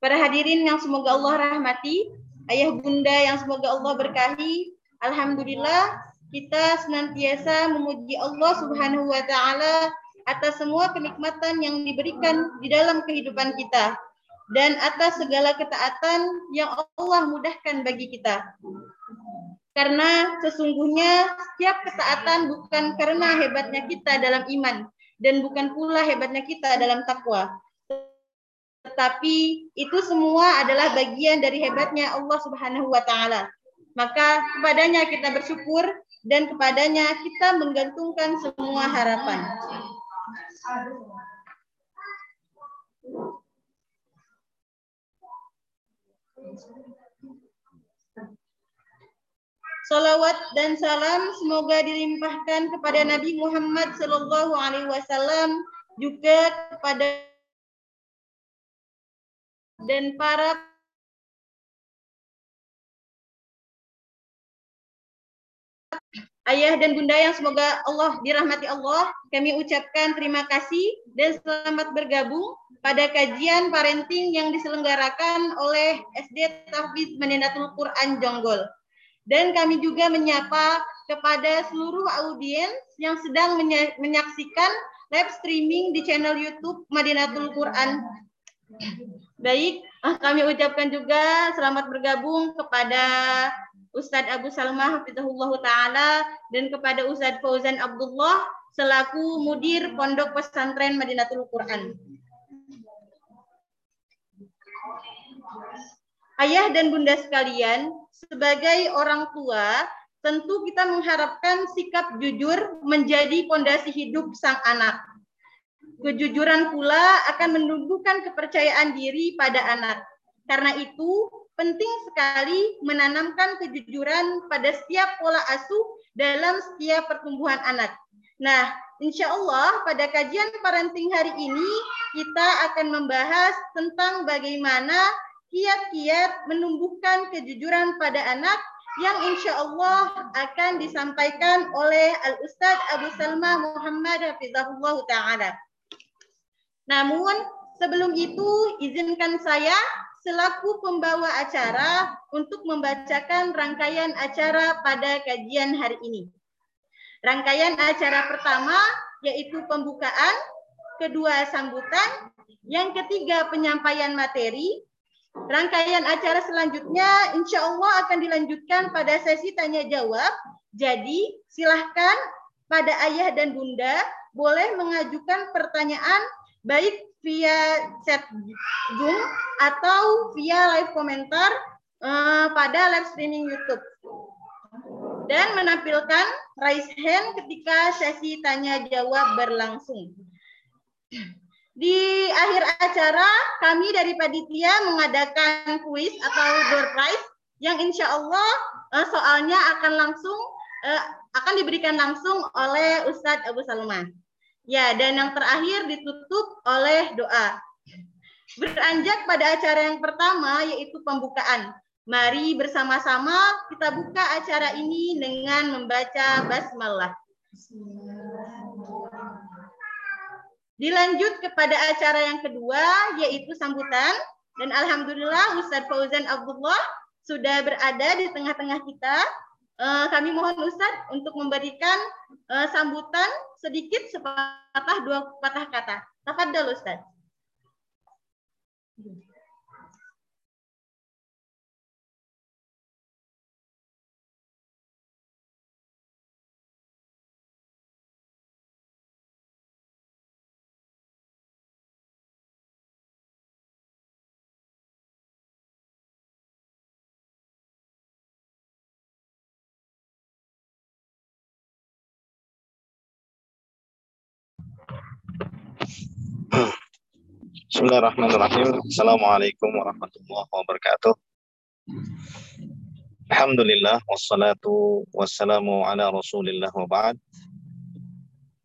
Para hadirin yang semoga Allah rahmati, ayah bunda yang semoga Allah berkahi, Alhamdulillah kita senantiasa memuji Allah Subhanahu wa taala atas semua kenikmatan yang diberikan di dalam kehidupan kita dan atas segala ketaatan yang Allah mudahkan bagi kita. Karena sesungguhnya setiap ketaatan bukan karena hebatnya kita dalam iman dan bukan pula hebatnya kita dalam takwa, tetapi itu semua adalah bagian dari hebatnya Allah Subhanahu wa taala. Maka kepadanya kita bersyukur dan kepadanya kita menggantungkan semua harapan. Salawat dan salam semoga dilimpahkan kepada Nabi Muhammad Sallallahu Alaihi Wasallam juga kepada dan para ayah dan bunda yang semoga Allah dirahmati Allah, kami ucapkan terima kasih dan selamat bergabung pada kajian parenting yang diselenggarakan oleh SD Tahfiz Madinatul Quran Jonggol. Dan kami juga menyapa kepada seluruh audiens yang sedang menyaksikan live streaming di channel YouTube Madinatul Quran Baik, kami ucapkan juga selamat bergabung kepada Ustadz Abu Salma Hafizahullah Ta'ala dan kepada Ustadz Fauzan Abdullah selaku mudir Pondok Pesantren Madinatul Quran. Ayah dan bunda sekalian, sebagai orang tua, tentu kita mengharapkan sikap jujur menjadi pondasi hidup sang anak. Kejujuran pula akan menumbuhkan kepercayaan diri pada anak. Karena itu, penting sekali menanamkan kejujuran pada setiap pola asuh dalam setiap pertumbuhan anak. Nah, insya Allah pada kajian parenting hari ini kita akan membahas tentang bagaimana kiat-kiat menumbuhkan kejujuran pada anak yang insya Allah akan disampaikan oleh Al-Ustadz Abu Salma Muhammad Hafizahullah Ta'ala. Namun sebelum itu izinkan saya selaku pembawa acara untuk membacakan rangkaian acara pada kajian hari ini. Rangkaian acara pertama yaitu pembukaan, kedua sambutan, yang ketiga penyampaian materi, Rangkaian acara selanjutnya insya Allah akan dilanjutkan pada sesi tanya jawab. Jadi silahkan pada ayah dan bunda boleh mengajukan pertanyaan baik via chat Zoom atau via live komentar uh, pada live streaming YouTube. Dan menampilkan raise hand ketika sesi tanya jawab berlangsung. Di akhir acara, kami dari panitia mengadakan kuis atau door prize yang insya Allah uh, soalnya akan langsung uh, akan diberikan langsung oleh Ustadz Abu Salman. Ya, dan yang terakhir ditutup oleh doa. Beranjak pada acara yang pertama yaitu pembukaan. Mari bersama-sama kita buka acara ini dengan membaca basmalah. Dilanjut kepada acara yang kedua yaitu sambutan dan alhamdulillah Ustadz Fauzan Abdullah sudah berada di tengah-tengah kita uh, kami mohon Ustadz untuk memberikan uh, sambutan sedikit sepatah dua patah kata. Tafadhol Ustadz. Bismillahirrahmanirrahim. Assalamualaikum warahmatullahi wabarakatuh. Alhamdulillah wassalatu wassalamu ala Rasulillah wa ba'd.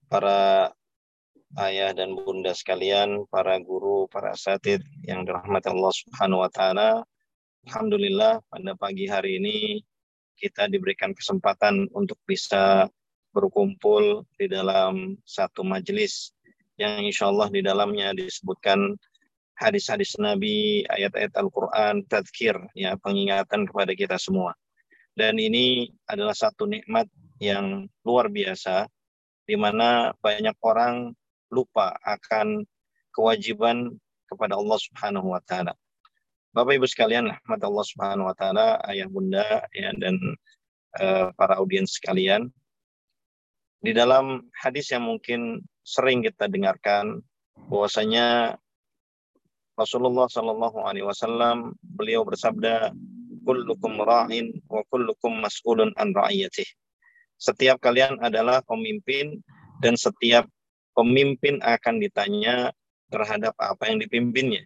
Para ayah dan bunda sekalian, para guru, para asatid yang dirahmati Allah Subhanahu wa taala. Alhamdulillah pada pagi hari ini kita diberikan kesempatan untuk bisa berkumpul di dalam satu majelis yang insya Allah di dalamnya disebutkan hadis-hadis Nabi, ayat-ayat Al-Quran, tadkir, ya, pengingatan kepada kita semua. Dan ini adalah satu nikmat yang luar biasa, di mana banyak orang lupa akan kewajiban kepada Allah Subhanahu wa taala. Bapak Ibu sekalian, rahmat Allah Subhanahu wa taala, ayah bunda ya dan uh, para audiens sekalian. Di dalam hadis yang mungkin sering kita dengarkan bahwasanya Rasulullah Shallallahu Alaihi Wasallam beliau bersabda, "Kullukum ra'in wa kullukum mas'ulun an ra'iyatih." Setiap kalian adalah pemimpin dan setiap pemimpin akan ditanya terhadap apa yang dipimpinnya.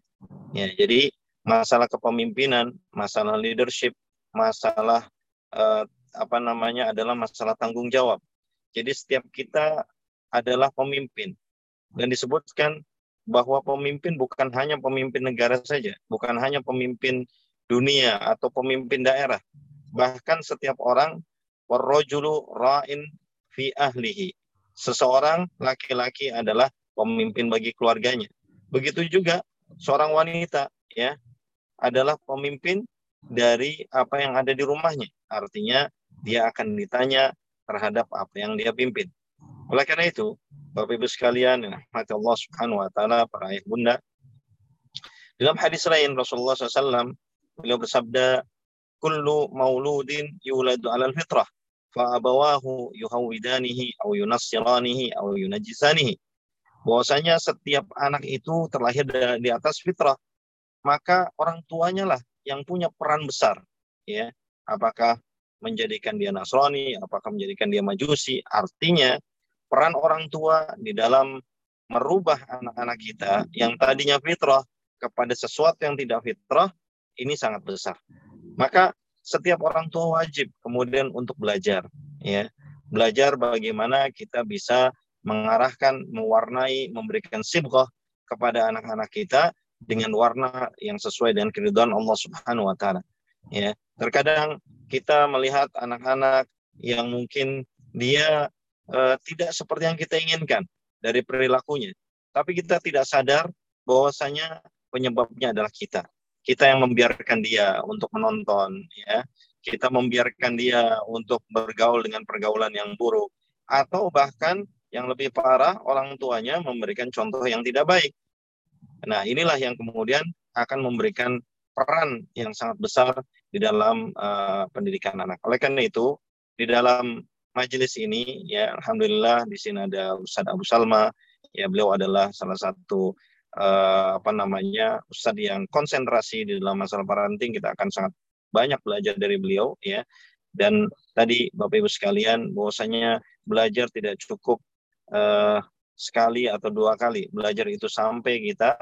Ya, jadi masalah kepemimpinan, masalah leadership, masalah eh, apa namanya adalah masalah tanggung jawab. Jadi setiap kita adalah pemimpin dan disebutkan bahwa pemimpin bukan hanya pemimpin negara saja, bukan hanya pemimpin dunia atau pemimpin daerah. Bahkan setiap orang warrojulu ra'in fi ahlihi. Seseorang laki-laki adalah pemimpin bagi keluarganya. Begitu juga seorang wanita ya adalah pemimpin dari apa yang ada di rumahnya. Artinya dia akan ditanya terhadap apa yang dia pimpin. Oleh karena itu, Bapak Ibu sekalian, rahmati Allah Subhanahu wa taala, para ayah bunda. Dalam hadis lain Rasulullah SAW beliau bersabda, "Kullu mauludin yuladu 'alal fitrah, fa abawahu yuhawidanihi aw yunassiranihi aw yunajjisanihi." Bahwasanya setiap anak itu terlahir di atas fitrah, maka orang tuanya lah yang punya peran besar, ya. Apakah menjadikan dia Nasrani, apakah menjadikan dia Majusi, artinya peran orang tua di dalam merubah anak-anak kita yang tadinya fitrah kepada sesuatu yang tidak fitrah ini sangat besar. Maka setiap orang tua wajib kemudian untuk belajar ya. Belajar bagaimana kita bisa mengarahkan, mewarnai, memberikan sibghah kepada anak-anak kita dengan warna yang sesuai dengan keridhaan Allah Subhanahu wa taala. Ya. Terkadang kita melihat anak-anak yang mungkin dia uh, tidak seperti yang kita inginkan dari perilakunya. Tapi kita tidak sadar bahwasanya penyebabnya adalah kita. Kita yang membiarkan dia untuk menonton, ya. Kita membiarkan dia untuk bergaul dengan pergaulan yang buruk, atau bahkan yang lebih parah orang tuanya memberikan contoh yang tidak baik. Nah, inilah yang kemudian akan memberikan peran yang sangat besar di dalam uh, pendidikan anak. Oleh karena itu, di dalam majelis ini ya alhamdulillah di sini ada Ustaz Abu Salma. Ya beliau adalah salah satu uh, apa namanya Ustaz yang konsentrasi di dalam masalah parenting. Kita akan sangat banyak belajar dari beliau ya. Dan tadi Bapak Ibu sekalian bahwasanya belajar tidak cukup uh, sekali atau dua kali. Belajar itu sampai kita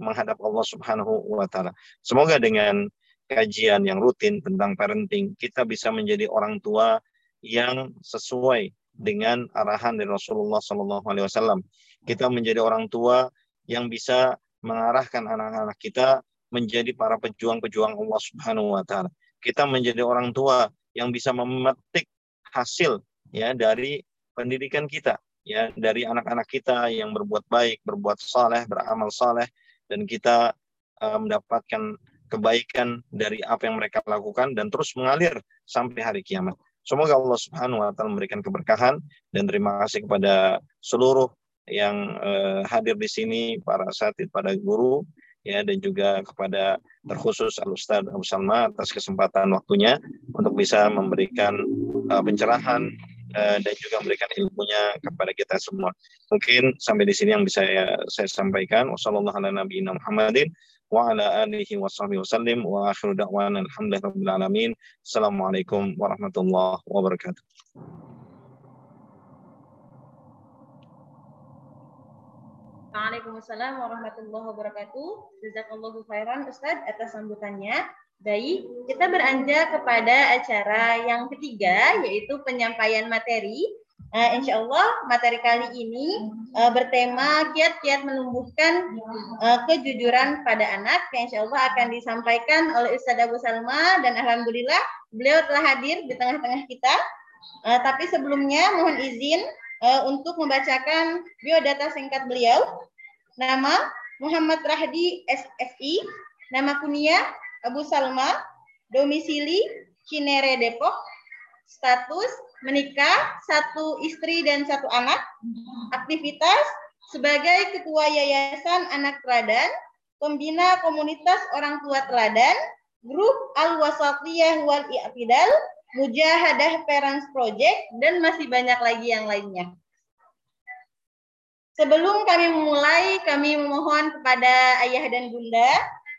menghadap Allah Subhanahu wa taala. Semoga dengan kajian yang rutin tentang parenting kita bisa menjadi orang tua yang sesuai dengan arahan dari Rasulullah Sallallahu Alaihi Wasallam. Kita menjadi orang tua yang bisa mengarahkan anak-anak kita menjadi para pejuang-pejuang Allah Subhanahu Wa Taala. Kita menjadi orang tua yang bisa memetik hasil ya dari pendidikan kita ya dari anak-anak kita yang berbuat baik, berbuat saleh, beramal saleh dan kita uh, mendapatkan kebaikan dari apa yang mereka lakukan dan terus mengalir sampai hari kiamat. Semoga Allah Subhanahu wa taala memberikan keberkahan dan terima kasih kepada seluruh yang uh, hadir di sini, para asatid, pada guru ya dan juga kepada terkhusus Al Ustaz Abu Salma atas kesempatan waktunya untuk bisa memberikan uh, pencerahan uh, dan juga memberikan ilmunya kepada kita semua. Mungkin sampai di sini yang bisa saya, saya sampaikan. Wassalamualaikum Assalamualaikum warahmatullahi wabarakatuh. Waalaikumsalam warahmatullahi wabarakatuh. Jazakallahu khairan Ustaz atas sambutannya. Baik, kita beranjak kepada acara yang ketiga yaitu penyampaian materi Uh, insya Allah materi kali ini uh, bertema kiat-kiat menumbuhkan uh, kejujuran pada anak yang insya Allah akan disampaikan oleh Ustaz Abu Salma dan Alhamdulillah beliau telah hadir di tengah-tengah kita. Uh, tapi sebelumnya mohon izin uh, untuk membacakan biodata singkat beliau. Nama Muhammad Rahdi SSI, nama kunia Abu Salma, domisili Cinere Depok, status menikah, satu istri dan satu anak, aktivitas sebagai ketua Yayasan Anak Teladan, pembina komunitas orang tua teladan, grup Al-Wasatiyah wal I'tidal, Mujahadah Parents Project, dan masih banyak lagi yang lainnya. Sebelum kami memulai, kami memohon kepada ayah dan bunda,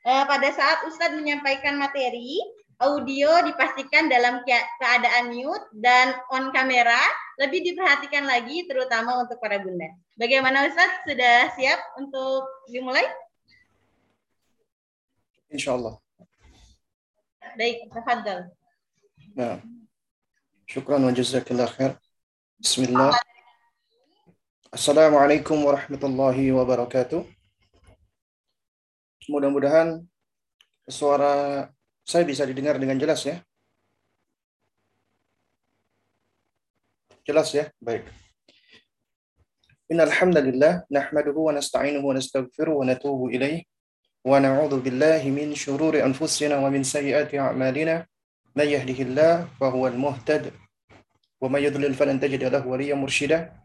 eh, pada saat Ustadz menyampaikan materi, audio dipastikan dalam keadaan mute dan on kamera, lebih diperhatikan lagi terutama untuk para bunda. Bagaimana Ustadz? Sudah siap untuk dimulai? Insya Allah. Baik, tafadhal. Nah. Syukran wa jazakallah khair. Bismillah. Assalamualaikum warahmatullahi wabarakatuh. Mudah-mudahan suara saya bisa didengar dengan jelas ya? Jelas ya? Baik. Innal hamdalillah nahmaduhu wa nasta'inuhu wa nastaghfiruh wa natubu ilaih wa na'udzu billahi min shururi anfusina wa min sayyiati a'malina. Man yahdihillah fa huwal muhtad wa may yudlil falan tajid lahu waliyyan mursyida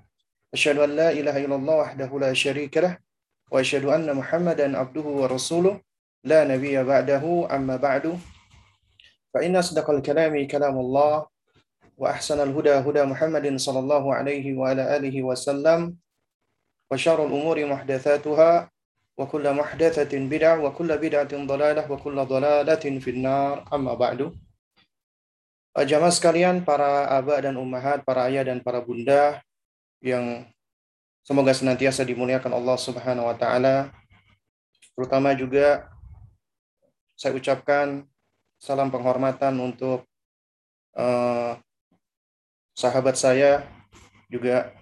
asyhadu an la ilaha illallah wahdahu la syarika lah. Wa asyhadu anna muhammadan abduhu wa rasuluh. La nabiyya ba'dahu amma ba'du. فإن أصدق الكلام كلام الله وأحسن الهدى هدى محمد صلى الله عليه وعلى آله وسلم وشر الأمور محدثاتها وكل محدثة بدعة وكل بدعة ضلالة وكل ضلالة في النار أما بعد Eh, jamaah sekalian, para abah dan ummahat, para ayah dan para bunda yang semoga senantiasa dimuliakan Allah Subhanahu wa taala. Terutama juga saya ucapkan salam penghormatan untuk uh, sahabat saya juga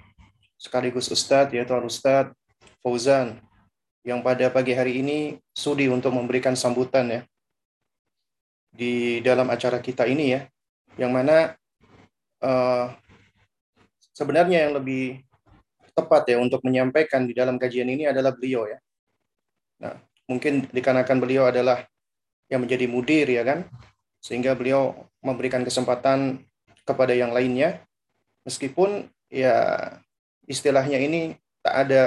sekaligus ustadz yaitu Al Ustadz Fauzan yang pada pagi hari ini sudi untuk memberikan sambutan ya di dalam acara kita ini ya yang mana uh, sebenarnya yang lebih tepat ya untuk menyampaikan di dalam kajian ini adalah beliau ya. Nah, mungkin dikarenakan beliau adalah yang menjadi mudir ya kan, sehingga beliau memberikan kesempatan kepada yang lainnya, meskipun ya istilahnya ini tak ada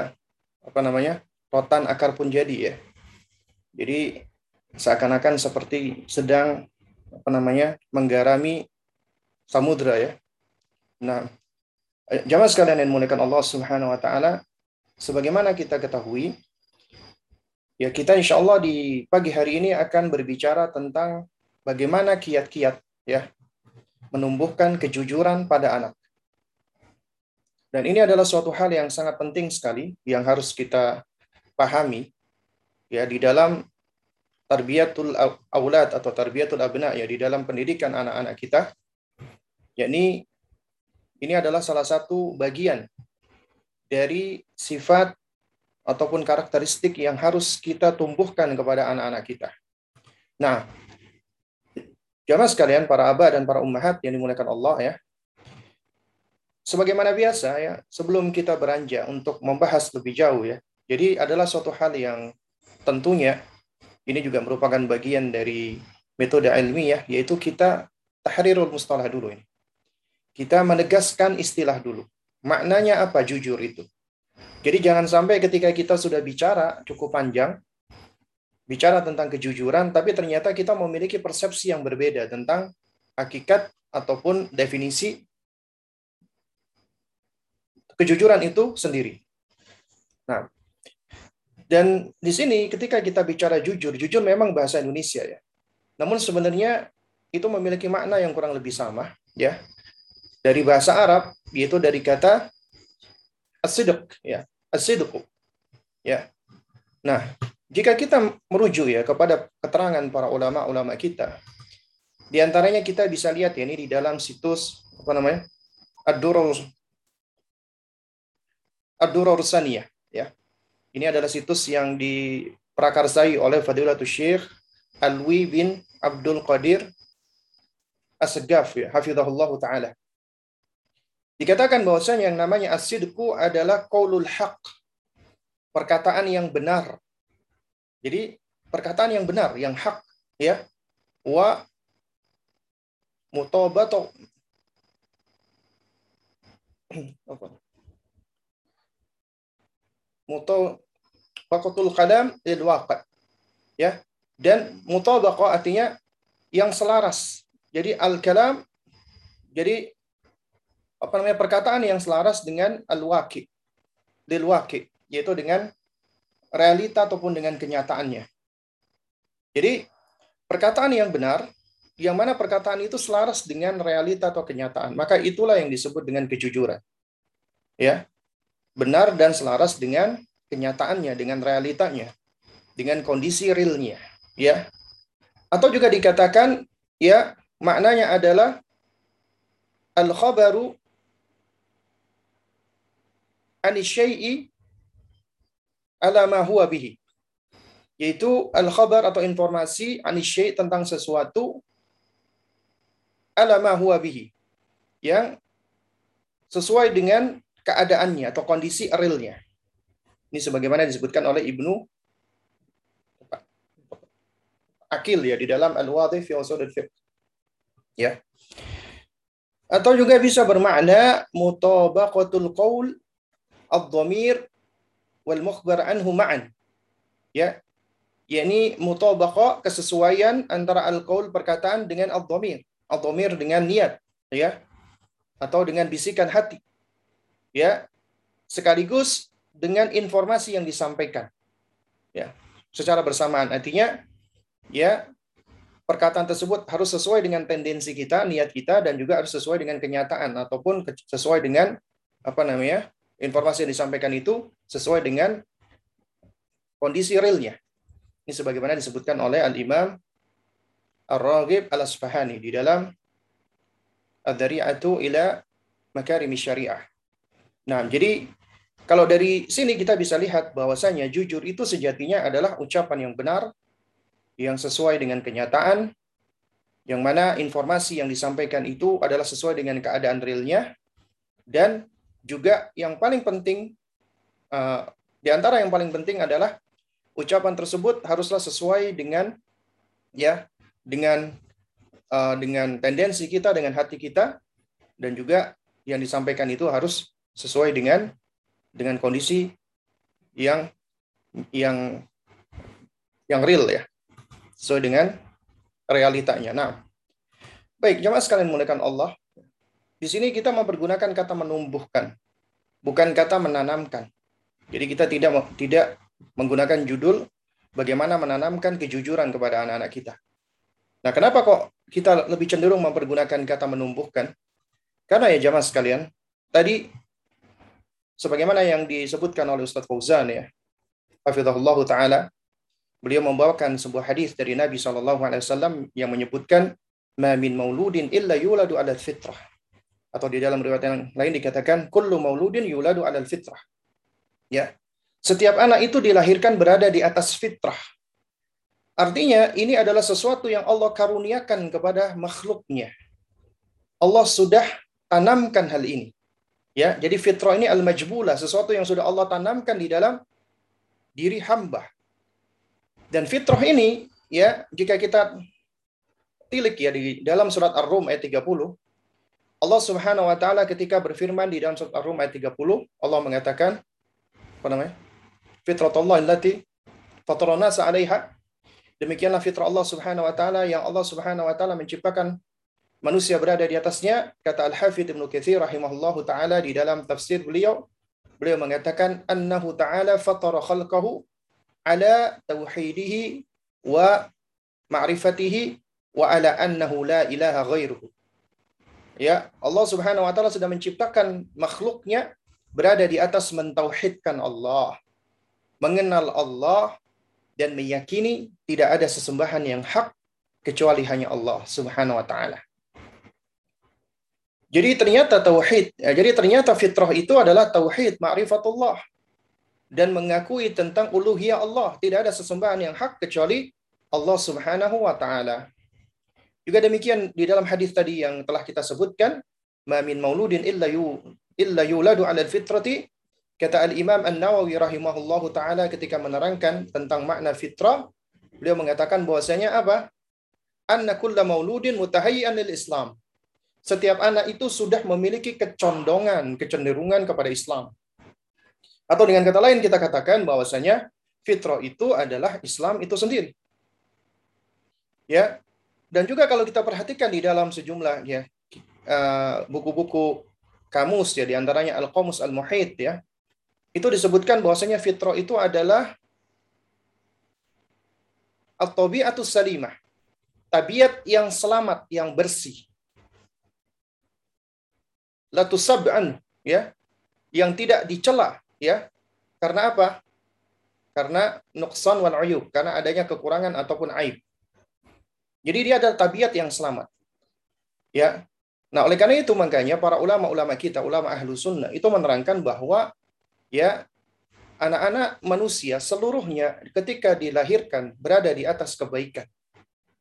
apa namanya rotan akar pun jadi ya. Jadi seakan-akan seperti sedang apa namanya menggarami samudra ya. Nah, jamaah sekalian yang dimuliakan Allah Subhanahu wa taala, sebagaimana kita ketahui, ya kita insya Allah di pagi hari ini akan berbicara tentang bagaimana kiat-kiat ya menumbuhkan kejujuran pada anak. Dan ini adalah suatu hal yang sangat penting sekali yang harus kita pahami ya di dalam tarbiyatul aulad atau tarbiyatul abna ya di dalam pendidikan anak-anak kita yakni ini adalah salah satu bagian dari sifat ataupun karakteristik yang harus kita tumbuhkan kepada anak-anak kita. Nah, jamaah sekalian, para abah dan para ummahat yang dimuliakan Allah ya. Sebagaimana biasa ya, sebelum kita beranjak untuk membahas lebih jauh ya. Jadi adalah suatu hal yang tentunya ini juga merupakan bagian dari metode ilmiah yaitu kita tahrirul mustalah dulu ini kita menegaskan istilah dulu. Maknanya apa jujur itu? Jadi jangan sampai ketika kita sudah bicara cukup panjang, bicara tentang kejujuran, tapi ternyata kita memiliki persepsi yang berbeda tentang hakikat ataupun definisi kejujuran itu sendiri. Nah, dan di sini ketika kita bicara jujur, jujur memang bahasa Indonesia ya. Namun sebenarnya itu memiliki makna yang kurang lebih sama, ya dari bahasa Arab yaitu dari kata asidq ya. Asidq ya. Nah jika kita merujuk ya kepada keterangan para ulama-ulama kita di antaranya kita bisa lihat ya ini di dalam situs apa namanya Ad-Durur Ad-Durur Saniyah ya. Ini adalah situs yang diprakarsai oleh Fadilatul Syekh Alwi bin Abdul Qadir As-Segaf ya hafizahullah taala Dikatakan bahwasanya yang namanya asidku adalah qaulul haq. Perkataan yang benar. Jadi perkataan yang benar, yang hak, ya. Wa mutabatu apa? Mutabaqatul kalam. Ya. Dan mutabaqah artinya yang selaras. Jadi al-kalam jadi apa namanya perkataan yang selaras dengan al-waqi lil waqi yaitu dengan realita ataupun dengan kenyataannya. Jadi perkataan yang benar yang mana perkataan itu selaras dengan realita atau kenyataan, maka itulah yang disebut dengan kejujuran. Ya. Benar dan selaras dengan kenyataannya, dengan realitanya, dengan kondisi realnya, ya. Atau juga dikatakan ya, maknanya adalah al-khabaru anisyai'i ala ma huwa bihi. Yaitu al-khabar atau informasi anisyai tentang sesuatu ala ma huwa bihi. Yang sesuai dengan keadaannya atau kondisi realnya. Ini sebagaimana disebutkan oleh Ibnu Akil ya di dalam Al-Wadhif fi Usul Fiqh. Ya. Atau juga bisa bermakna mutabaqatul qaul ad-dhamir wal mukhbar anhu ma'an. Ya. yakni mutabaqa kesesuaian antara al-qaul perkataan dengan ad-dhamir. Ad-dhamir dengan niat, ya. Atau dengan bisikan hati. Ya. Sekaligus dengan informasi yang disampaikan. Ya. Secara bersamaan artinya ya perkataan tersebut harus sesuai dengan tendensi kita, niat kita, dan juga harus sesuai dengan kenyataan ataupun sesuai dengan apa namanya informasi yang disampaikan itu sesuai dengan kondisi realnya. Ini sebagaimana disebutkan oleh Al Imam Ar-Raghib Al Asfahani di dalam Ad-Dari'atu ila Makarimi Syariah. Nah, jadi kalau dari sini kita bisa lihat bahwasanya jujur itu sejatinya adalah ucapan yang benar yang sesuai dengan kenyataan, yang mana informasi yang disampaikan itu adalah sesuai dengan keadaan realnya, dan juga yang paling penting, uh, di antara yang paling penting adalah ucapan tersebut haruslah sesuai dengan ya dengan uh, dengan tendensi kita, dengan hati kita, dan juga yang disampaikan itu harus sesuai dengan dengan kondisi yang yang yang real ya sesuai dengan realitanya. Nah, baik jemaah sekalian menggunakan Allah. Di sini kita mempergunakan kata menumbuhkan, bukan kata menanamkan. Jadi kita tidak tidak menggunakan judul bagaimana menanamkan kejujuran kepada anak-anak kita. Nah, kenapa kok kita lebih cenderung mempergunakan kata menumbuhkan? Karena ya jamaah sekalian, tadi sebagaimana yang disebutkan oleh Ustaz Fauzan ya, hafizahullah taala, beliau membawakan sebuah hadis dari Nabi Wasallam yang menyebutkan min mauludin illa yuladu ala fitrah atau di dalam riwayat yang lain dikatakan kullu mauludin yuladu ala fitrah. Ya. Setiap anak itu dilahirkan berada di atas fitrah. Artinya ini adalah sesuatu yang Allah karuniakan kepada makhluknya. Allah sudah tanamkan hal ini. Ya jadi fitrah ini al majbula sesuatu yang sudah Allah tanamkan di dalam diri hamba. Dan fitrah ini ya jika kita tilik ya di dalam surat Ar-Rum ayat 30 Allah Subhanahu wa taala ketika berfirman di dalam surat Ar-Rum ayat 30 Allah mengatakan apa namanya? Fitratullah allati fatarana 'alaiha Demikianlah fitrah Allah Subhanahu wa taala yang Allah Subhanahu wa taala menciptakan manusia berada di atasnya kata Al-Hafidz Ibnu Katsir rahimahullahu taala di dalam tafsir beliau beliau mengatakan annahu ta'ala fatara khalqahu ala tauhidihi wa ma'rifatihi wa ala annahu la ilaha ghairuhu. Ya, Allah Subhanahu wa taala sudah menciptakan makhluknya berada di atas mentauhidkan Allah, mengenal Allah dan meyakini tidak ada sesembahan yang hak kecuali hanya Allah Subhanahu wa taala. Jadi ternyata tauhid, ya, jadi ternyata fitrah itu adalah tauhid ma'rifatullah dan mengakui tentang uluhiyah Allah. Tidak ada sesembahan yang hak kecuali Allah Subhanahu wa taala. Juga demikian di dalam hadis tadi yang telah kita sebutkan ma min mauludin illa yu illa yuladu 'ala fitrati kata al-Imam An-Nawawi rahimahullahu taala ketika menerangkan tentang makna fitrah beliau mengatakan bahwasanya apa anna kulla mauludin mutahayyan lil Islam setiap anak itu sudah memiliki kecondongan, kecenderungan kepada Islam. Atau dengan kata lain kita katakan bahwasanya fitrah itu adalah Islam itu sendiri. Ya. Dan juga kalau kita perhatikan di dalam sejumlah ya uh, buku-buku kamus ya di antaranya Al-Qamus Al-Muhit ya. Itu disebutkan bahwasanya fitrah itu adalah at-tabi'atus salimah. Tabiat yang selamat, yang bersih latusab'an ya yang tidak dicela ya karena apa karena nuksan wal uyub karena adanya kekurangan ataupun aib jadi dia ada tabiat yang selamat. Ya. Nah oleh karena itu makanya para ulama-ulama kita ulama ahlu sunnah itu menerangkan bahwa ya anak-anak manusia seluruhnya ketika dilahirkan berada di atas kebaikan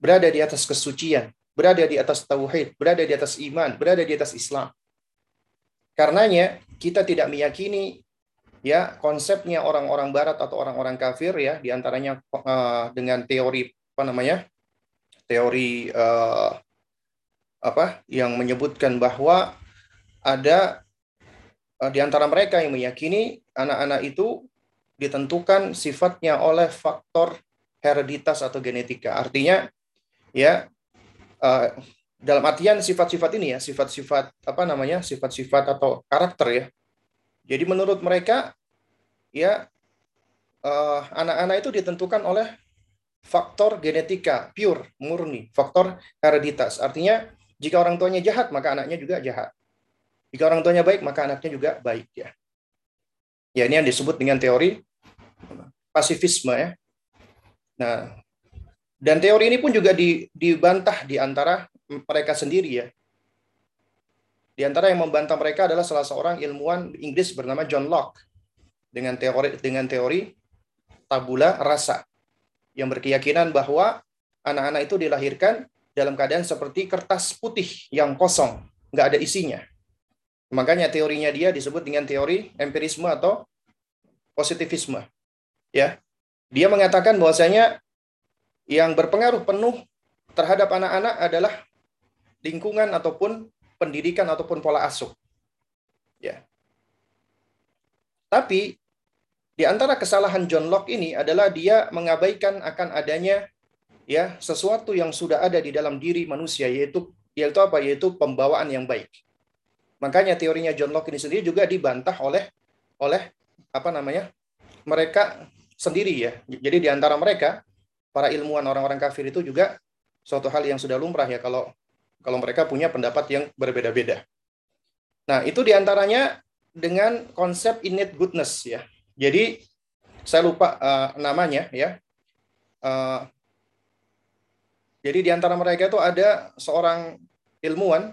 berada di atas kesucian berada di atas tauhid berada di atas iman berada di atas Islam. Karenanya kita tidak meyakini ya konsepnya orang-orang barat atau orang-orang kafir ya di antaranya uh, eh, dengan teori apa namanya teori uh, apa yang menyebutkan bahwa ada uh, di antara mereka yang meyakini anak-anak itu ditentukan sifatnya oleh faktor hereditas atau genetika artinya ya uh, dalam artian sifat-sifat ini ya, sifat-sifat apa namanya, sifat-sifat atau karakter ya. Jadi menurut mereka ya anak anak-anak itu ditentukan oleh faktor genetika pure, murni, faktor hereditas. Artinya jika orang tuanya jahat maka anaknya juga jahat. Jika orang tuanya baik maka anaknya juga baik ya. Ya ini yang disebut dengan teori pasifisme ya. Nah, dan teori ini pun juga dibantah di antara mereka sendiri ya. Di antara yang membantah mereka adalah salah seorang ilmuwan Inggris bernama John Locke dengan teori dengan teori tabula rasa yang berkeyakinan bahwa anak-anak itu dilahirkan dalam keadaan seperti kertas putih yang kosong, nggak ada isinya. Makanya teorinya dia disebut dengan teori empirisme atau positivisme. Ya. Dia mengatakan bahwasanya yang berpengaruh penuh terhadap anak-anak adalah lingkungan ataupun pendidikan ataupun pola asuh. Ya. Tapi di antara kesalahan John Locke ini adalah dia mengabaikan akan adanya ya sesuatu yang sudah ada di dalam diri manusia yaitu yaitu apa? Yaitu pembawaan yang baik. Makanya teorinya John Locke ini sendiri juga dibantah oleh oleh apa namanya? mereka sendiri ya. Jadi di antara mereka para ilmuwan orang-orang kafir itu juga suatu hal yang sudah lumrah ya kalau kalau mereka punya pendapat yang berbeda-beda. Nah, itu di antaranya dengan konsep innate goodness ya. Jadi saya lupa uh, namanya ya. Uh, jadi di antara mereka itu ada seorang ilmuwan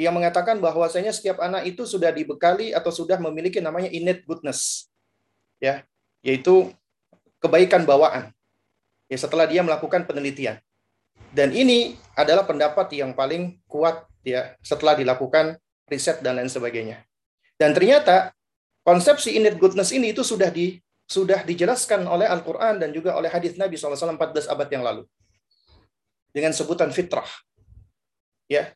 yang mengatakan bahwasanya setiap anak itu sudah dibekali atau sudah memiliki namanya innate goodness. Ya, yaitu kebaikan bawaan. Ya setelah dia melakukan penelitian. Dan ini adalah pendapat yang paling kuat ya setelah dilakukan riset dan lain sebagainya. Dan ternyata konsepsi innate goodness ini itu sudah di sudah dijelaskan oleh Al-Qur'an dan juga oleh hadis Nabi SAW 14 abad yang lalu. Dengan sebutan fitrah. Ya.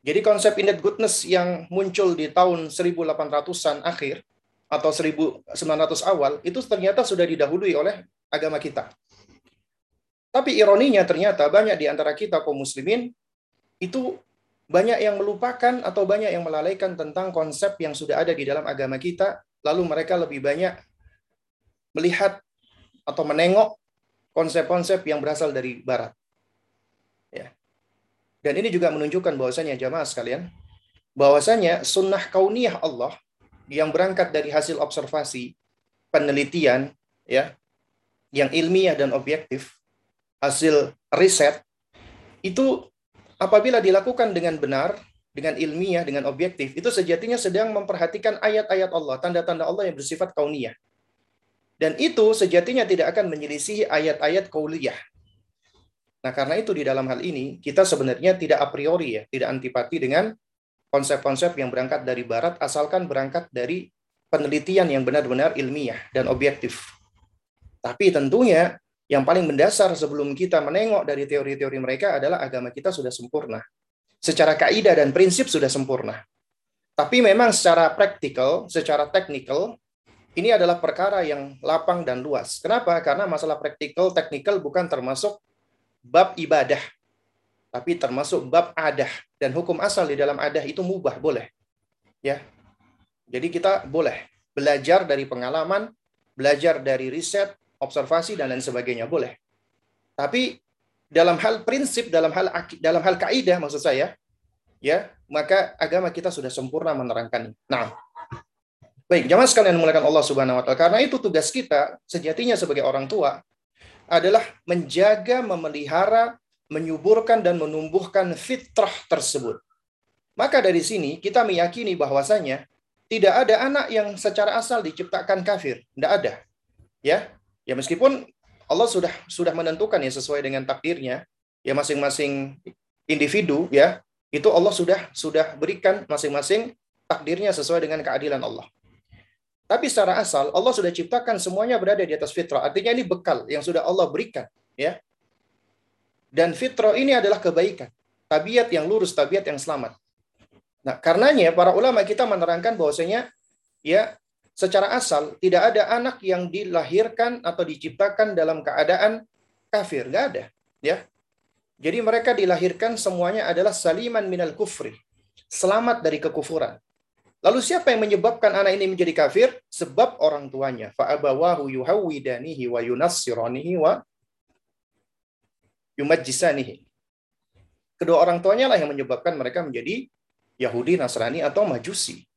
Jadi konsep innate goodness yang muncul di tahun 1800-an akhir atau 1900 awal itu ternyata sudah didahului oleh agama kita. Tapi ironinya ternyata banyak di antara kita kaum muslimin itu banyak yang melupakan atau banyak yang melalaikan tentang konsep yang sudah ada di dalam agama kita, lalu mereka lebih banyak melihat atau menengok konsep-konsep yang berasal dari barat. Ya. Dan ini juga menunjukkan bahwasanya jamaah sekalian, bahwasanya sunnah kauniyah Allah yang berangkat dari hasil observasi, penelitian, ya, yang ilmiah dan objektif, hasil riset itu apabila dilakukan dengan benar, dengan ilmiah, dengan objektif, itu sejatinya sedang memperhatikan ayat-ayat Allah, tanda-tanda Allah yang bersifat kauniyah. Dan itu sejatinya tidak akan menyelisihi ayat-ayat kauliyah. Nah, karena itu di dalam hal ini kita sebenarnya tidak a priori ya, tidak antipati dengan konsep-konsep yang berangkat dari barat asalkan berangkat dari penelitian yang benar-benar ilmiah dan objektif. Tapi tentunya yang paling mendasar sebelum kita menengok dari teori-teori mereka adalah agama kita sudah sempurna. Secara kaidah dan prinsip sudah sempurna. Tapi memang secara praktikal, secara teknikal, ini adalah perkara yang lapang dan luas. Kenapa? Karena masalah praktikal, teknikal bukan termasuk bab ibadah, tapi termasuk bab adah dan hukum asal di dalam adah itu mubah boleh. Ya. Jadi kita boleh belajar dari pengalaman, belajar dari riset, observasi dan lain sebagainya boleh. Tapi dalam hal prinsip, dalam hal dalam hal kaidah maksud saya, ya, maka agama kita sudah sempurna menerangkan. Nah, Baik, jamaah sekalian menggunakan Allah Subhanahu wa taala. Karena itu tugas kita sejatinya sebagai orang tua adalah menjaga, memelihara, menyuburkan dan menumbuhkan fitrah tersebut. Maka dari sini kita meyakini bahwasanya tidak ada anak yang secara asal diciptakan kafir, tidak ada. Ya. Ya meskipun Allah sudah sudah menentukan ya sesuai dengan takdirnya, ya masing-masing individu ya, itu Allah sudah sudah berikan masing-masing takdirnya sesuai dengan keadilan Allah. Tapi secara asal Allah sudah ciptakan semuanya berada di atas fitrah. Artinya ini bekal yang sudah Allah berikan, ya. Dan fitrah ini adalah kebaikan, tabiat yang lurus, tabiat yang selamat. Nah, karenanya para ulama kita menerangkan bahwasanya ya secara asal tidak ada anak yang dilahirkan atau diciptakan dalam keadaan kafir, nggak ada, ya. Jadi mereka dilahirkan semuanya adalah saliman minal kufri, selamat dari kekufuran. Lalu siapa yang menyebabkan anak ini menjadi kafir? Sebab orang tuanya. Fa'abawahu yuhawidanihi wa yunassiranihi wa yumajjisanihi. Kedua orang tuanya lah yang menyebabkan mereka menjadi Yahudi, Nasrani, atau Majusi.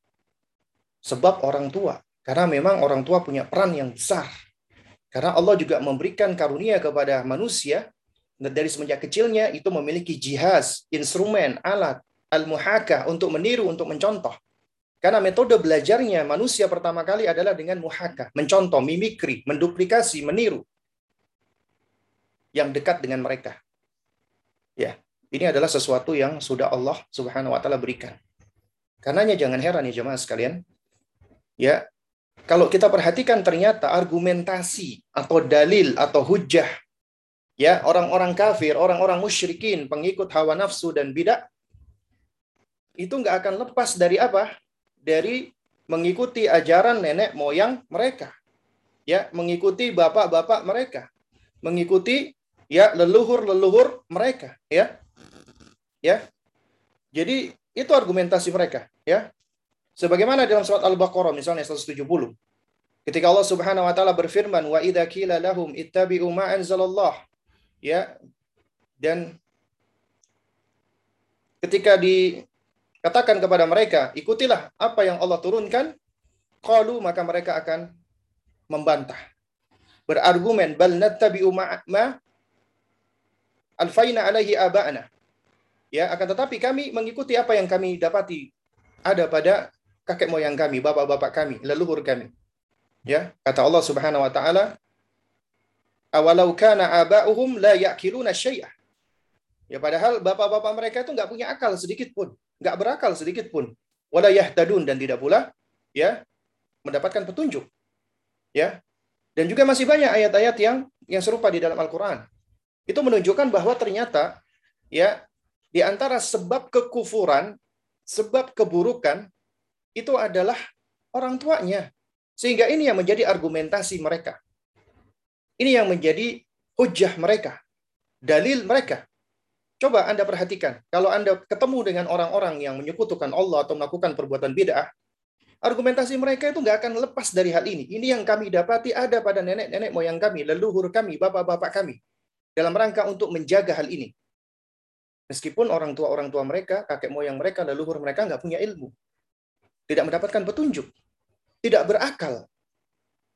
Sebab orang tua. Karena memang orang tua punya peran yang besar. Karena Allah juga memberikan karunia kepada manusia dari semenjak kecilnya itu memiliki jihaz, instrumen, alat, al-muhakah untuk meniru, untuk mencontoh. Karena metode belajarnya manusia pertama kali adalah dengan muhaka, mencontoh, mimikri, menduplikasi, meniru yang dekat dengan mereka. Ya, ini adalah sesuatu yang sudah Allah Subhanahu wa taala berikan. Karenanya jangan heran ya jemaah sekalian. Ya, kalau kita perhatikan ternyata argumentasi atau dalil atau hujah ya orang-orang kafir, orang-orang musyrikin, pengikut hawa nafsu dan bidah itu nggak akan lepas dari apa? dari mengikuti ajaran nenek moyang mereka. Ya, mengikuti bapak-bapak mereka. Mengikuti ya leluhur-leluhur mereka, ya. Ya. Jadi itu argumentasi mereka, ya. Sebagaimana dalam surat Al-Baqarah misalnya 170. Ketika Allah Subhanahu wa taala berfirman, "Wa idza qila lahum ittabi'u ma anzalallah." Ya. Dan ketika di Katakan kepada mereka, ikutilah apa yang Allah turunkan. Qalu maka mereka akan membantah. Berargumen bal nattabi'u ma alfaina alaihi aba'ana. Ya, akan tetapi kami mengikuti apa yang kami dapati ada pada kakek moyang kami, bapak-bapak kami, leluhur kami. Ya, kata Allah Subhanahu wa taala, "Awalau kana aba'uhum la ya'kiluna syai'ah." Ya padahal bapak-bapak mereka itu nggak punya akal sedikit pun nggak berakal sedikit pun. Wala yahtadun dan tidak pula ya mendapatkan petunjuk. Ya. Dan juga masih banyak ayat-ayat yang yang serupa di dalam Al-Qur'an. Itu menunjukkan bahwa ternyata ya di antara sebab kekufuran, sebab keburukan itu adalah orang tuanya. Sehingga ini yang menjadi argumentasi mereka. Ini yang menjadi hujah mereka, dalil mereka. Coba Anda perhatikan, kalau Anda ketemu dengan orang-orang yang menyekutukan Allah atau melakukan perbuatan bid'ah, argumentasi mereka itu nggak akan lepas dari hal ini. Ini yang kami dapati ada pada nenek-nenek moyang kami, leluhur kami, bapak-bapak kami, dalam rangka untuk menjaga hal ini. Meskipun orang tua-orang tua mereka, kakek moyang mereka, leluhur mereka nggak punya ilmu. Tidak mendapatkan petunjuk. Tidak berakal.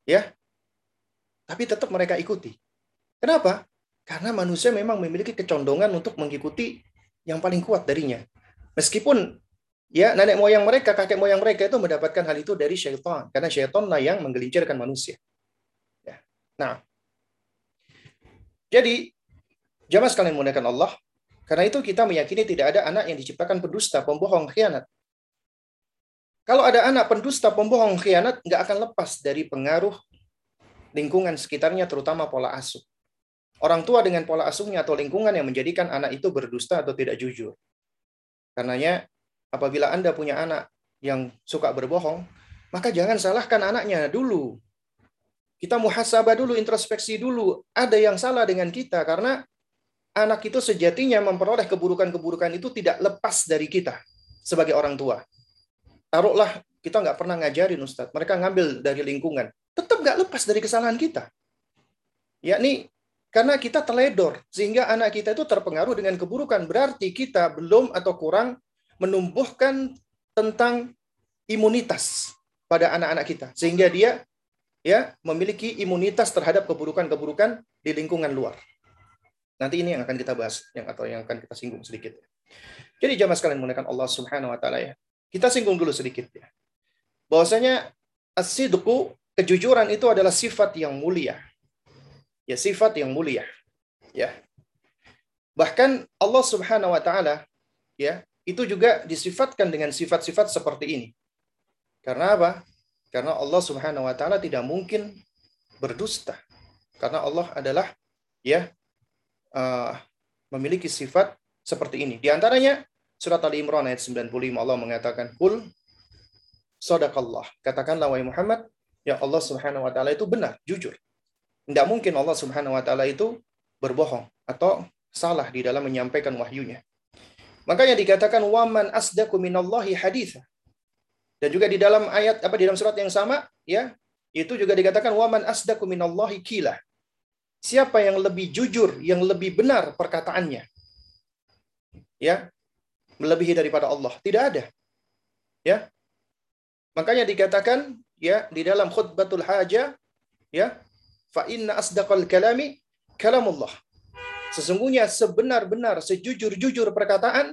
Ya. Tapi tetap mereka ikuti. Kenapa? Karena manusia memang memiliki kecondongan untuk mengikuti yang paling kuat darinya. Meskipun ya nenek moyang mereka, kakek moyang mereka itu mendapatkan hal itu dari syaitan. Karena syaitan lah yang menggelincirkan manusia. Ya. Nah, jadi jamaah sekalian menggunakan Allah. Karena itu kita meyakini tidak ada anak yang diciptakan pendusta, pembohong, khianat. Kalau ada anak pendusta, pembohong, khianat, nggak akan lepas dari pengaruh lingkungan sekitarnya, terutama pola asuh. Orang tua dengan pola asuhnya atau lingkungan yang menjadikan anak itu berdusta atau tidak jujur. Karenanya, apabila Anda punya anak yang suka berbohong, maka jangan salahkan anaknya dulu. Kita muhasabah dulu, introspeksi dulu. Ada yang salah dengan kita karena anak itu sejatinya memperoleh keburukan-keburukan itu tidak lepas dari kita sebagai orang tua taruhlah kita nggak pernah ngajarin Ustadz, mereka ngambil dari lingkungan, tetap nggak lepas dari kesalahan kita. Yakni karena kita teledor, sehingga anak kita itu terpengaruh dengan keburukan. Berarti kita belum atau kurang menumbuhkan tentang imunitas pada anak-anak kita. Sehingga dia ya memiliki imunitas terhadap keburukan-keburukan di lingkungan luar. Nanti ini yang akan kita bahas yang atau yang akan kita singgung sedikit. Jadi jamaah sekalian menggunakan Allah Subhanahu wa taala ya. Kita singgung dulu sedikit ya. Bahwasanya as-sidqu, kejujuran itu adalah sifat yang mulia. Ya, sifat yang mulia. Ya. Bahkan Allah Subhanahu wa taala ya, itu juga disifatkan dengan sifat-sifat seperti ini. Karena apa? Karena Allah Subhanahu wa taala tidak mungkin berdusta. Karena Allah adalah ya uh, memiliki sifat seperti ini. Di antaranya Surat Ali Imran ayat 95 Allah mengatakan, "Kul sadaqallah." Katakanlah wahai Muhammad, ya Allah Subhanahu wa taala itu benar, jujur. Tidak mungkin Allah Subhanahu wa taala itu berbohong atau salah di dalam menyampaikan wahyunya. Makanya dikatakan waman asdaqu minallahi haditha. Dan juga di dalam ayat apa di dalam surat yang sama ya, itu juga dikatakan waman asdaqu minallahi kila. Siapa yang lebih jujur, yang lebih benar perkataannya? Ya, melebihi daripada Allah. Tidak ada. Ya. Makanya dikatakan ya di dalam khutbatul haja ya fa inna asdaqal kalami kalamullah. Sesungguhnya sebenar-benar sejujur-jujur perkataan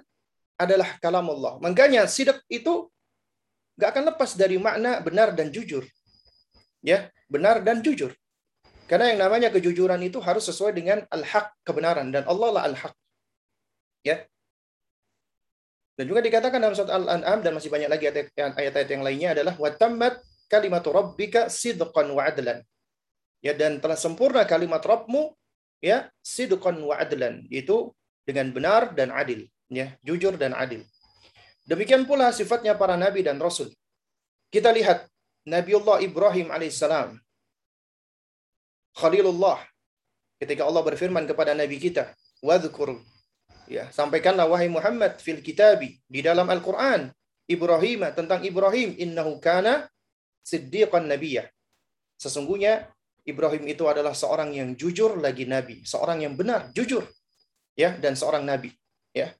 adalah kalam Allah. Makanya sidak itu gak akan lepas dari makna benar dan jujur. Ya, benar dan jujur. Karena yang namanya kejujuran itu harus sesuai dengan al-haq, kebenaran dan Allah lah al-haq. Ya. Dan juga dikatakan dalam surat Al-An'am dan masih banyak lagi ayat-ayat yang lainnya adalah watammat kalimatu rabbika sidqan wa adlan. Ya dan telah sempurna kalimat Rabbmu ya sidqan wa adlan itu dengan benar dan adil ya jujur dan adil. Demikian pula sifatnya para nabi dan rasul. Kita lihat Nabiullah Ibrahim alaihissalam Khalilullah ketika Allah berfirman kepada nabi kita wadhkur Ya, sampaikanlah wahai Muhammad fil kitabi di dalam Al-Qur'an Ibrahim tentang Ibrahim innahu kana siddiqan nabiyya. Sesungguhnya Ibrahim itu adalah seorang yang jujur lagi nabi, seorang yang benar, jujur. Ya, dan seorang nabi, ya.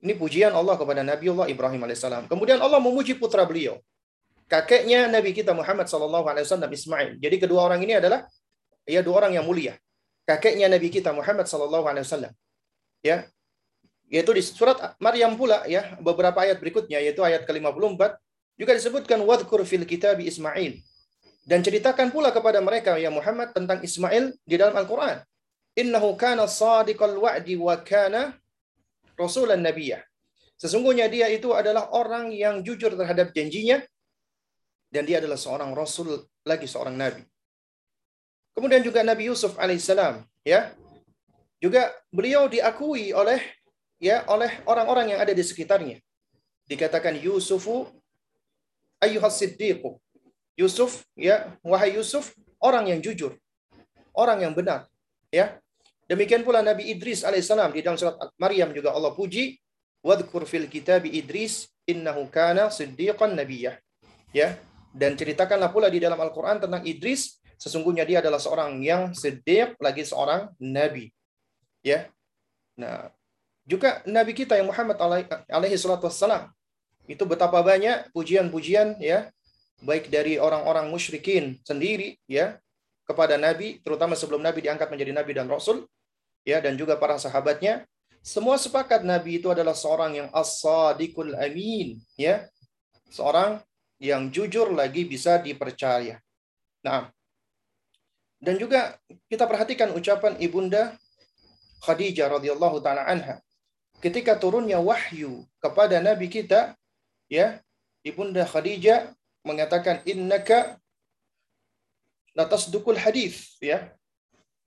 Ini pujian Allah kepada Nabi Allah Ibrahim alaihissalam. Kemudian Allah memuji putra beliau. Kakeknya Nabi kita Muhammad sallallahu alaihi wasallam Ismail. Jadi kedua orang ini adalah ya dua orang yang mulia. Kakeknya Nabi kita Muhammad sallallahu alaihi wasallam ya. Yaitu di surat Maryam pula ya. Beberapa ayat berikutnya yaitu ayat ke-54. Juga disebutkan wadhkur fil kitab Ismail. Dan ceritakan pula kepada mereka ya Muhammad tentang Ismail di dalam Al-Qur'an. Innahu kana sadiqal wa'di wa kana rasulan nabiyyah sesungguhnya dia itu adalah orang yang jujur terhadap janjinya dan dia adalah seorang rasul lagi seorang nabi. Kemudian juga Nabi Yusuf alaihissalam ya juga beliau diakui oleh ya oleh orang-orang yang ada di sekitarnya. Dikatakan Yusufu ayyuhas siddiqu. Yusuf ya wahai Yusuf orang yang jujur. Orang yang benar ya. Demikian pula Nabi Idris alaihissalam di dalam surat Maryam juga Allah puji wadhkur fil kitabi Idris innahu kana siddiqan nabiyyah. Ya, dan ceritakanlah pula di dalam Al-Qur'an tentang Idris sesungguhnya dia adalah seorang yang siddiq lagi seorang nabi ya. Nah, juga Nabi kita yang Muhammad alaihi salatu wassalam itu betapa banyak pujian-pujian ya baik dari orang-orang musyrikin sendiri ya kepada Nabi terutama sebelum Nabi diangkat menjadi Nabi dan Rasul ya dan juga para sahabatnya semua sepakat Nabi itu adalah seorang yang as-sadiqul amin ya seorang yang jujur lagi bisa dipercaya. Nah, dan juga kita perhatikan ucapan ibunda Khadijah radhiyallahu taala anha ketika turunnya wahyu kepada nabi kita ya Ibunda Khadijah mengatakan innaka latasdukul hadis ya.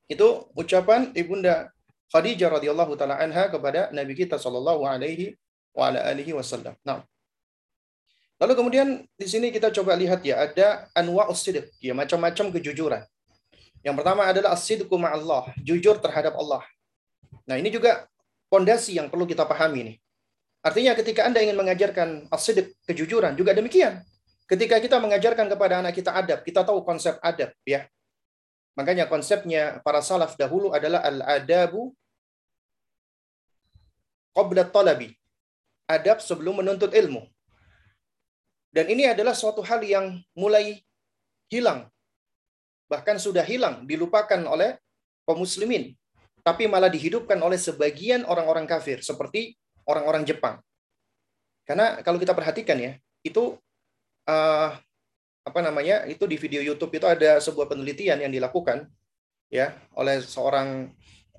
Itu ucapan Ibunda Khadijah radhiyallahu taala anha kepada Nabi kita sallallahu alaihi wa ala alihi wasallam. Nah. Lalu kemudian di sini kita coba lihat ya ada anwa sidq, ya macam-macam kejujuran. Yang pertama adalah as-sidqu ma'allah, jujur terhadap Allah. Nah, ini juga pondasi yang perlu kita pahami nih. Artinya ketika Anda ingin mengajarkan as-sidq, kejujuran, juga demikian. Ketika kita mengajarkan kepada anak kita adab, kita tahu konsep adab ya. Makanya konsepnya para salaf dahulu adalah al-adabu qabla talabi. Adab sebelum menuntut ilmu. Dan ini adalah suatu hal yang mulai hilang. Bahkan sudah hilang, dilupakan oleh kaum muslimin. Tapi malah dihidupkan oleh sebagian orang-orang kafir, seperti orang-orang Jepang. Karena kalau kita perhatikan ya, itu uh, apa namanya itu di video YouTube itu ada sebuah penelitian yang dilakukan ya oleh seorang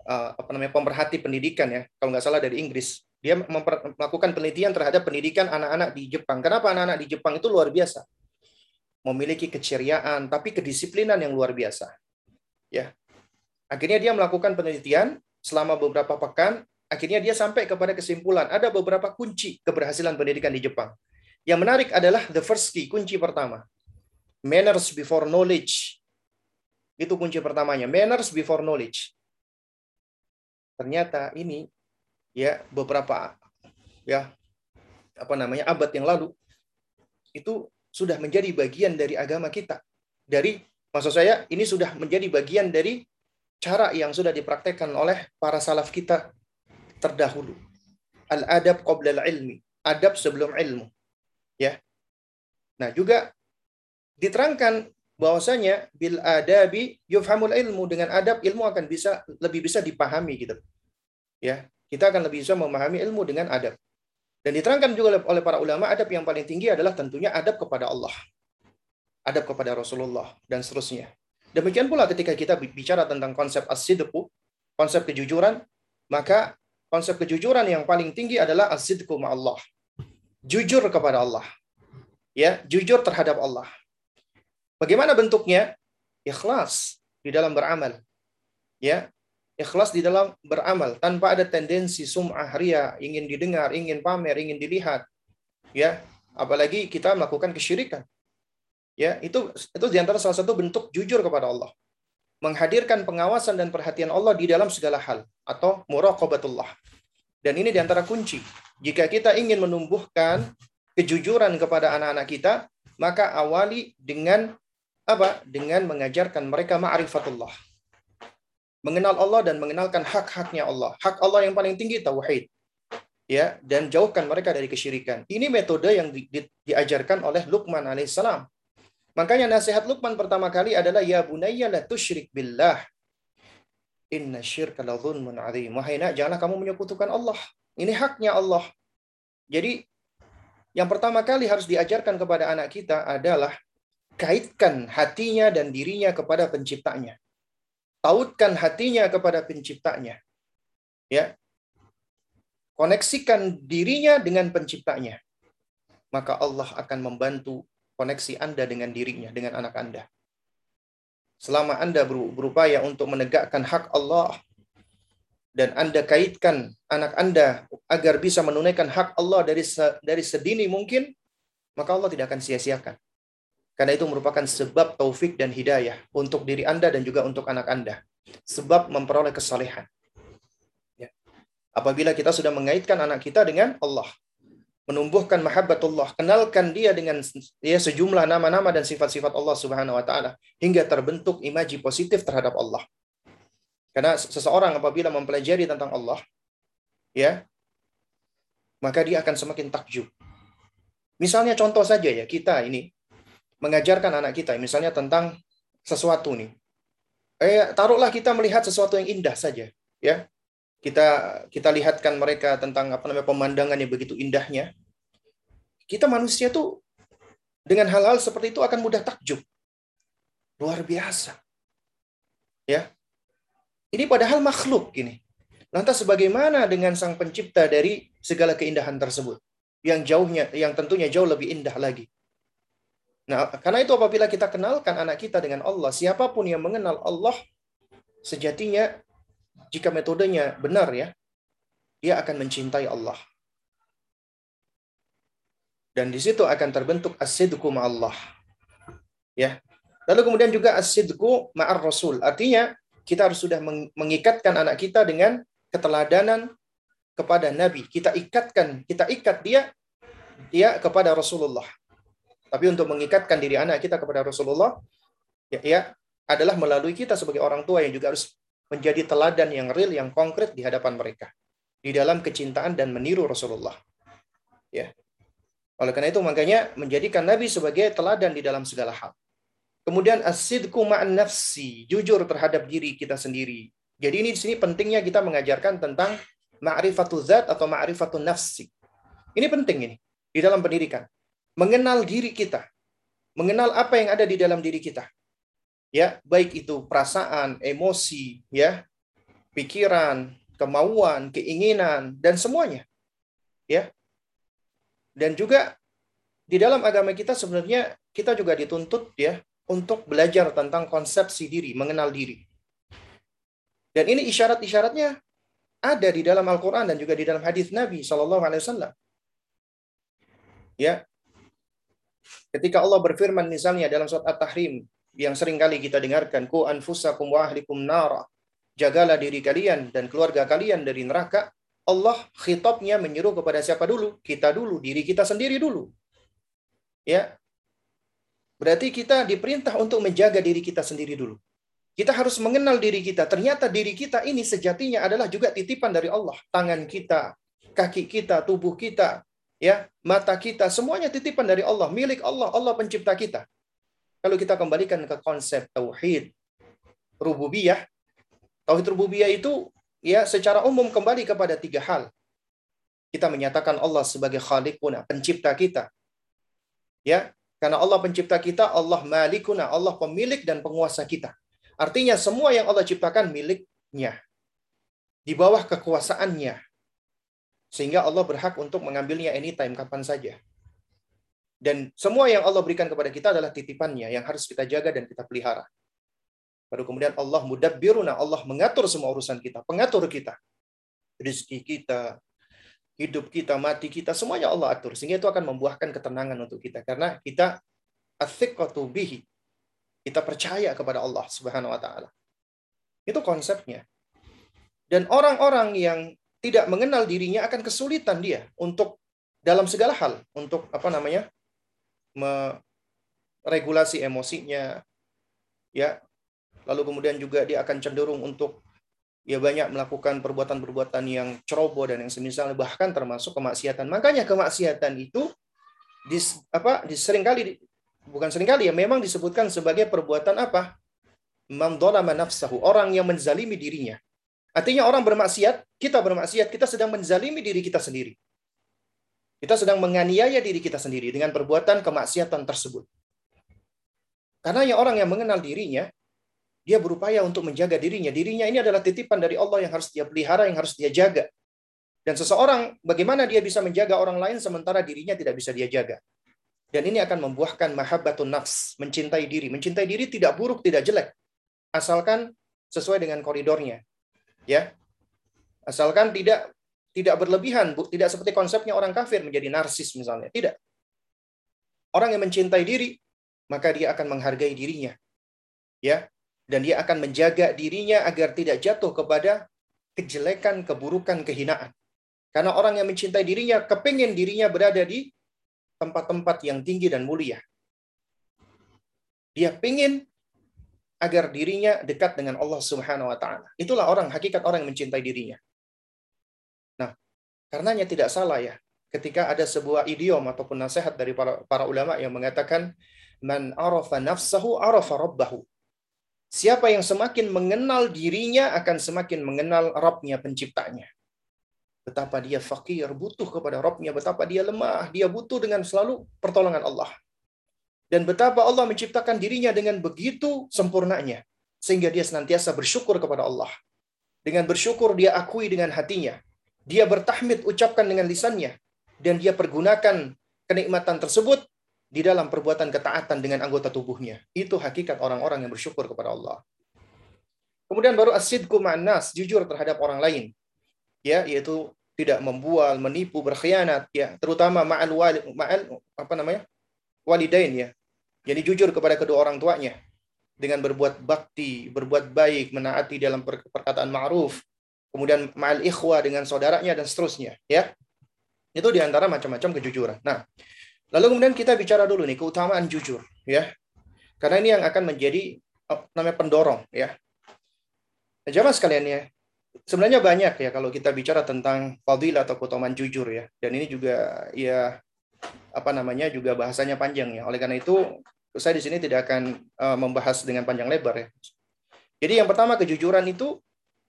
uh, apa namanya pemerhati pendidikan ya kalau nggak salah dari Inggris. Dia melakukan penelitian terhadap pendidikan anak-anak di Jepang. Kenapa anak-anak di Jepang itu luar biasa? Memiliki keceriaan tapi kedisiplinan yang luar biasa ya akhirnya dia melakukan penelitian selama beberapa pekan akhirnya dia sampai kepada kesimpulan ada beberapa kunci keberhasilan pendidikan di Jepang yang menarik adalah the first key kunci pertama Manners before knowledge. Itu kunci pertamanya. Manners before knowledge. Ternyata ini ya beberapa ya apa namanya abad yang lalu itu sudah menjadi bagian dari agama kita. Dari maksud saya ini sudah menjadi bagian dari cara yang sudah dipraktekkan oleh para salaf kita terdahulu. Al-adab qabla al-ilmi. Adab sebelum ilmu. Ya. Nah, juga diterangkan bahwasanya bil adabi yufhamul ilmu dengan adab ilmu akan bisa lebih bisa dipahami gitu. Ya, kita akan lebih bisa memahami ilmu dengan adab. Dan diterangkan juga oleh para ulama adab yang paling tinggi adalah tentunya adab kepada Allah. Adab kepada Rasulullah dan seterusnya. Demikian pula ketika kita bicara tentang konsep as-sidqu, konsep kejujuran, maka konsep kejujuran yang paling tinggi adalah as-sidqu Allah. Jujur kepada Allah. Ya, jujur terhadap Allah. Bagaimana bentuknya? Ikhlas di dalam beramal. Ya, ikhlas di dalam beramal tanpa ada tendensi sum'ah ria, ingin didengar, ingin pamer, ingin dilihat. Ya, apalagi kita melakukan kesyirikan. Ya, itu itu di antara salah satu bentuk jujur kepada Allah. Menghadirkan pengawasan dan perhatian Allah di dalam segala hal atau muraqabatullah. Dan ini di antara kunci. Jika kita ingin menumbuhkan kejujuran kepada anak-anak kita, maka awali dengan apa? Dengan mengajarkan mereka ma'rifatullah. Mengenal Allah dan mengenalkan hak-haknya Allah. Hak Allah yang paling tinggi tauhid. Ya, dan jauhkan mereka dari kesyirikan. Ini metode yang di, di, diajarkan oleh Luqman alaihissalam. Makanya nasihat Luqman pertama kali adalah ya bunayya la tusyrik billah. Inna syirka la dhulmun azim. Wahai nak, janganlah kamu menyekutukan Allah. Ini haknya Allah. Jadi yang pertama kali harus diajarkan kepada anak kita adalah kaitkan hatinya dan dirinya kepada penciptanya. Tautkan hatinya kepada penciptanya. Ya. Koneksikan dirinya dengan penciptanya. Maka Allah akan membantu koneksi Anda dengan dirinya, dengan anak Anda. Selama Anda berupaya untuk menegakkan hak Allah dan Anda kaitkan anak Anda agar bisa menunaikan hak Allah dari dari sedini mungkin, maka Allah tidak akan sia-siakan. Karena itu merupakan sebab taufik dan hidayah untuk diri Anda dan juga untuk anak Anda. Sebab memperoleh kesalehan. Ya. Apabila kita sudah mengaitkan anak kita dengan Allah. Menumbuhkan mahabbatullah. Kenalkan dia dengan ya, sejumlah nama-nama dan sifat-sifat Allah subhanahu wa ta'ala. Hingga terbentuk imaji positif terhadap Allah. Karena seseorang apabila mempelajari tentang Allah. ya Maka dia akan semakin takjub. Misalnya contoh saja ya, kita ini mengajarkan anak kita, misalnya tentang sesuatu nih. Eh, taruhlah kita melihat sesuatu yang indah saja, ya. Kita kita lihatkan mereka tentang apa namanya pemandangan yang begitu indahnya. Kita manusia tuh dengan hal-hal seperti itu akan mudah takjub. Luar biasa. Ya. Ini padahal makhluk ini. Lantas bagaimana dengan sang pencipta dari segala keindahan tersebut? yang jauhnya yang tentunya jauh lebih indah lagi. Nah, karena itu apabila kita kenalkan anak kita dengan Allah, siapa pun yang mengenal Allah sejatinya jika metodenya benar ya, dia akan mencintai Allah. Dan di situ akan terbentuk as-sidqu Allah. Ya. Lalu kemudian juga as-sidqu ma'ar rasul. Artinya kita harus sudah mengikatkan anak kita dengan keteladanan kepada Nabi. Kita ikatkan, kita ikat dia dia kepada Rasulullah. Tapi untuk mengikatkan diri anak kita kepada Rasulullah, ya, ya adalah melalui kita sebagai orang tua yang juga harus menjadi teladan yang real, yang konkret di hadapan mereka. Di dalam kecintaan dan meniru Rasulullah. Ya. Oleh karena itu makanya menjadikan Nabi sebagai teladan di dalam segala hal. Kemudian asidku ma'an nafsi, jujur terhadap diri kita sendiri. Jadi ini di sini pentingnya kita mengajarkan tentang ma'rifatul zat atau ma'rifatul nafsi. Ini penting ini di dalam pendidikan. Mengenal diri kita. Mengenal apa yang ada di dalam diri kita. Ya, baik itu perasaan, emosi, ya, pikiran, kemauan, keinginan dan semuanya. Ya. Dan juga di dalam agama kita sebenarnya kita juga dituntut ya untuk belajar tentang konsepsi diri, mengenal diri. Dan ini isyarat-isyaratnya ada di dalam Al-Quran dan juga di dalam hadis Nabi Shallallahu Alaihi Wasallam. Ya, ketika Allah berfirman misalnya dalam surat At-Tahrim yang sering kali kita dengarkan, ku anfusakum wa ahlikum nara, jagalah diri kalian dan keluarga kalian dari neraka. Allah khitabnya menyuruh kepada siapa dulu? Kita dulu, diri kita sendiri dulu. Ya. Berarti kita diperintah untuk menjaga diri kita sendiri dulu. Kita harus mengenal diri kita. Ternyata diri kita ini sejatinya adalah juga titipan dari Allah. Tangan kita, kaki kita, tubuh kita, ya, mata kita, semuanya titipan dari Allah, milik Allah, Allah pencipta kita. Kalau kita kembalikan ke konsep tauhid rububiyah, tauhid rububiyah itu ya secara umum kembali kepada tiga hal. Kita menyatakan Allah sebagai khaliquna, pencipta kita. Ya, karena Allah pencipta kita, Allah malikuna, Allah pemilik dan penguasa kita. Artinya semua yang Allah ciptakan miliknya. Di bawah kekuasaannya. Sehingga Allah berhak untuk mengambilnya anytime, kapan saja. Dan semua yang Allah berikan kepada kita adalah titipannya yang harus kita jaga dan kita pelihara. Baru kemudian Allah mudabbiruna, Allah mengatur semua urusan kita, pengatur kita. Rizki kita, hidup kita, mati kita, semuanya Allah atur. Sehingga itu akan membuahkan ketenangan untuk kita. Karena kita athiqatu bihi. Kita percaya kepada Allah Subhanahu wa taala. Itu konsepnya. Dan orang-orang yang tidak mengenal dirinya akan kesulitan dia untuk dalam segala hal, untuk apa namanya? Meregulasi emosinya ya. Lalu kemudian juga dia akan cenderung untuk ya banyak melakukan perbuatan-perbuatan yang ceroboh dan yang semisal bahkan termasuk kemaksiatan. Makanya kemaksiatan itu dis, apa diseringkali bukan sering kali ya, memang disebutkan sebagai perbuatan apa? Mamdolama nafsahu, orang yang menzalimi dirinya. Artinya orang bermaksiat, kita bermaksiat, kita sedang menzalimi diri kita sendiri. Kita sedang menganiaya diri kita sendiri dengan perbuatan kemaksiatan tersebut. Karena yang orang yang mengenal dirinya, dia berupaya untuk menjaga dirinya. Dirinya ini adalah titipan dari Allah yang harus dia pelihara, yang harus dia jaga. Dan seseorang, bagaimana dia bisa menjaga orang lain sementara dirinya tidak bisa dia jaga? Dan ini akan membuahkan mahabbatun nafs, mencintai diri. Mencintai diri tidak buruk, tidak jelek. Asalkan sesuai dengan koridornya. Ya. Asalkan tidak tidak berlebihan, tidak seperti konsepnya orang kafir menjadi narsis misalnya. Tidak. Orang yang mencintai diri, maka dia akan menghargai dirinya. Ya. Dan dia akan menjaga dirinya agar tidak jatuh kepada kejelekan, keburukan, kehinaan. Karena orang yang mencintai dirinya, kepingin dirinya berada di tempat-tempat yang tinggi dan mulia. Dia ingin agar dirinya dekat dengan Allah Subhanahu wa taala. Itulah orang hakikat orang yang mencintai dirinya. Karenanya tidak salah ya ketika ada sebuah idiom ataupun nasihat dari para, para ulama yang mengatakan man arafa nafsahu arafa rabbahu. Siapa yang semakin mengenal dirinya akan semakin mengenal Rabbnya penciptanya. Betapa dia fakir, butuh kepada Rabbnya, betapa dia lemah, dia butuh dengan selalu pertolongan Allah. Dan betapa Allah menciptakan dirinya dengan begitu sempurnanya. Sehingga dia senantiasa bersyukur kepada Allah. Dengan bersyukur dia akui dengan hatinya. Dia bertahmid ucapkan dengan lisannya. dan dia pergunakan kenikmatan tersebut di dalam perbuatan ketaatan dengan anggota tubuhnya. Itu hakikat orang-orang yang bersyukur kepada Allah. Kemudian baru asidku ma'nas, jujur terhadap orang lain. Ya, yaitu tidak membual, menipu, berkhianat, ya, terutama ma'al wali, ma'al apa namanya? walidain ya. Jadi jujur kepada kedua orang tuanya dengan berbuat bakti, berbuat baik, menaati dalam perkataan ma'ruf, kemudian ma'al ikhwa dengan saudaranya dan seterusnya, ya. Itu di antara macam-macam kejujuran. Nah, lalu kemudian kita bicara dulu nih keutamaan jujur, ya. Karena ini yang akan menjadi namanya pendorong, ya. Nah, jamaah sekalian ya, sebenarnya banyak ya kalau kita bicara tentang fadilah atau keutamaan jujur ya. Dan ini juga ya apa namanya juga bahasanya panjang ya. Oleh karena itu saya di sini tidak akan uh, membahas dengan panjang lebar ya. Jadi yang pertama kejujuran itu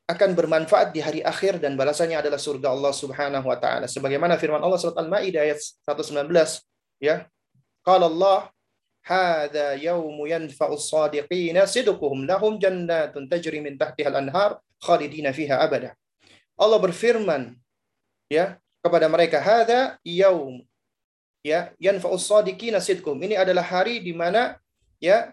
akan bermanfaat di hari akhir dan balasannya adalah surga Allah Subhanahu wa taala. Sebagaimana firman Allah surat Al-Maidah ayat 119 ya. Qala Allah hadza yaumu yanfa'u as-sadiqina sidquhum lahum jannatun tajri min tahtiha al-anhar khalidina fiha abada. Allah berfirman ya kepada mereka hadza yaum ya yanfa'u as-sadiqina sidquhum. Ini adalah hari di mana ya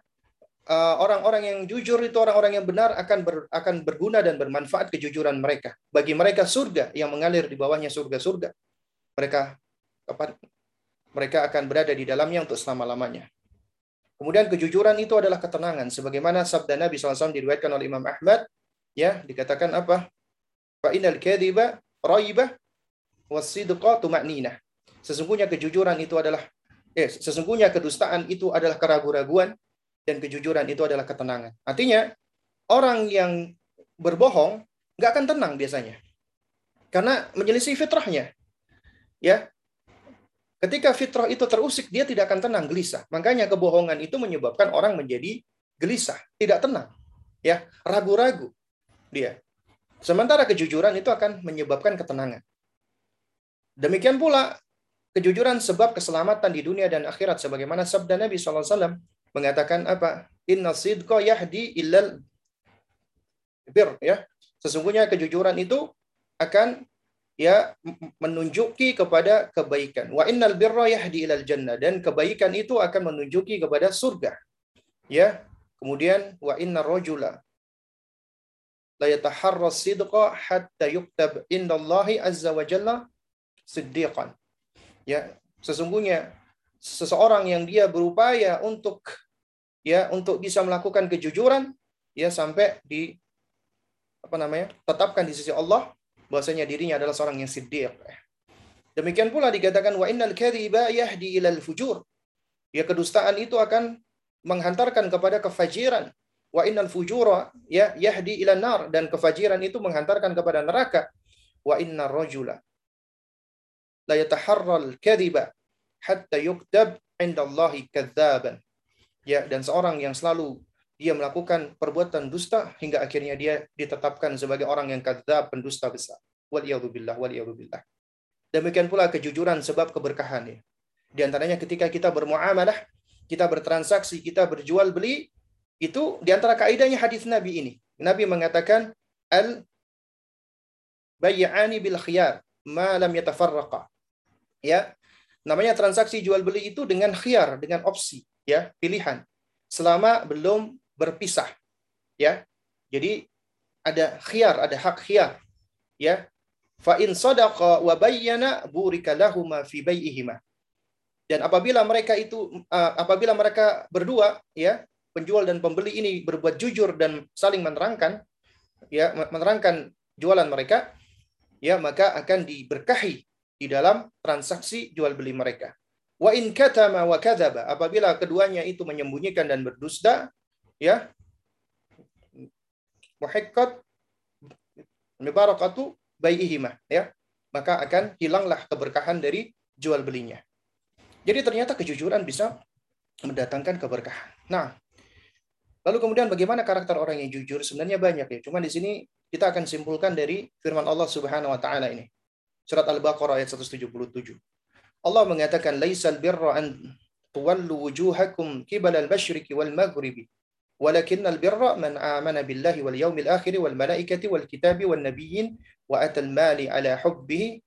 orang-orang uh, yang jujur itu orang-orang yang benar akan ber, akan berguna dan bermanfaat kejujuran mereka. Bagi mereka surga yang mengalir di bawahnya surga-surga. Mereka apa, mereka akan berada di dalamnya untuk selama-lamanya. Kemudian kejujuran itu adalah ketenangan sebagaimana sabda Nabi SAW diriwayatkan oleh Imam Ahmad ya dikatakan apa? Fa innal kadhiba raibah. Sesungguhnya kejujuran itu adalah eh sesungguhnya kedustaan itu adalah keraguan-raguan dan kejujuran itu adalah ketenangan. Artinya, orang yang berbohong nggak akan tenang biasanya. Karena menyelisih fitrahnya. Ya. Ketika fitrah itu terusik, dia tidak akan tenang, gelisah. Makanya kebohongan itu menyebabkan orang menjadi gelisah, tidak tenang. Ya, ragu-ragu dia. Sementara kejujuran itu akan menyebabkan ketenangan. Demikian pula kejujuran sebab keselamatan di dunia dan akhirat sebagaimana sabda Nabi SAW mengatakan apa? Inna sidqa yahdi illal bir ya. Sesungguhnya kejujuran itu akan ya menunjuki kepada kebaikan. Wa innal birra yahdi ilal jannah dan kebaikan itu akan menunjuki kepada surga. Ya. Kemudian wa inna rajula la yataharra sidqa hatta yuktab indallahi azza wa jalla siddiqan. Ya, sesungguhnya seseorang yang dia berupaya untuk ya untuk bisa melakukan kejujuran ya sampai di apa namanya tetapkan di sisi Allah bahwasanya dirinya adalah seorang yang siddiq. Demikian pula dikatakan wa innal kadhiba yahdi ilal fujur. Ya kedustaan itu akan menghantarkan kepada kefajiran. Wa innal fujura ya yahdi ila nar dan kefajiran itu menghantarkan kepada neraka. Wa innar rajula la yataharral kadhiba hatta yuktab inda Allahi kadzaban ya dan seorang yang selalu dia melakukan perbuatan dusta hingga akhirnya dia ditetapkan sebagai orang yang kadzab pendusta besar. Waliyadzubillah waliyadzubillah. Demikian pula kejujuran sebab keberkahan ya. Di antaranya ketika kita bermuamalah, kita bertransaksi, kita berjual beli, itu di antara kaidahnya hadis Nabi ini. Nabi mengatakan al bayyani bil khiyar ma lam yatafarraqa. Ya. Namanya transaksi jual beli itu dengan khiyar, dengan opsi ya pilihan. Selama belum berpisah ya. Jadi ada khiyar ada hak khiyar ya. Fa in sadaqa wa bayyana burika lahuma fi bai'ihima dan apabila mereka itu apabila mereka berdua ya penjual dan pembeli ini berbuat jujur dan saling menerangkan ya menerangkan jualan mereka ya maka akan diberkahi di dalam transaksi jual beli mereka Wa in katama wa kadzaba, apabila keduanya itu menyembunyikan dan berdusta, ya. Muhikkat mubarakatu bai'ihima, ya. Maka akan hilanglah keberkahan dari jual belinya. Jadi ternyata kejujuran bisa mendatangkan keberkahan. Nah, lalu kemudian bagaimana karakter orang yang jujur? Sebenarnya banyak ya. Cuma di sini kita akan simpulkan dari firman Allah Subhanahu wa taala ini. Surat Al-Baqarah ayat 177. Allah mengatakan laisal birra an tuwallu wujuhakum qibala al-masyriqi wal maghribi ولكن البر من آمن بالله واليوم الآخر والملائكة والكتاب والنبيين وأتى المال على حبه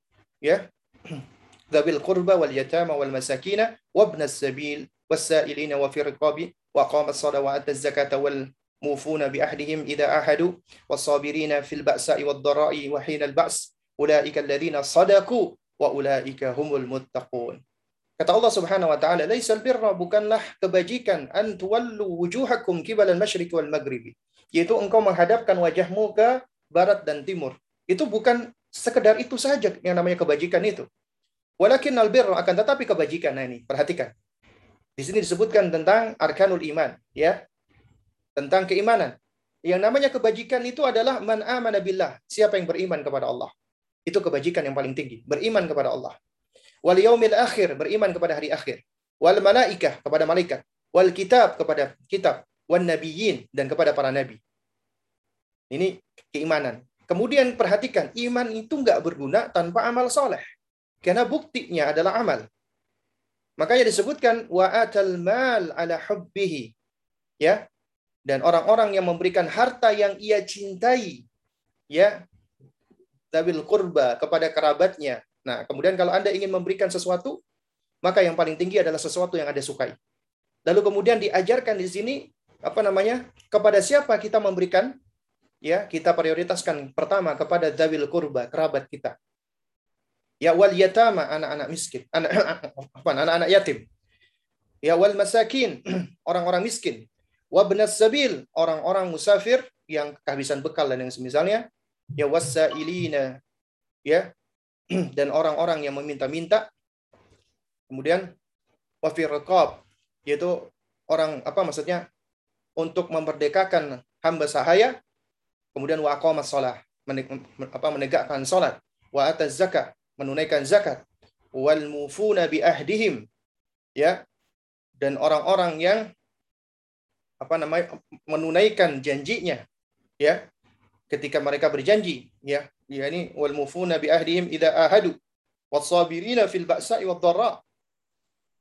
ذوي القربى واليتامى والمساكين وابن السبيل والسائلين وفي الرقاب وقام الصلاة وأتى الزكاة والموفون بأهلهم إذا عاهدوا والصابرين في البأساء والضراء وحين البأس أولئك الذين صدقوا wa ulaika humul muttaqun. Kata Allah Subhanahu wa taala, "Laisal birra bukanlah kebajikan an tuwallu wujuhakum qibala al-masyriq wal maghribi." Yaitu engkau menghadapkan wajahmu ke barat dan timur. Itu bukan sekedar itu saja yang namanya kebajikan itu. Walakin al-birra akan tetapi kebajikan nah ini, perhatikan. Di sini disebutkan tentang arkanul iman, ya. Tentang keimanan. Yang namanya kebajikan itu adalah man amana billah, siapa yang beriman kepada Allah. Itu kebajikan yang paling tinggi, beriman kepada Allah. Wal yaumil akhir, beriman kepada hari akhir. Wal malaikah kepada malaikat. Wal kitab kepada kitab. Wan nabiyyin dan kepada para nabi. Ini keimanan. Kemudian perhatikan, iman itu nggak berguna tanpa amal soleh. Karena buktinya adalah amal. Makanya disebutkan wa atal mal ala hubbihi. Ya. Dan orang-orang yang memberikan harta yang ia cintai ya dabil kurba kepada kerabatnya. Nah, kemudian kalau Anda ingin memberikan sesuatu, maka yang paling tinggi adalah sesuatu yang Anda sukai. Lalu kemudian diajarkan di sini apa namanya? Kepada siapa kita memberikan? Ya, kita prioritaskan pertama kepada dabil kurba, kerabat kita. Ya wal yatama anak-anak miskin, anak apa anak-anak yatim. Ya wal masakin orang-orang miskin. Wa sabil orang-orang musafir yang kehabisan bekal dan yang semisalnya. Ya wasailina ya. Dan orang-orang yang meminta-minta. Kemudian wafir yaitu orang apa maksudnya? Untuk memerdekakan hamba sahaya. Kemudian wa aqamas shalah. Apa menegakkan salat wa ataz zakat. Menunaikan zakat. Wal mufuna bi ahdihim. Ya. Dan orang-orang yang apa namanya menunaikan janjinya. Ya ketika mereka berjanji ya ya ini wal mufuna bi ahdihim idza ahadu wasabirina fil ba'sa'i wad dharra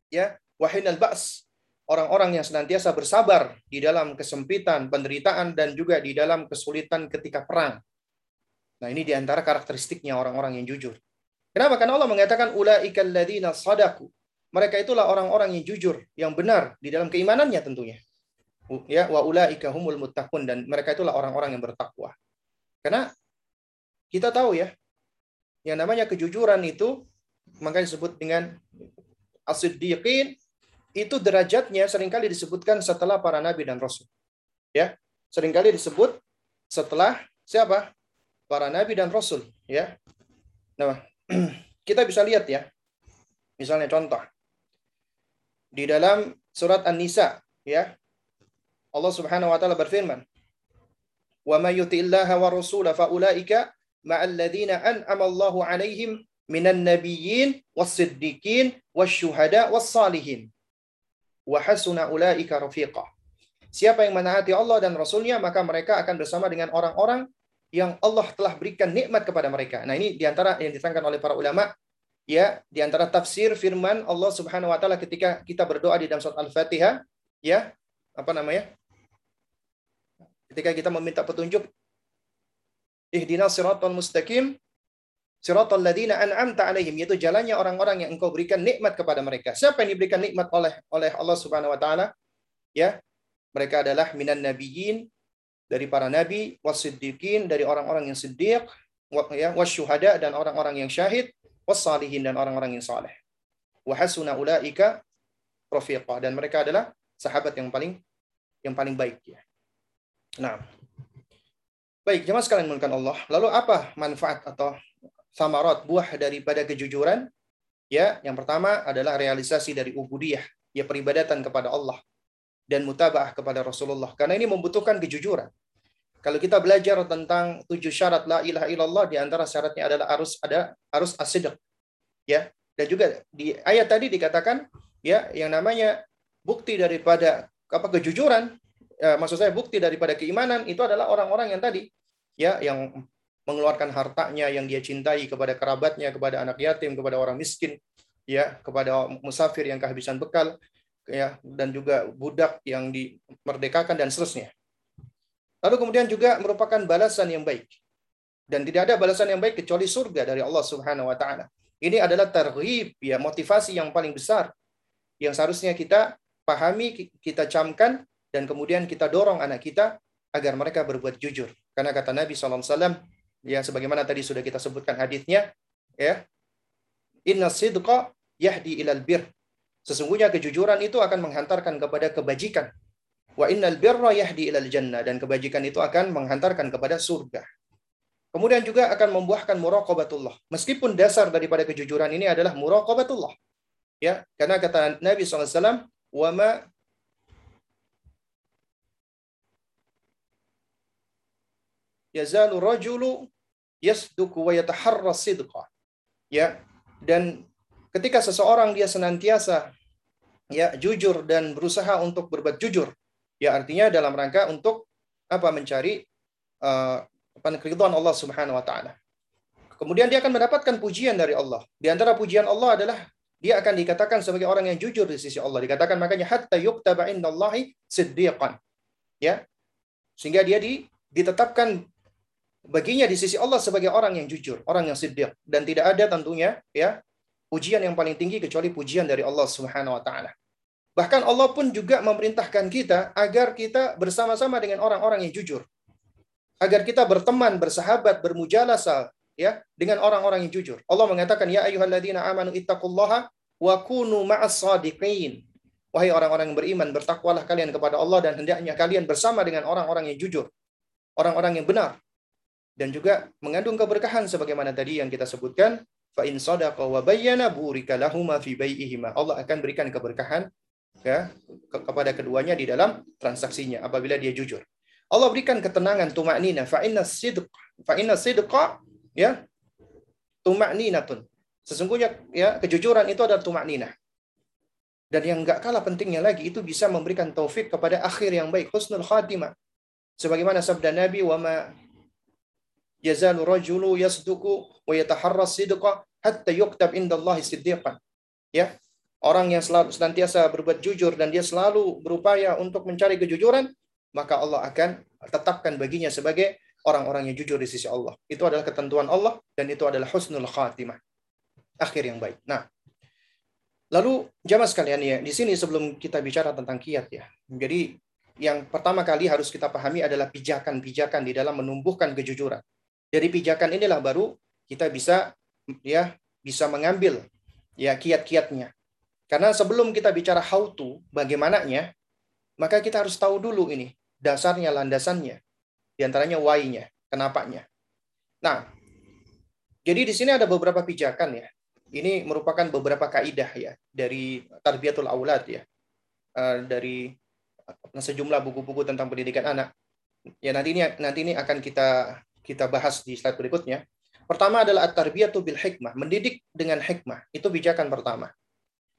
ya wahinal ba's orang-orang yang senantiasa bersabar di dalam kesempitan, penderitaan dan juga di dalam kesulitan ketika perang. Nah, ini di antara karakteristiknya orang-orang yang jujur. Kenapa? Karena Allah mengatakan ulaikal ladzina sadaku. Mereka itulah orang-orang yang jujur, yang benar di dalam keimanannya tentunya. Ya, wa ulaika humul muttaqun dan mereka itulah orang-orang yang bertakwa. Karena kita tahu ya, yang namanya kejujuran itu makanya disebut dengan as-siddiqin itu derajatnya sering kali disebutkan setelah para nabi dan rasul. Ya, sering kali disebut setelah siapa? Para nabi dan rasul, ya. Nah, kita bisa lihat ya. Misalnya contoh. Di dalam surat An-Nisa ya. Allah Subhanahu wa taala berfirman, "Wa may yuti'illaha wa rasula fa ulaika ma'al ladzina an'ama Allahu 'alaihim minan nabiyyin was-siddiqin wasyuhada was-salihin. Wa hasuna ulaika rafiqa." Siapa yang menaati Allah dan Rasulnya, maka mereka akan bersama dengan orang-orang yang Allah telah berikan nikmat kepada mereka. Nah, ini di antara yang diterangkan oleh para ulama, ya, di antara tafsir firman Allah Subhanahu Wa Taala ketika kita berdoa di dalam surat Al-Fatihah, ya, apa namanya? Ketika kita meminta petunjuk, ihdinas siratal mustaqim, siratal ladina an'amta alaihim, yaitu jalannya orang-orang yang engkau berikan nikmat kepada mereka. Siapa yang diberikan nikmat oleh oleh Allah Subhanahu Wa Taala? Ya, mereka adalah minan nabiyyin, dari para nabi, wasiddiqin dari orang-orang yang siddiq, ya, wasyuhada dan orang-orang yang syahid, wassalihin dan orang-orang yang saleh. Wa hasuna ulaika rafiqa dan mereka adalah sahabat yang paling yang paling baik ya. Nah. Baik, jemaah sekalian mulakan Allah. Lalu apa manfaat atau samarat buah daripada kejujuran? Ya, yang pertama adalah realisasi dari ubudiyah, ya peribadatan kepada Allah dan mutabaah kepada Rasulullah. Karena ini membutuhkan kejujuran. Kalau kita belajar tentang tujuh syarat la ilaha illallah di antara syaratnya adalah harus ada harus asidq. Ya. Dan juga di ayat tadi dikatakan ya yang namanya bukti daripada apa kejujuran ya, maksud saya bukti daripada keimanan itu adalah orang-orang yang tadi ya yang mengeluarkan hartanya yang dia cintai kepada kerabatnya, kepada anak yatim, kepada orang miskin, ya, kepada musafir yang kehabisan bekal, ya dan juga budak yang dimerdekakan dan seterusnya. Lalu kemudian juga merupakan balasan yang baik. Dan tidak ada balasan yang baik kecuali surga dari Allah Subhanahu wa taala. Ini adalah terhib, ya, motivasi yang paling besar yang seharusnya kita pahami, kita camkan, dan kemudian kita dorong anak kita agar mereka berbuat jujur. Karena kata Nabi SAW, ya sebagaimana tadi sudah kita sebutkan hadisnya, ya, Inna sidqa yahdi ilal bir. Sesungguhnya kejujuran itu akan menghantarkan kepada kebajikan. Wa innal birra yahdi ilal jannah. Dan kebajikan itu akan menghantarkan kepada surga. Kemudian juga akan membuahkan muraqabatullah. Meskipun dasar daripada kejujuran ini adalah muraqabatullah. Ya, karena kata Nabi SAW, wa ma yazalu rajulu yasduku wa yataharra sidqa. Ya, dan ketika seseorang dia senantiasa ya jujur dan berusaha untuk berbuat jujur, ya artinya dalam rangka untuk apa mencari uh, Allah Subhanahu wa taala. Kemudian dia akan mendapatkan pujian dari Allah. Di antara pujian Allah adalah dia akan dikatakan sebagai orang yang jujur di sisi Allah. Dikatakan makanya hatta yuktaba indallahi siddiqan. Ya. Sehingga dia di, ditetapkan baginya di sisi Allah sebagai orang yang jujur, orang yang siddiq dan tidak ada tentunya ya pujian yang paling tinggi kecuali pujian dari Allah Subhanahu wa taala. Bahkan Allah pun juga memerintahkan kita agar kita bersama-sama dengan orang-orang yang jujur. Agar kita berteman, bersahabat, bermujalasa ya dengan orang-orang yang jujur. Allah mengatakan ya ayyuhalladzina amanu ittaqullaha wa kunu ma'as. Wahai orang-orang yang beriman, bertakwalah kalian kepada Allah dan hendaknya kalian bersama dengan orang-orang yang jujur, orang-orang yang benar. Dan juga mengandung keberkahan sebagaimana tadi yang kita sebutkan, fa in sadaqa wa bayyana burika lahuma fi bai'ihima. Allah akan berikan keberkahan ya ke kepada keduanya di dalam transaksinya apabila dia jujur. Allah berikan ketenangan tumaknina fa inna sidq fa inna sidqa ya tumakninatun. Sesungguhnya ya kejujuran itu adalah tumakninah. Dan yang enggak kalah pentingnya lagi itu bisa memberikan taufik kepada akhir yang baik, husnul khatimah. Sebagaimana sabda Nabi wa ma yazalu rajulu yasduku wa yataharras sidqa hatta yuktab indallahi siddiqan. Ya. Orang yang selalu senantiasa berbuat jujur dan dia selalu berupaya untuk mencari kejujuran, maka Allah akan tetapkan baginya sebagai orang-orang yang jujur di sisi Allah. Itu adalah ketentuan Allah dan itu adalah husnul khatimah. Akhir yang baik. Nah, lalu jamaah sekalian ya, di sini sebelum kita bicara tentang kiat ya. Jadi yang pertama kali harus kita pahami adalah pijakan-pijakan di dalam menumbuhkan kejujuran. Dari pijakan inilah baru kita bisa ya bisa mengambil ya kiat-kiatnya. Karena sebelum kita bicara how to, bagaimananya, maka kita harus tahu dulu ini dasarnya, landasannya. Di antaranya why-nya, kenapanya. Nah, jadi di sini ada beberapa pijakan ya. Ini merupakan beberapa kaidah ya dari tarbiyatul aulad ya. Uh, dari sejumlah buku-buku tentang pendidikan anak. Ya nanti ini nanti ini akan kita kita bahas di slide berikutnya. Pertama adalah at-tarbiyatu bil hikmah, mendidik dengan hikmah. Itu pijakan pertama.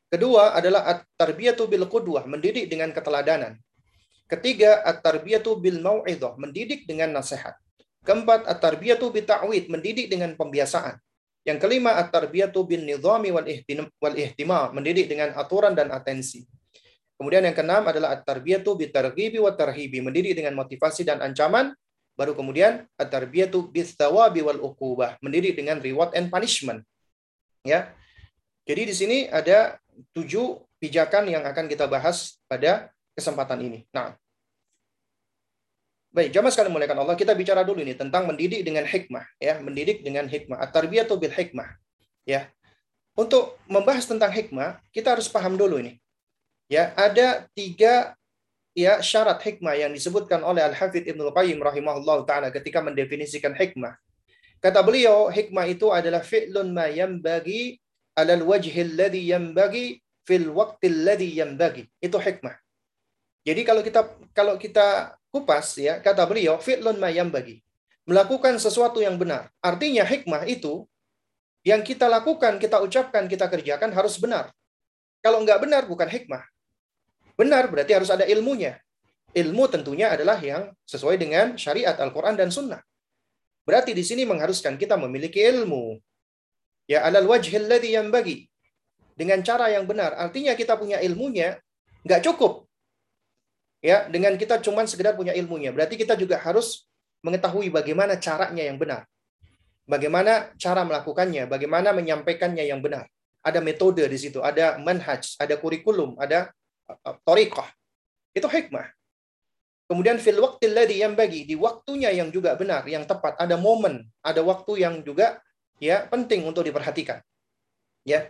Kedua adalah at-tarbiyatu bil qudwah, mendidik dengan keteladanan. Ketiga, at-tarbiyatu bil mau'idhah, mendidik dengan nasihat. Keempat, at-tarbiyatu bi ta'wid, mendidik dengan pembiasaan. Yang kelima, at-tarbiyatu bin nizami wal ihtimam, mendidik dengan aturan dan atensi. Kemudian yang keenam adalah at-tarbiyatu bi targhibi wa tarhibi, mendidik dengan motivasi dan ancaman. Baru kemudian at-tarbiyatu bis thawabi wal uqubah, mendidik dengan reward and punishment. Ya. Jadi di sini ada tujuh pijakan yang akan kita bahas pada kesempatan ini. Nah, baik, jamaah sekali muliakan Allah, kita bicara dulu ini tentang mendidik dengan hikmah, ya, mendidik dengan hikmah. At-tarbiyatu bil hikmah, ya. Untuk membahas tentang hikmah, kita harus paham dulu ini. Ya, ada tiga ya syarat hikmah yang disebutkan oleh Al-Hafidh Ibnu Qayyim rahimahullah taala ketika mendefinisikan hikmah. Kata beliau, hikmah itu adalah fi'lun ma yanbaghi alal wajhi alladhi yanbaghi fil waqti alladhi yanbaghi. Itu hikmah. Jadi kalau kita kalau kita kupas ya kata beliau fi'lun mayam bagi melakukan sesuatu yang benar. Artinya hikmah itu yang kita lakukan, kita ucapkan, kita kerjakan harus benar. Kalau nggak benar bukan hikmah. Benar berarti harus ada ilmunya. Ilmu tentunya adalah yang sesuai dengan syariat Al-Quran dan Sunnah. Berarti di sini mengharuskan kita memiliki ilmu. Ya alal wajhil yang bagi dengan cara yang benar. Artinya kita punya ilmunya nggak cukup ya dengan kita cuman sekedar punya ilmunya. Berarti kita juga harus mengetahui bagaimana caranya yang benar. Bagaimana cara melakukannya, bagaimana menyampaikannya yang benar. Ada metode di situ, ada manhaj, ada kurikulum, ada uh, torikoh. Itu hikmah. Kemudian fil waqtil yang bagi di waktunya yang juga benar, yang tepat, ada momen, ada waktu yang juga ya penting untuk diperhatikan. Ya.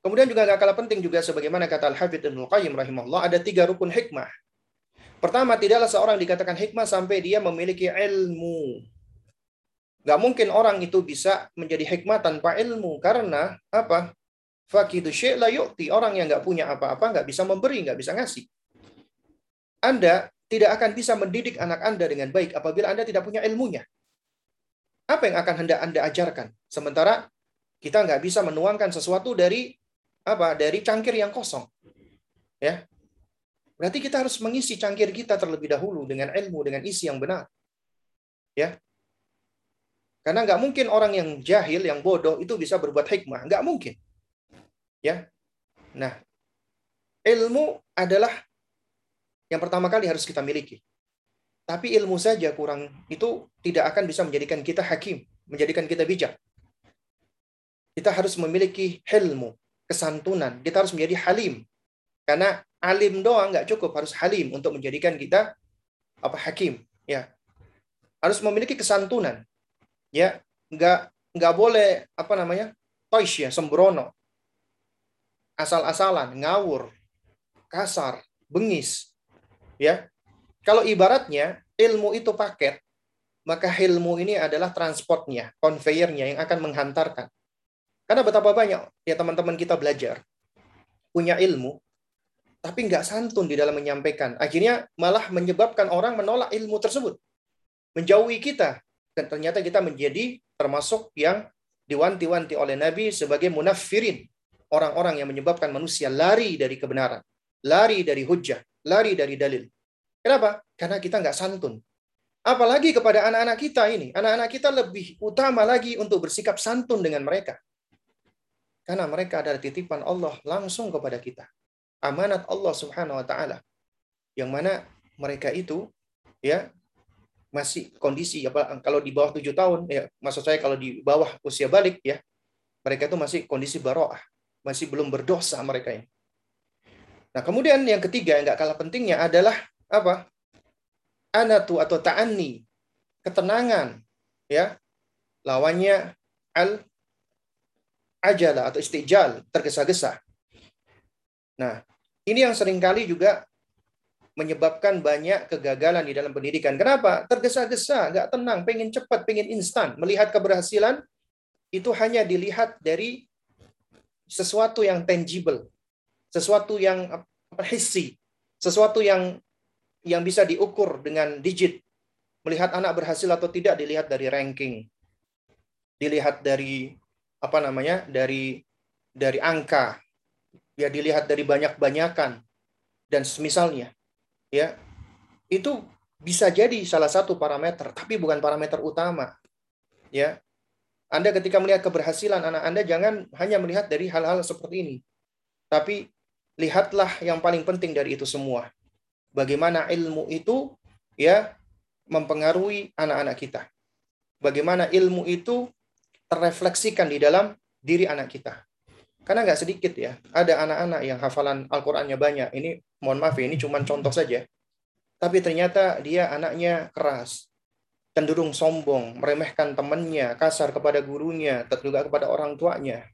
Kemudian juga gak kalah penting juga sebagaimana kata Al-Hafidz Ibnu Qayyim rahimahullah ada tiga rukun hikmah. Pertama, tidaklah seorang dikatakan hikmah sampai dia memiliki ilmu. Gak mungkin orang itu bisa menjadi hikmah tanpa ilmu karena apa? Fakidu syai' la yu'ti. Orang yang nggak punya apa-apa nggak bisa memberi, nggak bisa ngasih. Anda tidak akan bisa mendidik anak Anda dengan baik apabila Anda tidak punya ilmunya. Apa yang akan hendak Anda ajarkan? Sementara kita nggak bisa menuangkan sesuatu dari apa? Dari cangkir yang kosong. Ya. Berarti kita harus mengisi cangkir kita terlebih dahulu dengan ilmu, dengan isi yang benar. Ya. Karena nggak mungkin orang yang jahil, yang bodoh itu bisa berbuat hikmah. Nggak mungkin. Ya. Nah, ilmu adalah yang pertama kali harus kita miliki. Tapi ilmu saja kurang itu tidak akan bisa menjadikan kita hakim, menjadikan kita bijak. Kita harus memiliki ilmu, kesantunan. Kita harus menjadi halim. Karena alim doang nggak cukup, harus halim untuk menjadikan kita apa hakim. Ya, harus memiliki kesantunan. Ya, nggak nggak boleh apa namanya toys ya sembrono, asal-asalan, ngawur, kasar, bengis, Ya. Kalau ibaratnya ilmu itu paket, maka ilmu ini adalah transportnya, conveyernya yang akan menghantarkan. Karena betapa banyak ya teman-teman kita belajar, punya ilmu, tapi nggak santun di dalam menyampaikan. Akhirnya malah menyebabkan orang menolak ilmu tersebut. Menjauhi kita. Dan ternyata kita menjadi termasuk yang diwanti-wanti oleh Nabi sebagai munafirin. Orang-orang yang menyebabkan manusia lari dari kebenaran. Lari dari hujah lari dari dalil. Kenapa? Karena kita nggak santun. Apalagi kepada anak-anak kita ini. Anak-anak kita lebih utama lagi untuk bersikap santun dengan mereka. Karena mereka adalah titipan Allah langsung kepada kita. Amanat Allah subhanahu wa ta'ala. Yang mana mereka itu ya masih kondisi apa kalau di bawah tujuh tahun ya maksud saya kalau di bawah usia balik ya mereka itu masih kondisi baroah masih belum berdosa mereka ini Nah, kemudian yang ketiga yang nggak kalah pentingnya adalah apa? Anatu atau ta'anni, ketenangan, ya. Lawannya al ajala atau istijal, tergesa-gesa. Nah, ini yang sering kali juga menyebabkan banyak kegagalan di dalam pendidikan. Kenapa? Tergesa-gesa, nggak tenang, pengen cepat, pengen instan. Melihat keberhasilan itu hanya dilihat dari sesuatu yang tangible, sesuatu yang hissi, sesuatu yang yang bisa diukur dengan digit. Melihat anak berhasil atau tidak dilihat dari ranking. Dilihat dari apa namanya? dari dari angka. Ya dilihat dari banyak-banyakan dan semisalnya. Ya. Itu bisa jadi salah satu parameter, tapi bukan parameter utama. Ya. Anda ketika melihat keberhasilan anak Anda jangan hanya melihat dari hal-hal seperti ini. Tapi lihatlah yang paling penting dari itu semua. Bagaimana ilmu itu ya mempengaruhi anak-anak kita. Bagaimana ilmu itu terrefleksikan di dalam diri anak kita. Karena nggak sedikit ya, ada anak-anak yang hafalan Al-Qur'annya banyak. Ini mohon maaf ya, ini cuma contoh saja. Tapi ternyata dia anaknya keras, cenderung sombong, meremehkan temannya, kasar kepada gurunya, juga kepada orang tuanya.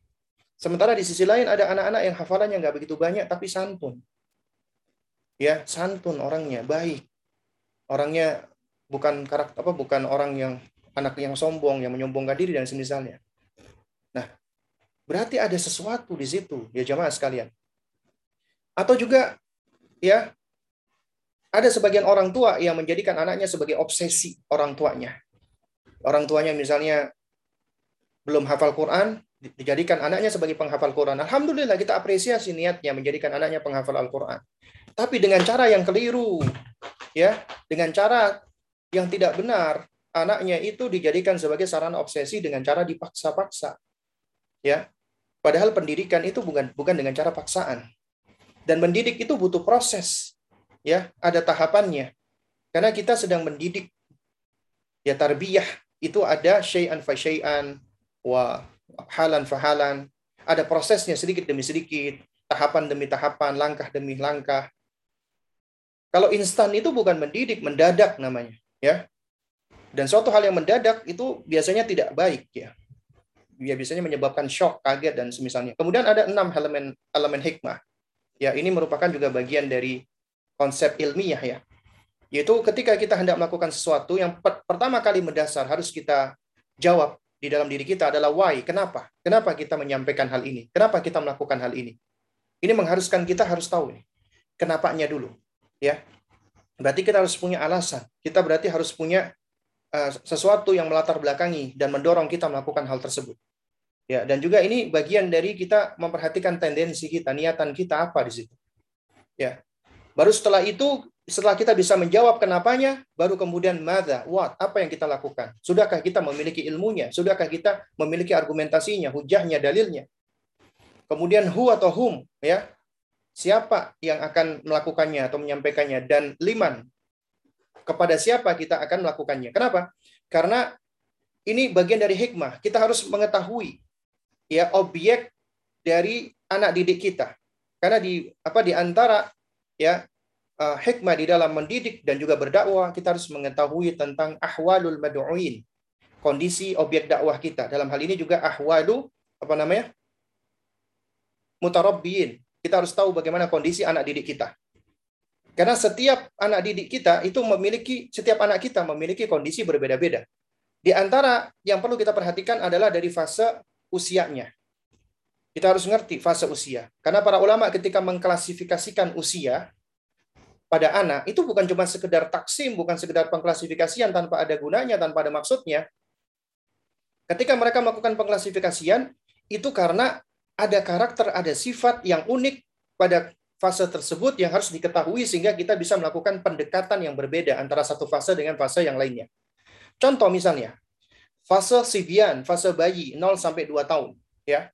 Sementara di sisi lain ada anak-anak yang hafalannya nggak begitu banyak tapi santun. Ya, santun orangnya, baik. Orangnya bukan karakter apa bukan orang yang anak yang sombong, yang menyombongkan diri dan semisalnya. Nah, berarti ada sesuatu di situ ya jamaah sekalian. Atau juga ya ada sebagian orang tua yang menjadikan anaknya sebagai obsesi orang tuanya. Orang tuanya misalnya belum hafal Quran, dijadikan anaknya sebagai penghafal Quran. Alhamdulillah kita apresiasi niatnya menjadikan anaknya penghafal Al-Quran. Tapi dengan cara yang keliru, ya, dengan cara yang tidak benar, anaknya itu dijadikan sebagai sarana obsesi dengan cara dipaksa-paksa. Ya. Padahal pendidikan itu bukan bukan dengan cara paksaan. Dan mendidik itu butuh proses. Ya, ada tahapannya. Karena kita sedang mendidik ya tarbiyah itu ada syai'an fa syai'an, wa halan fahalan. Ada prosesnya sedikit demi sedikit, tahapan demi tahapan, langkah demi langkah. Kalau instan itu bukan mendidik, mendadak namanya, ya. Dan suatu hal yang mendadak itu biasanya tidak baik, ya. Dia biasanya menyebabkan shock, kaget dan semisalnya. Kemudian ada enam elemen elemen hikmah. Ya, ini merupakan juga bagian dari konsep ilmiah ya. Yaitu ketika kita hendak melakukan sesuatu yang pertama kali mendasar harus kita jawab di dalam diri kita adalah why, kenapa? Kenapa kita menyampaikan hal ini? Kenapa kita melakukan hal ini? Ini mengharuskan kita harus tahu nih, kenapanya dulu, ya. Berarti kita harus punya alasan. Kita berarti harus punya uh, sesuatu yang melatar belakangi dan mendorong kita melakukan hal tersebut. Ya, dan juga ini bagian dari kita memperhatikan tendensi kita, niatan kita apa di situ. Ya. Baru setelah itu setelah kita bisa menjawab kenapanya, baru kemudian mother, what, apa yang kita lakukan? Sudahkah kita memiliki ilmunya? Sudahkah kita memiliki argumentasinya, hujahnya, dalilnya? Kemudian who atau whom, ya, siapa yang akan melakukannya atau menyampaikannya dan liman kepada siapa kita akan melakukannya. Kenapa? Karena ini bagian dari hikmah. Kita harus mengetahui ya objek dari anak didik kita. Karena di apa di antara ya uh, hikmah di dalam mendidik dan juga berdakwah, kita harus mengetahui tentang ahwalul mad'uin, kondisi objek dakwah kita. Dalam hal ini juga ahwalu apa namanya? mutarabbiin. Kita harus tahu bagaimana kondisi anak didik kita. Karena setiap anak didik kita itu memiliki setiap anak kita memiliki kondisi berbeda-beda. Di antara yang perlu kita perhatikan adalah dari fase usianya. Kita harus ngerti fase usia. Karena para ulama ketika mengklasifikasikan usia, pada anak itu bukan cuma sekedar taksim, bukan sekedar pengklasifikasian tanpa ada gunanya, tanpa ada maksudnya. Ketika mereka melakukan pengklasifikasian, itu karena ada karakter, ada sifat yang unik pada fase tersebut yang harus diketahui sehingga kita bisa melakukan pendekatan yang berbeda antara satu fase dengan fase yang lainnya. Contoh misalnya, fase Sibian, fase bayi 0 sampai 2 tahun, ya.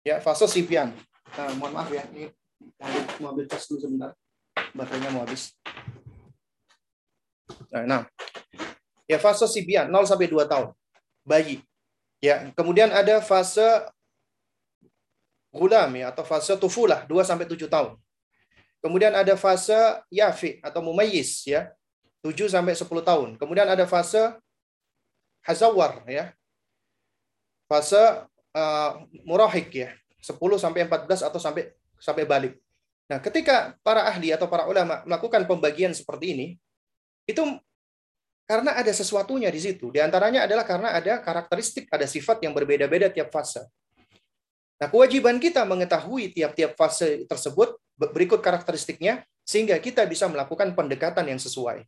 Ya, fase Sibian. Nah, mohon maaf ya, ini mau ambil tes dulu sebentar. Baterainya mau habis. Nah, nah. ya fase Sibian 0 sampai 2 tahun. Bayi. Ya, kemudian ada fase gulam ya atau fase tufulah 2 sampai 7 tahun. Kemudian ada fase yafi atau mumayyiz ya 7 sampai 10 tahun. Kemudian ada fase hazawar ya. Fase uh, murahik ya 10 sampai 14 atau sampai sampai balik. Nah, ketika para ahli atau para ulama melakukan pembagian seperti ini, itu karena ada sesuatunya di situ. Di antaranya adalah karena ada karakteristik, ada sifat yang berbeda-beda tiap fase. Nah, kewajiban kita mengetahui tiap-tiap fase tersebut berikut karakteristiknya sehingga kita bisa melakukan pendekatan yang sesuai.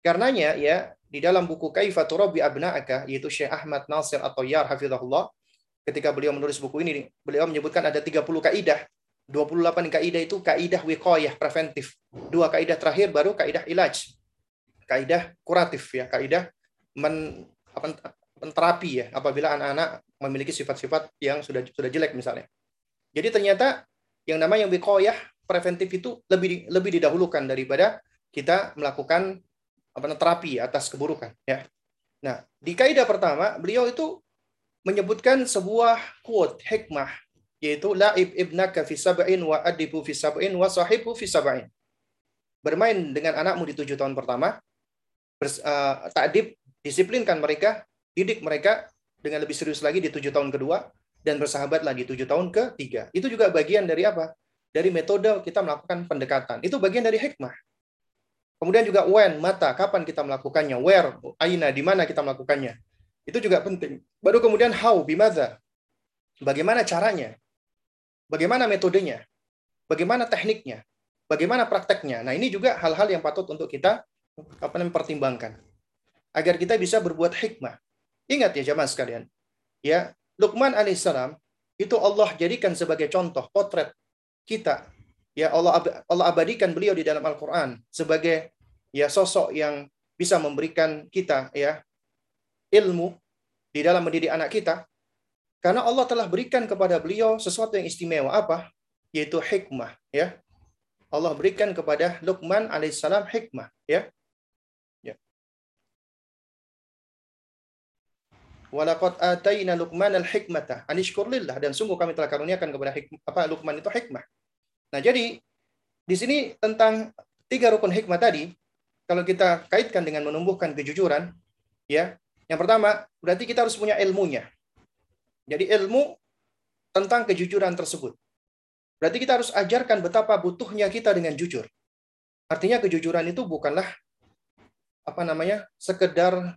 Karenanya ya di dalam buku Kaifa Turabi Abna'aka yaitu Syekh Ahmad Nasir atau Yar hafizahullah ketika beliau menulis buku ini beliau menyebutkan ada 30 kaidah 28 kaidah itu kaidah wiqayah preventif. Dua kaidah terakhir baru kaidah ilaj. Kaidah kuratif ya, kaidah men, apa, terapi ya apabila anak-anak memiliki sifat-sifat yang sudah sudah jelek misalnya. Jadi ternyata yang namanya wiqayah preventif itu lebih lebih didahulukan daripada kita melakukan apa terapi atas keburukan ya. Nah, di kaidah pertama beliau itu menyebutkan sebuah quote hikmah yaitu la'ib ibnaka fi sab'in wa adibu fi sab'in wa sahibu fi sab'in. Bermain dengan anakmu di tujuh tahun pertama, bers, uh, takdib, disiplinkan mereka, didik mereka dengan lebih serius lagi di tujuh tahun kedua, dan bersahabat lagi tujuh tahun ketiga. Itu juga bagian dari apa? Dari metode kita melakukan pendekatan. Itu bagian dari hikmah. Kemudian juga when, mata, kapan kita melakukannya, where, aina, di mana kita melakukannya. Itu juga penting. Baru kemudian how, bimadha. Bagaimana caranya? Bagaimana metodenya? Bagaimana tekniknya? Bagaimana prakteknya? Nah, ini juga hal-hal yang patut untuk kita apa namanya pertimbangkan agar kita bisa berbuat hikmah. Ingat ya jamaah sekalian. Ya, Luqman alaihissalam itu Allah jadikan sebagai contoh potret kita. Ya, Allah Allah abadikan beliau di dalam Al-Qur'an sebagai ya sosok yang bisa memberikan kita ya ilmu di dalam mendidik anak kita karena Allah telah berikan kepada beliau sesuatu yang istimewa apa? Yaitu hikmah, ya. Allah berikan kepada Luqman alaihissalam hikmah, ya. Ya. Walaqad ataina Luqman al-hikmata anishkur lillah dan sungguh kami telah karuniakan kepada hikmah, apa Luqman itu hikmah. Nah, jadi di sini tentang tiga rukun hikmah tadi, kalau kita kaitkan dengan menumbuhkan kejujuran, ya, yang pertama berarti kita harus punya ilmunya. Jadi ilmu tentang kejujuran tersebut. Berarti kita harus ajarkan betapa butuhnya kita dengan jujur. Artinya kejujuran itu bukanlah apa namanya sekedar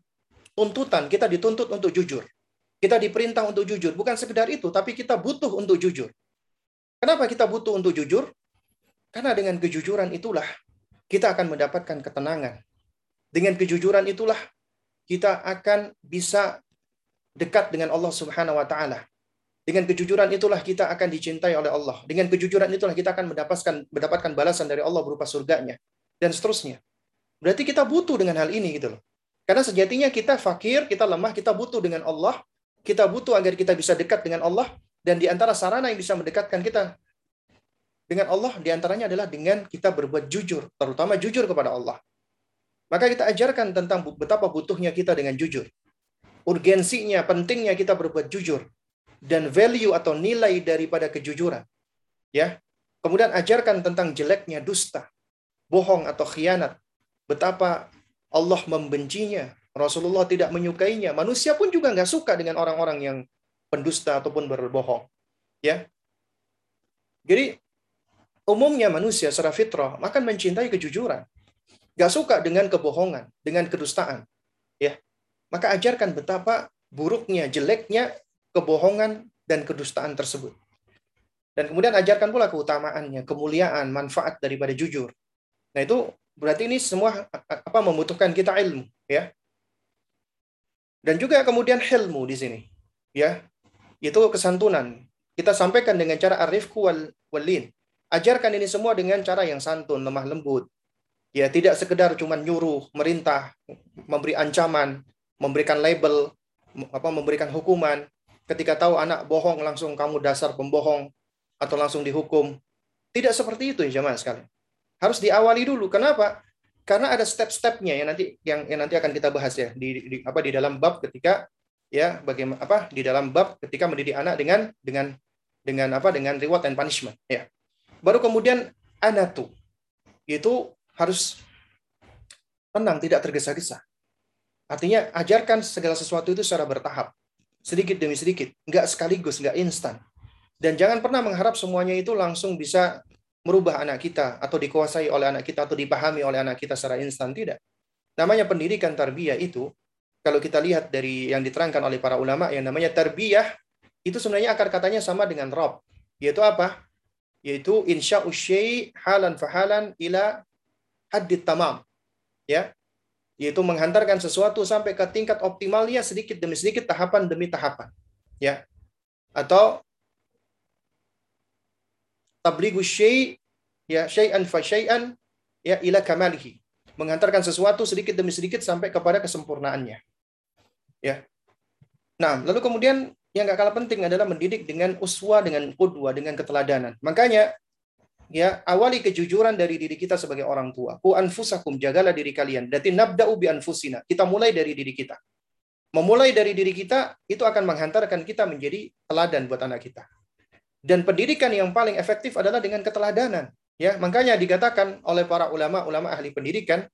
tuntutan, kita dituntut untuk jujur. Kita diperintah untuk jujur, bukan sekedar itu, tapi kita butuh untuk jujur. Kenapa kita butuh untuk jujur? Karena dengan kejujuran itulah kita akan mendapatkan ketenangan. Dengan kejujuran itulah kita akan bisa dekat dengan Allah Subhanahu wa taala. Dengan kejujuran itulah kita akan dicintai oleh Allah. Dengan kejujuran itulah kita akan mendapatkan mendapatkan balasan dari Allah berupa surganya dan seterusnya. Berarti kita butuh dengan hal ini gitu loh. Karena sejatinya kita fakir, kita lemah, kita butuh dengan Allah. Kita butuh agar kita bisa dekat dengan Allah. Dan di antara sarana yang bisa mendekatkan kita dengan Allah, di antaranya adalah dengan kita berbuat jujur. Terutama jujur kepada Allah. Maka kita ajarkan tentang betapa butuhnya kita dengan jujur. Urgensinya, pentingnya kita berbuat jujur. Dan value atau nilai daripada kejujuran. Ya, Kemudian ajarkan tentang jeleknya dusta, bohong atau khianat. Betapa Allah membencinya. Rasulullah tidak menyukainya. Manusia pun juga nggak suka dengan orang-orang yang pendusta ataupun berbohong. Ya. Jadi umumnya manusia secara fitrah akan mencintai kejujuran. Gak suka dengan kebohongan, dengan kedustaan. Ya. Maka ajarkan betapa buruknya, jeleknya kebohongan dan kedustaan tersebut. Dan kemudian ajarkan pula keutamaannya, kemuliaan, manfaat daripada jujur. Nah itu Berarti ini semua apa membutuhkan kita ilmu, ya. Dan juga kemudian ilmu di sini, ya. Itu kesantunan. Kita sampaikan dengan cara arifku wal walin. Ajarkan ini semua dengan cara yang santun, lemah lembut. Ya, tidak sekedar cuma nyuruh, merintah, memberi ancaman, memberikan label, apa memberikan hukuman. Ketika tahu anak bohong langsung kamu dasar pembohong atau langsung dihukum. Tidak seperti itu ya jemaah sekalian. Harus diawali dulu. Kenapa? Karena ada step-stepnya yang nanti yang, yang nanti akan kita bahas ya di, di apa di dalam bab ketika ya bagaimana apa di dalam bab ketika mendidik anak dengan dengan dengan apa dengan reward and punishment ya. Baru kemudian anatu itu harus tenang tidak tergesa-gesa. Artinya ajarkan segala sesuatu itu secara bertahap, sedikit demi sedikit, nggak sekaligus, nggak instan. Dan jangan pernah mengharap semuanya itu langsung bisa merubah anak kita atau dikuasai oleh anak kita atau dipahami oleh anak kita secara instan tidak. Namanya pendidikan tarbiyah itu kalau kita lihat dari yang diterangkan oleh para ulama yang namanya tarbiyah itu sebenarnya akar katanya sama dengan rob yaitu apa? Yaitu insya usyai halan fahalan ila hadid tamam. Ya, yaitu menghantarkan sesuatu sampai ke tingkat optimalnya sedikit demi sedikit tahapan demi tahapan ya atau tabligu syai ya syai'an fa syai'an ya ila kamalihi. Mengantarkan sesuatu sedikit demi sedikit sampai kepada kesempurnaannya. Ya. Nah, lalu kemudian yang gak kalah penting adalah mendidik dengan uswa, dengan qudwa, dengan keteladanan. Makanya ya awali kejujuran dari diri kita sebagai orang tua. Ku anfusakum jagalah diri kalian. Berarti nabda'u bi anfusina. Kita mulai dari diri kita. Memulai dari diri kita itu akan menghantarkan kita menjadi teladan buat anak kita. Dan pendidikan yang paling efektif adalah dengan keteladanan. Ya, makanya dikatakan oleh para ulama, ulama ahli pendidikan,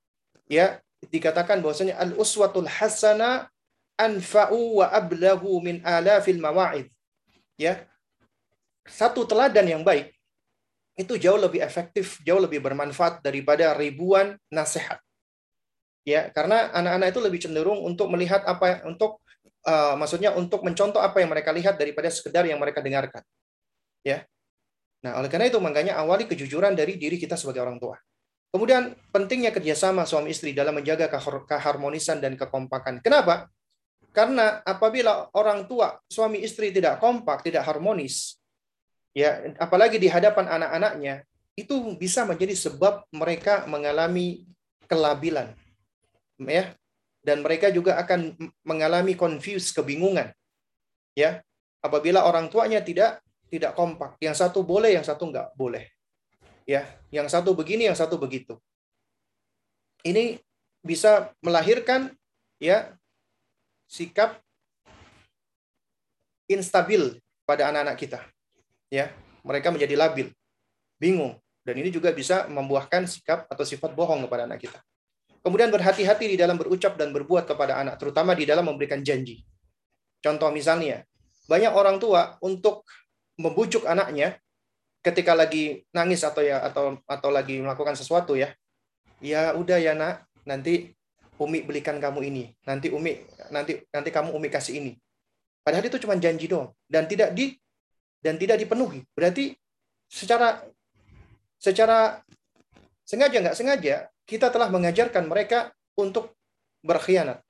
ya, dikatakan bahwasanya al uswatul hasana anfa'u wa ablahu min alafil mawa'id. Ya. Satu teladan yang baik itu jauh lebih efektif, jauh lebih bermanfaat daripada ribuan nasihat. Ya, karena anak-anak itu lebih cenderung untuk melihat apa untuk uh, maksudnya untuk mencontoh apa yang mereka lihat daripada sekedar yang mereka dengarkan. Ya. Nah, oleh karena itu makanya awali kejujuran dari diri kita sebagai orang tua. Kemudian pentingnya kerjasama suami istri dalam menjaga keharmonisan dan kekompakan. Kenapa? Karena apabila orang tua suami istri tidak kompak, tidak harmonis, ya apalagi di hadapan anak-anaknya, itu bisa menjadi sebab mereka mengalami kelabilan, ya, dan mereka juga akan mengalami confuse, kebingungan, ya, apabila orang tuanya tidak tidak kompak. Yang satu boleh, yang satu nggak boleh. Ya, yang satu begini, yang satu begitu. Ini bisa melahirkan ya sikap instabil pada anak-anak kita. Ya, mereka menjadi labil, bingung, dan ini juga bisa membuahkan sikap atau sifat bohong kepada anak kita. Kemudian berhati-hati di dalam berucap dan berbuat kepada anak, terutama di dalam memberikan janji. Contoh misalnya, banyak orang tua untuk membujuk anaknya ketika lagi nangis atau ya atau atau lagi melakukan sesuatu ya. Ya udah ya nak, nanti Umi belikan kamu ini. Nanti Umi nanti nanti kamu Umi kasih ini. Padahal itu cuma janji doang dan tidak di dan tidak dipenuhi. Berarti secara secara sengaja nggak sengaja kita telah mengajarkan mereka untuk berkhianat,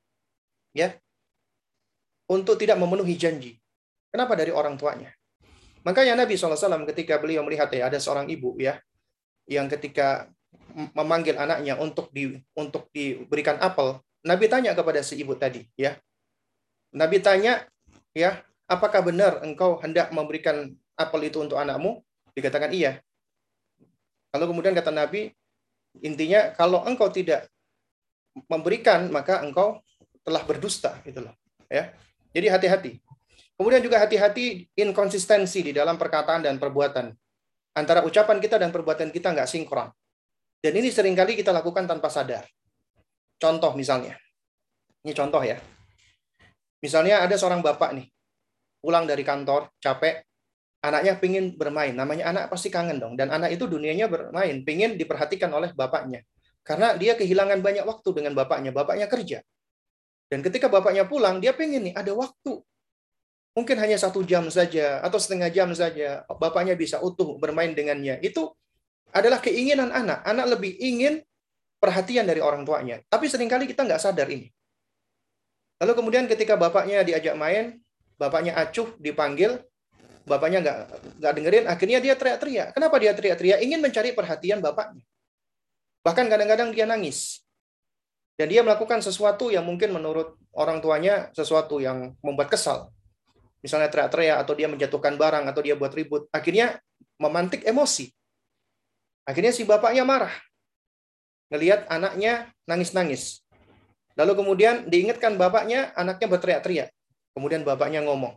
ya, untuk tidak memenuhi janji. Kenapa dari orang tuanya? Makanya Nabi SAW ketika beliau melihat ya ada seorang ibu ya yang ketika memanggil anaknya untuk di untuk diberikan apel, Nabi tanya kepada si ibu tadi ya. Nabi tanya ya, apakah benar engkau hendak memberikan apel itu untuk anakmu? Dikatakan iya. Lalu kemudian kata Nabi, intinya kalau engkau tidak memberikan maka engkau telah berdusta gitu loh ya. Jadi hati-hati. Kemudian juga hati-hati inkonsistensi di dalam perkataan dan perbuatan. Antara ucapan kita dan perbuatan kita nggak sinkron. Dan ini sering kali kita lakukan tanpa sadar. Contoh misalnya. Ini contoh ya. Misalnya ada seorang bapak nih pulang dari kantor capek anaknya pingin bermain. Namanya anak pasti kangen dong. Dan anak itu dunianya bermain, pingin diperhatikan oleh bapaknya. Karena dia kehilangan banyak waktu dengan bapaknya. Bapaknya kerja. Dan ketika bapaknya pulang, dia pengen nih ada waktu. Mungkin hanya satu jam saja atau setengah jam saja. Bapaknya bisa utuh bermain dengannya. Itu adalah keinginan anak. Anak lebih ingin perhatian dari orang tuanya. Tapi sering kali kita nggak sadar ini. Lalu kemudian ketika bapaknya diajak main, bapaknya acuh, dipanggil, bapaknya nggak nggak dengerin, akhirnya dia teriak-teriak. Kenapa dia teriak-teriak? Ingin mencari perhatian bapaknya. Bahkan kadang-kadang dia nangis. Dan dia melakukan sesuatu yang mungkin menurut orang tuanya sesuatu yang membuat kesal. Misalnya teriak-teriak atau dia menjatuhkan barang atau dia buat ribut. Akhirnya memantik emosi. Akhirnya si bapaknya marah. Ngelihat anaknya nangis-nangis. Lalu kemudian diingatkan bapaknya, anaknya berteriak-teriak. Kemudian bapaknya ngomong,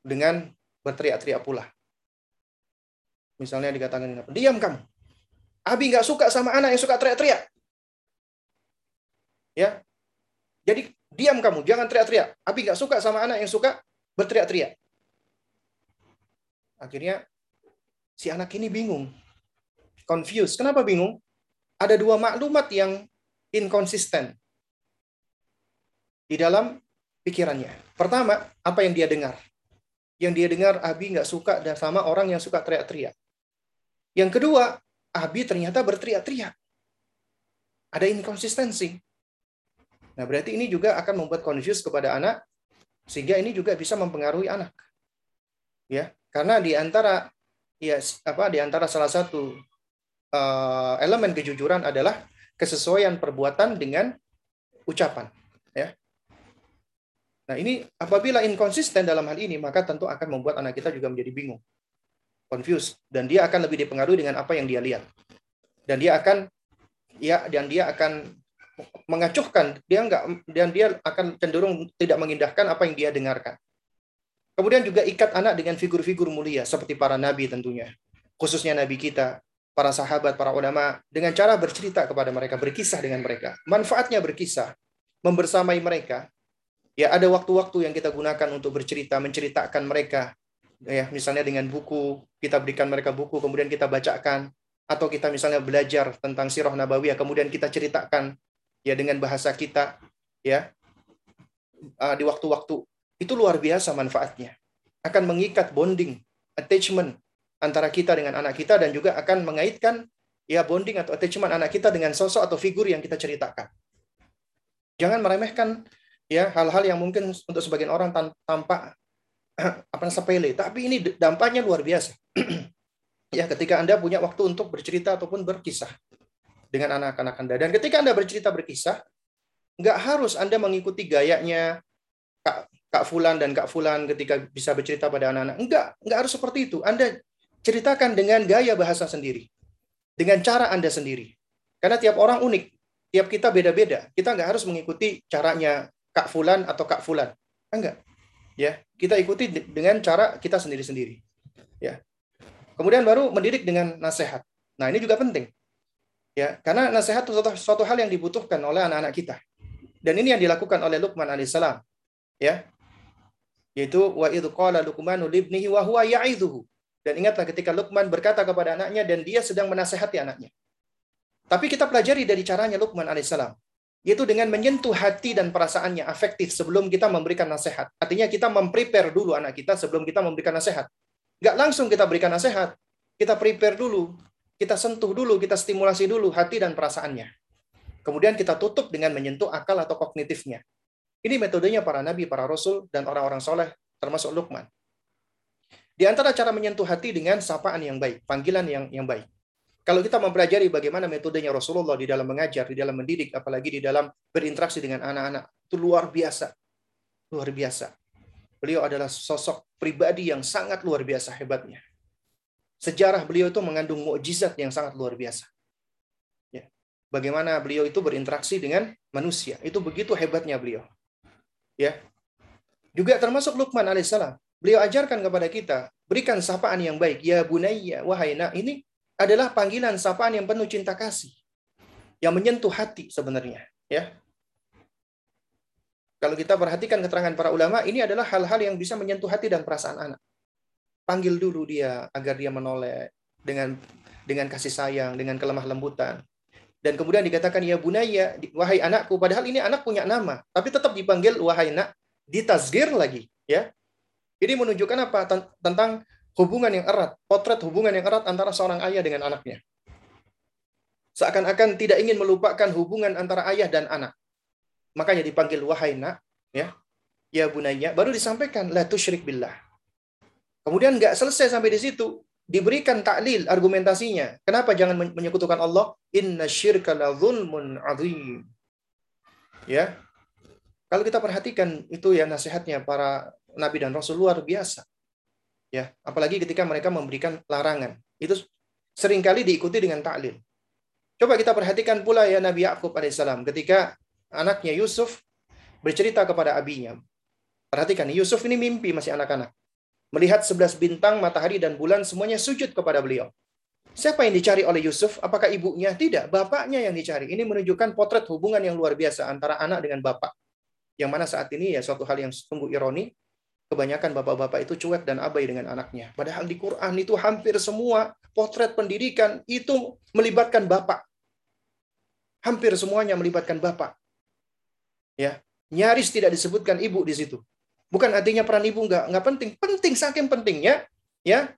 dengan berteriak-teriak pula. Misalnya dikatakan, diam kamu. Abi nggak suka sama anak yang suka teriak-teriak. Ya, jadi diam kamu, jangan teriak-teriak. Abi nggak suka sama anak yang suka berteriak-teriak. Akhirnya si anak ini bingung, confused. Kenapa bingung? Ada dua maklumat yang inkonsisten di dalam pikirannya. Pertama, apa yang dia dengar yang dia dengar Abi nggak suka dan sama orang yang suka teriak-teriak. Yang kedua, Abi ternyata berteriak-teriak. Ada inkonsistensi. Nah, berarti ini juga akan membuat confuse kepada anak sehingga ini juga bisa mempengaruhi anak. Ya, karena di antara ya apa di antara salah satu uh, elemen kejujuran adalah kesesuaian perbuatan dengan ucapan, ya. Nah, ini apabila inkonsisten dalam hal ini, maka tentu akan membuat anak kita juga menjadi bingung, confused, dan dia akan lebih dipengaruhi dengan apa yang dia lihat. Dan dia akan ya dan dia akan mengacuhkan, dia enggak dan dia akan cenderung tidak mengindahkan apa yang dia dengarkan. Kemudian juga ikat anak dengan figur-figur mulia seperti para nabi tentunya, khususnya nabi kita, para sahabat, para ulama dengan cara bercerita kepada mereka, berkisah dengan mereka. Manfaatnya berkisah, membersamai mereka, Ya, ada waktu-waktu yang kita gunakan untuk bercerita, menceritakan mereka. Ya, misalnya dengan buku, kita berikan mereka buku, kemudian kita bacakan atau kita misalnya belajar tentang sirah nabawiyah, kemudian kita ceritakan ya dengan bahasa kita ya uh, di waktu-waktu itu luar biasa manfaatnya. Akan mengikat bonding, attachment antara kita dengan anak kita dan juga akan mengaitkan ya bonding atau attachment anak kita dengan sosok atau figur yang kita ceritakan. Jangan meremehkan ya hal-hal yang mungkin untuk sebagian orang tampak apa sepele, tapi ini dampaknya luar biasa. ya, ketika Anda punya waktu untuk bercerita ataupun berkisah dengan anak-anak Anda. Dan ketika Anda bercerita berkisah, nggak harus Anda mengikuti gayanya Kak, Kak Fulan dan Kak Fulan ketika bisa bercerita pada anak-anak. Enggak, enggak harus seperti itu. Anda ceritakan dengan gaya bahasa sendiri. Dengan cara Anda sendiri. Karena tiap orang unik. Tiap kita beda-beda. Kita nggak harus mengikuti caranya Kak Fulan atau Kak Fulan. Enggak. Ya, kita ikuti dengan cara kita sendiri-sendiri. Ya. Kemudian baru mendidik dengan nasihat. Nah, ini juga penting. Ya, karena nasihat itu suatu, suatu hal yang dibutuhkan oleh anak-anak kita. Dan ini yang dilakukan oleh Luqman alaihissalam. Ya. Yaitu wa idh qala Luqmanu libnihi wa huwa. Dan ingatlah ketika Luqman berkata kepada anaknya dan dia sedang menasehati anaknya. Tapi kita pelajari dari caranya Luqman alaihissalam yaitu dengan menyentuh hati dan perasaannya afektif sebelum kita memberikan nasihat. Artinya kita memprepare dulu anak kita sebelum kita memberikan nasihat. Nggak langsung kita berikan nasihat, kita prepare dulu, kita sentuh dulu, kita stimulasi dulu hati dan perasaannya. Kemudian kita tutup dengan menyentuh akal atau kognitifnya. Ini metodenya para nabi, para rasul, dan orang-orang soleh, termasuk Luqman. Di antara cara menyentuh hati dengan sapaan yang baik, panggilan yang yang baik. Kalau kita mempelajari bagaimana metodenya Rasulullah di dalam mengajar, di dalam mendidik, apalagi di dalam berinteraksi dengan anak-anak, itu luar biasa. Luar biasa. Beliau adalah sosok pribadi yang sangat luar biasa hebatnya. Sejarah beliau itu mengandung mukjizat yang sangat luar biasa. Ya. Bagaimana beliau itu berinteraksi dengan manusia. Itu begitu hebatnya beliau. Ya. Juga termasuk Luqman alaihissalam. Beliau ajarkan kepada kita, berikan sapaan yang baik. Ya bunayya, wahai nak. Ini adalah panggilan sapaan yang penuh cinta kasih. Yang menyentuh hati sebenarnya. ya. Kalau kita perhatikan keterangan para ulama, ini adalah hal-hal yang bisa menyentuh hati dan perasaan anak. Panggil dulu dia agar dia menoleh dengan dengan kasih sayang, dengan kelemah lembutan. Dan kemudian dikatakan ya bunaya, wahai anakku. Padahal ini anak punya nama, tapi tetap dipanggil wahai nak, ditazgir lagi, ya. Ini menunjukkan apa? Tentang hubungan yang erat, potret hubungan yang erat antara seorang ayah dengan anaknya. Seakan-akan tidak ingin melupakan hubungan antara ayah dan anak. Makanya dipanggil wahai nak, ya. Ya bunaya, baru disampaikan la tusyrik billah. Kemudian nggak selesai sampai di situ, diberikan taklil argumentasinya. Kenapa jangan menyekutukan Allah? Inna syirka la zulmun azim. Ya. Kalau kita perhatikan itu ya nasihatnya para nabi dan rasul luar biasa ya apalagi ketika mereka memberikan larangan itu sering kali diikuti dengan taklil coba kita perhatikan pula ya Nabi Yakub alaihissalam ketika anaknya Yusuf bercerita kepada abinya perhatikan Yusuf ini mimpi masih anak-anak melihat sebelas bintang matahari dan bulan semuanya sujud kepada beliau Siapa yang dicari oleh Yusuf? Apakah ibunya? Tidak, bapaknya yang dicari. Ini menunjukkan potret hubungan yang luar biasa antara anak dengan bapak. Yang mana saat ini ya suatu hal yang sungguh ironi, kebanyakan bapak-bapak itu cuek dan abai dengan anaknya. Padahal di Quran itu hampir semua potret pendidikan itu melibatkan bapak. Hampir semuanya melibatkan bapak. Ya, nyaris tidak disebutkan ibu di situ. Bukan artinya peran ibu nggak nggak penting, penting saking pentingnya, ya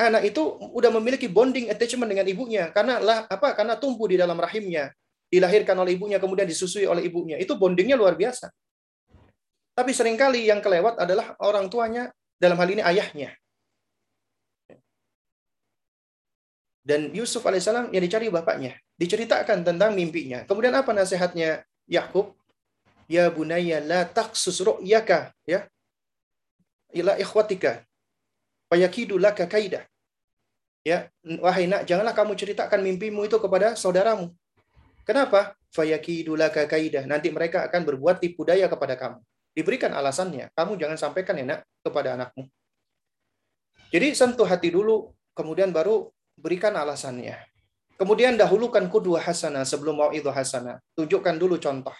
anak itu udah memiliki bonding attachment dengan ibunya karena lah apa karena tumbuh di dalam rahimnya dilahirkan oleh ibunya kemudian disusui oleh ibunya itu bondingnya luar biasa tapi sering kali yang kelewat adalah orang tuanya, dalam hal ini ayahnya. Dan Yusuf alaihissalam yang dicari bapaknya. Diceritakan tentang mimpinya. Kemudian apa nasihatnya Yakub? Ya bunaya la taksus ru'yaka. Ya. Ila ikhwatika. Fayakidu laka kaidah. Ya, wahai nak, janganlah kamu ceritakan mimpimu itu kepada saudaramu. Kenapa? Fayakidu laka kaidah. Nanti mereka akan berbuat tipu daya kepada kamu. Diberikan alasannya. Kamu jangan sampaikan ya nak kepada anakmu. Jadi sentuh hati dulu, kemudian baru berikan alasannya. Kemudian dahulukan kedua hasanah sebelum mau itu hasanah. Tunjukkan dulu contoh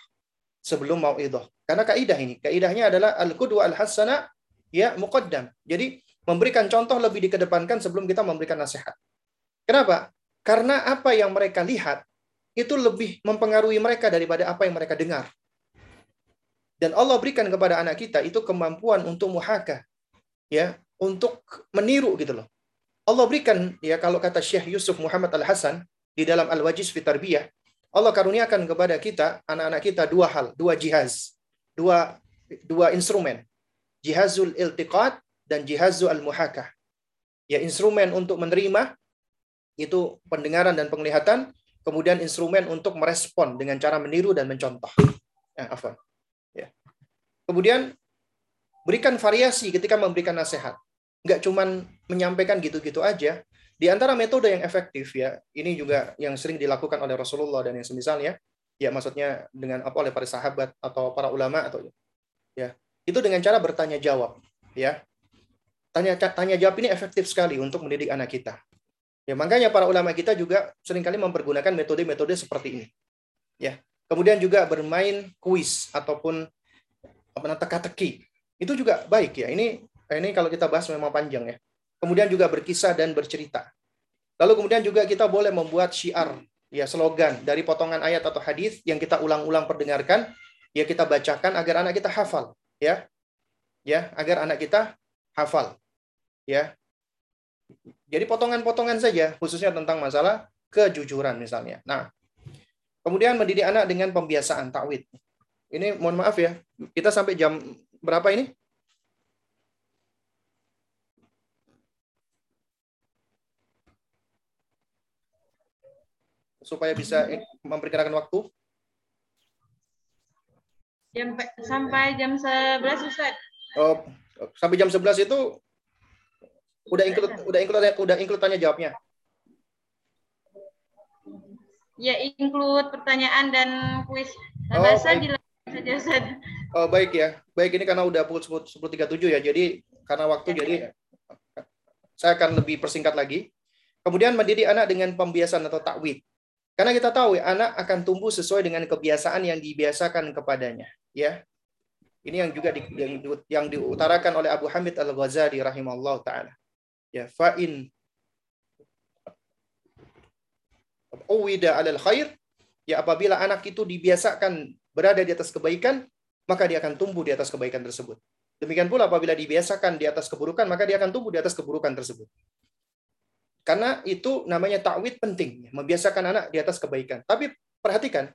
sebelum mau itu. Karena kaidah ini, kaidahnya adalah al kedua al hasanah ya muqaddam. Jadi memberikan contoh lebih dikedepankan sebelum kita memberikan nasihat. Kenapa? Karena apa yang mereka lihat itu lebih mempengaruhi mereka daripada apa yang mereka dengar. Dan Allah berikan kepada anak kita itu kemampuan untuk muhaka. Ya, untuk meniru gitu loh. Allah berikan ya kalau kata Syekh Yusuf Muhammad Al Hasan di dalam Al Wajiz fi Tarbiyah, Allah karuniakan kepada kita anak-anak kita dua hal, dua jihaz, dua dua instrumen. Jihazul iltiqat dan jihazul al-muhakah. Ya, instrumen untuk menerima itu pendengaran dan penglihatan, kemudian instrumen untuk merespon dengan cara meniru dan mencontoh. Afan. Kemudian berikan variasi ketika memberikan nasihat. Nggak cuman menyampaikan gitu-gitu aja. Di antara metode yang efektif ya, ini juga yang sering dilakukan oleh Rasulullah dan yang semisalnya, ya maksudnya dengan apa oleh para sahabat atau para ulama atau ya itu dengan cara bertanya jawab, ya. Tanya tanya jawab ini efektif sekali untuk mendidik anak kita. Ya, makanya para ulama kita juga sering kali mempergunakan metode-metode seperti ini. Ya. Kemudian juga bermain kuis ataupun apa teka-teki. Itu juga baik ya. Ini ini kalau kita bahas memang panjang ya. Kemudian juga berkisah dan bercerita. Lalu kemudian juga kita boleh membuat syiar, ya slogan dari potongan ayat atau hadis yang kita ulang-ulang perdengarkan, ya kita bacakan agar anak kita hafal, ya. Ya, agar anak kita hafal. Ya. Jadi potongan-potongan saja khususnya tentang masalah kejujuran misalnya. Nah, kemudian mendidik anak dengan pembiasaan takwid. Ini mohon maaf ya, kita sampai jam berapa ini? supaya bisa memperkirakan waktu? Jam, sampai jam 11 Ustaz. Oh, sampai jam 11 itu udah include udah include udah include tanya jawabnya. Ya, include pertanyaan dan kuis. Oh, bahasa saja. Oh, baik ya. Baik ini karena udah pukul 10.37 ya. Jadi karena waktu ya. jadi saya akan lebih persingkat lagi. Kemudian mendidik anak dengan pembiasan atau takwid. Karena kita tahu ya, anak akan tumbuh sesuai dengan kebiasaan yang dibiasakan kepadanya. Ya, ini yang juga di, yang, yang diutarakan oleh Abu Hamid Al Ghazali rahimahullah taala. Ya, fa'in uwida alal khair ya apabila anak itu dibiasakan berada di atas kebaikan maka dia akan tumbuh di atas kebaikan tersebut demikian pula apabila dibiasakan di atas keburukan maka dia akan tumbuh di atas keburukan tersebut karena itu namanya takwid penting, membiasakan anak di atas kebaikan. Tapi perhatikan,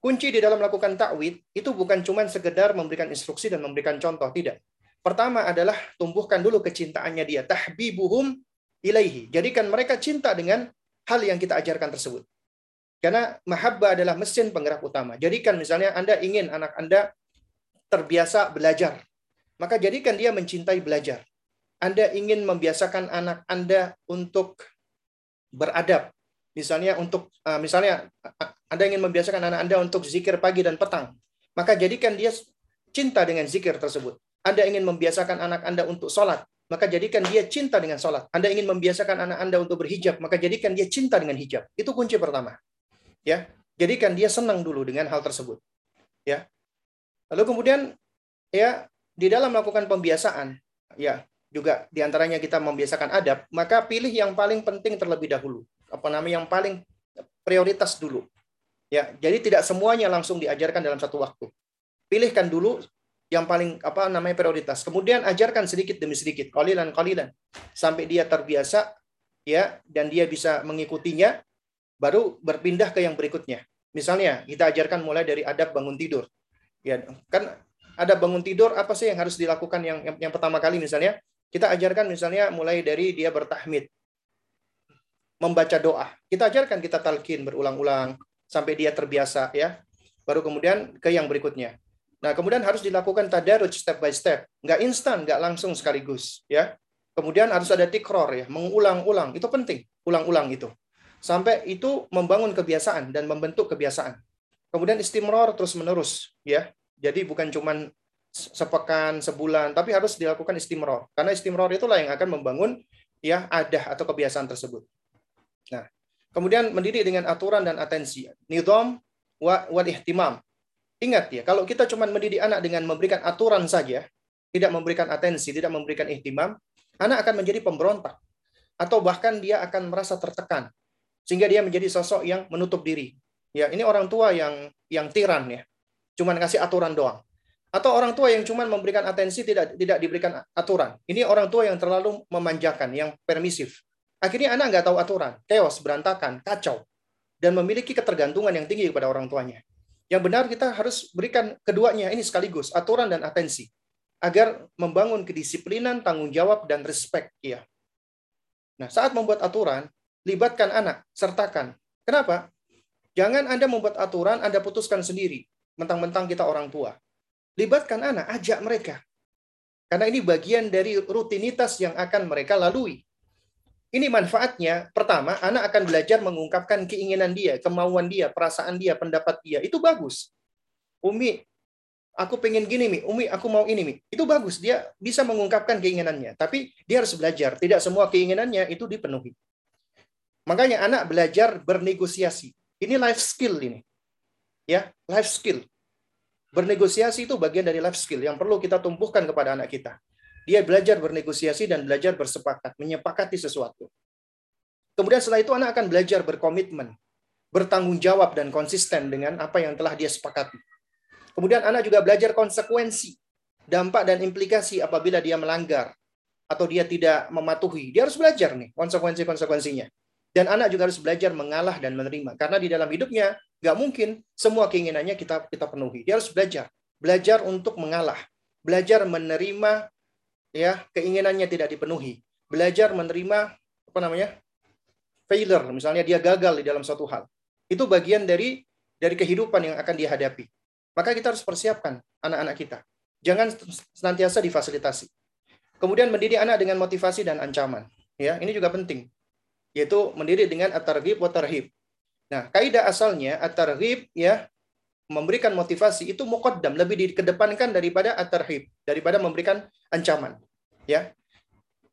kunci di dalam melakukan takwid itu bukan cuma sekedar memberikan instruksi dan memberikan contoh, tidak. Pertama adalah tumbuhkan dulu kecintaannya dia, tahbibuhum ilaihi. Jadikan mereka cinta dengan hal yang kita ajarkan tersebut. Karena mahabbah adalah mesin penggerak utama. Jadikan misalnya Anda ingin anak Anda terbiasa belajar, maka jadikan dia mencintai belajar. Anda ingin membiasakan anak Anda untuk beradab. Misalnya untuk uh, misalnya Anda ingin membiasakan anak Anda untuk zikir pagi dan petang, maka jadikan dia cinta dengan zikir tersebut. Anda ingin membiasakan anak Anda untuk sholat, maka jadikan dia cinta dengan sholat. Anda ingin membiasakan anak Anda untuk berhijab, maka jadikan dia cinta dengan hijab. Itu kunci pertama. Ya, jadikan dia senang dulu dengan hal tersebut. Ya. Lalu kemudian ya di dalam melakukan pembiasaan, ya juga di antaranya kita membiasakan adab, maka pilih yang paling penting terlebih dahulu. Apa namanya yang paling prioritas dulu. Ya, jadi tidak semuanya langsung diajarkan dalam satu waktu. Pilihkan dulu yang paling apa namanya prioritas. Kemudian ajarkan sedikit demi sedikit, kalilan kalilan sampai dia terbiasa ya dan dia bisa mengikutinya baru berpindah ke yang berikutnya. Misalnya, kita ajarkan mulai dari adab bangun tidur. Ya, kan ada bangun tidur apa sih yang harus dilakukan yang yang, yang pertama kali misalnya kita ajarkan misalnya mulai dari dia bertahmid, membaca doa. Kita ajarkan kita talkin berulang-ulang sampai dia terbiasa ya. Baru kemudian ke yang berikutnya. Nah, kemudian harus dilakukan tadarus step by step. Nggak instan, nggak langsung sekaligus ya. Kemudian harus ada tikror ya, mengulang-ulang. Itu penting, ulang-ulang itu. Sampai itu membangun kebiasaan dan membentuk kebiasaan. Kemudian istimror terus-menerus ya. Jadi bukan cuman sepekan, sebulan, tapi harus dilakukan istimror. Karena istimror itulah yang akan membangun ya adah atau kebiasaan tersebut. Nah, kemudian mendidik dengan aturan dan atensi. Nidom wa wal ihtimam. Ingat ya, kalau kita cuma mendidik anak dengan memberikan aturan saja, tidak memberikan atensi, tidak memberikan ihtimam, anak akan menjadi pemberontak. Atau bahkan dia akan merasa tertekan. Sehingga dia menjadi sosok yang menutup diri. Ya, ini orang tua yang yang tiran ya. Cuman kasih aturan doang atau orang tua yang cuma memberikan atensi tidak tidak diberikan aturan. Ini orang tua yang terlalu memanjakan, yang permisif. Akhirnya anak nggak tahu aturan, chaos, berantakan, kacau, dan memiliki ketergantungan yang tinggi kepada orang tuanya. Yang benar kita harus berikan keduanya ini sekaligus, aturan dan atensi, agar membangun kedisiplinan, tanggung jawab, dan respect. Ya. Nah, saat membuat aturan, libatkan anak, sertakan. Kenapa? Jangan Anda membuat aturan, Anda putuskan sendiri. Mentang-mentang kita orang tua Libatkan anak, ajak mereka. Karena ini bagian dari rutinitas yang akan mereka lalui. Ini manfaatnya, pertama, anak akan belajar mengungkapkan keinginan dia, kemauan dia, perasaan dia, pendapat dia. Itu bagus. Umi, aku pengen gini mi, Umi aku mau ini mi. Itu bagus, dia bisa mengungkapkan keinginannya. Tapi dia harus belajar, tidak semua keinginannya itu dipenuhi. Makanya anak belajar bernegosiasi. Ini life skill ini. Ya, life skill. Bernegosiasi itu bagian dari life skill yang perlu kita tumbuhkan kepada anak kita. Dia belajar bernegosiasi dan belajar bersepakat, menyepakati sesuatu. Kemudian setelah itu anak akan belajar berkomitmen, bertanggung jawab dan konsisten dengan apa yang telah dia sepakati. Kemudian anak juga belajar konsekuensi, dampak dan implikasi apabila dia melanggar atau dia tidak mematuhi. Dia harus belajar nih konsekuensi-konsekuensinya. Dan anak juga harus belajar mengalah dan menerima. Karena di dalam hidupnya nggak mungkin semua keinginannya kita kita penuhi. Dia harus belajar, belajar untuk mengalah, belajar menerima ya keinginannya tidak dipenuhi, belajar menerima apa namanya failure, misalnya dia gagal di dalam suatu hal. Itu bagian dari dari kehidupan yang akan dihadapi. Maka kita harus persiapkan anak-anak kita. Jangan senantiasa difasilitasi. Kemudian mendidik anak dengan motivasi dan ancaman. Ya, ini juga penting. Yaitu mendidik dengan at-targhib wa tarhib. Nah, kaidah asalnya at-targhib ya memberikan motivasi itu muqaddam lebih dikedepankan daripada at-tarhib, daripada memberikan ancaman. Ya.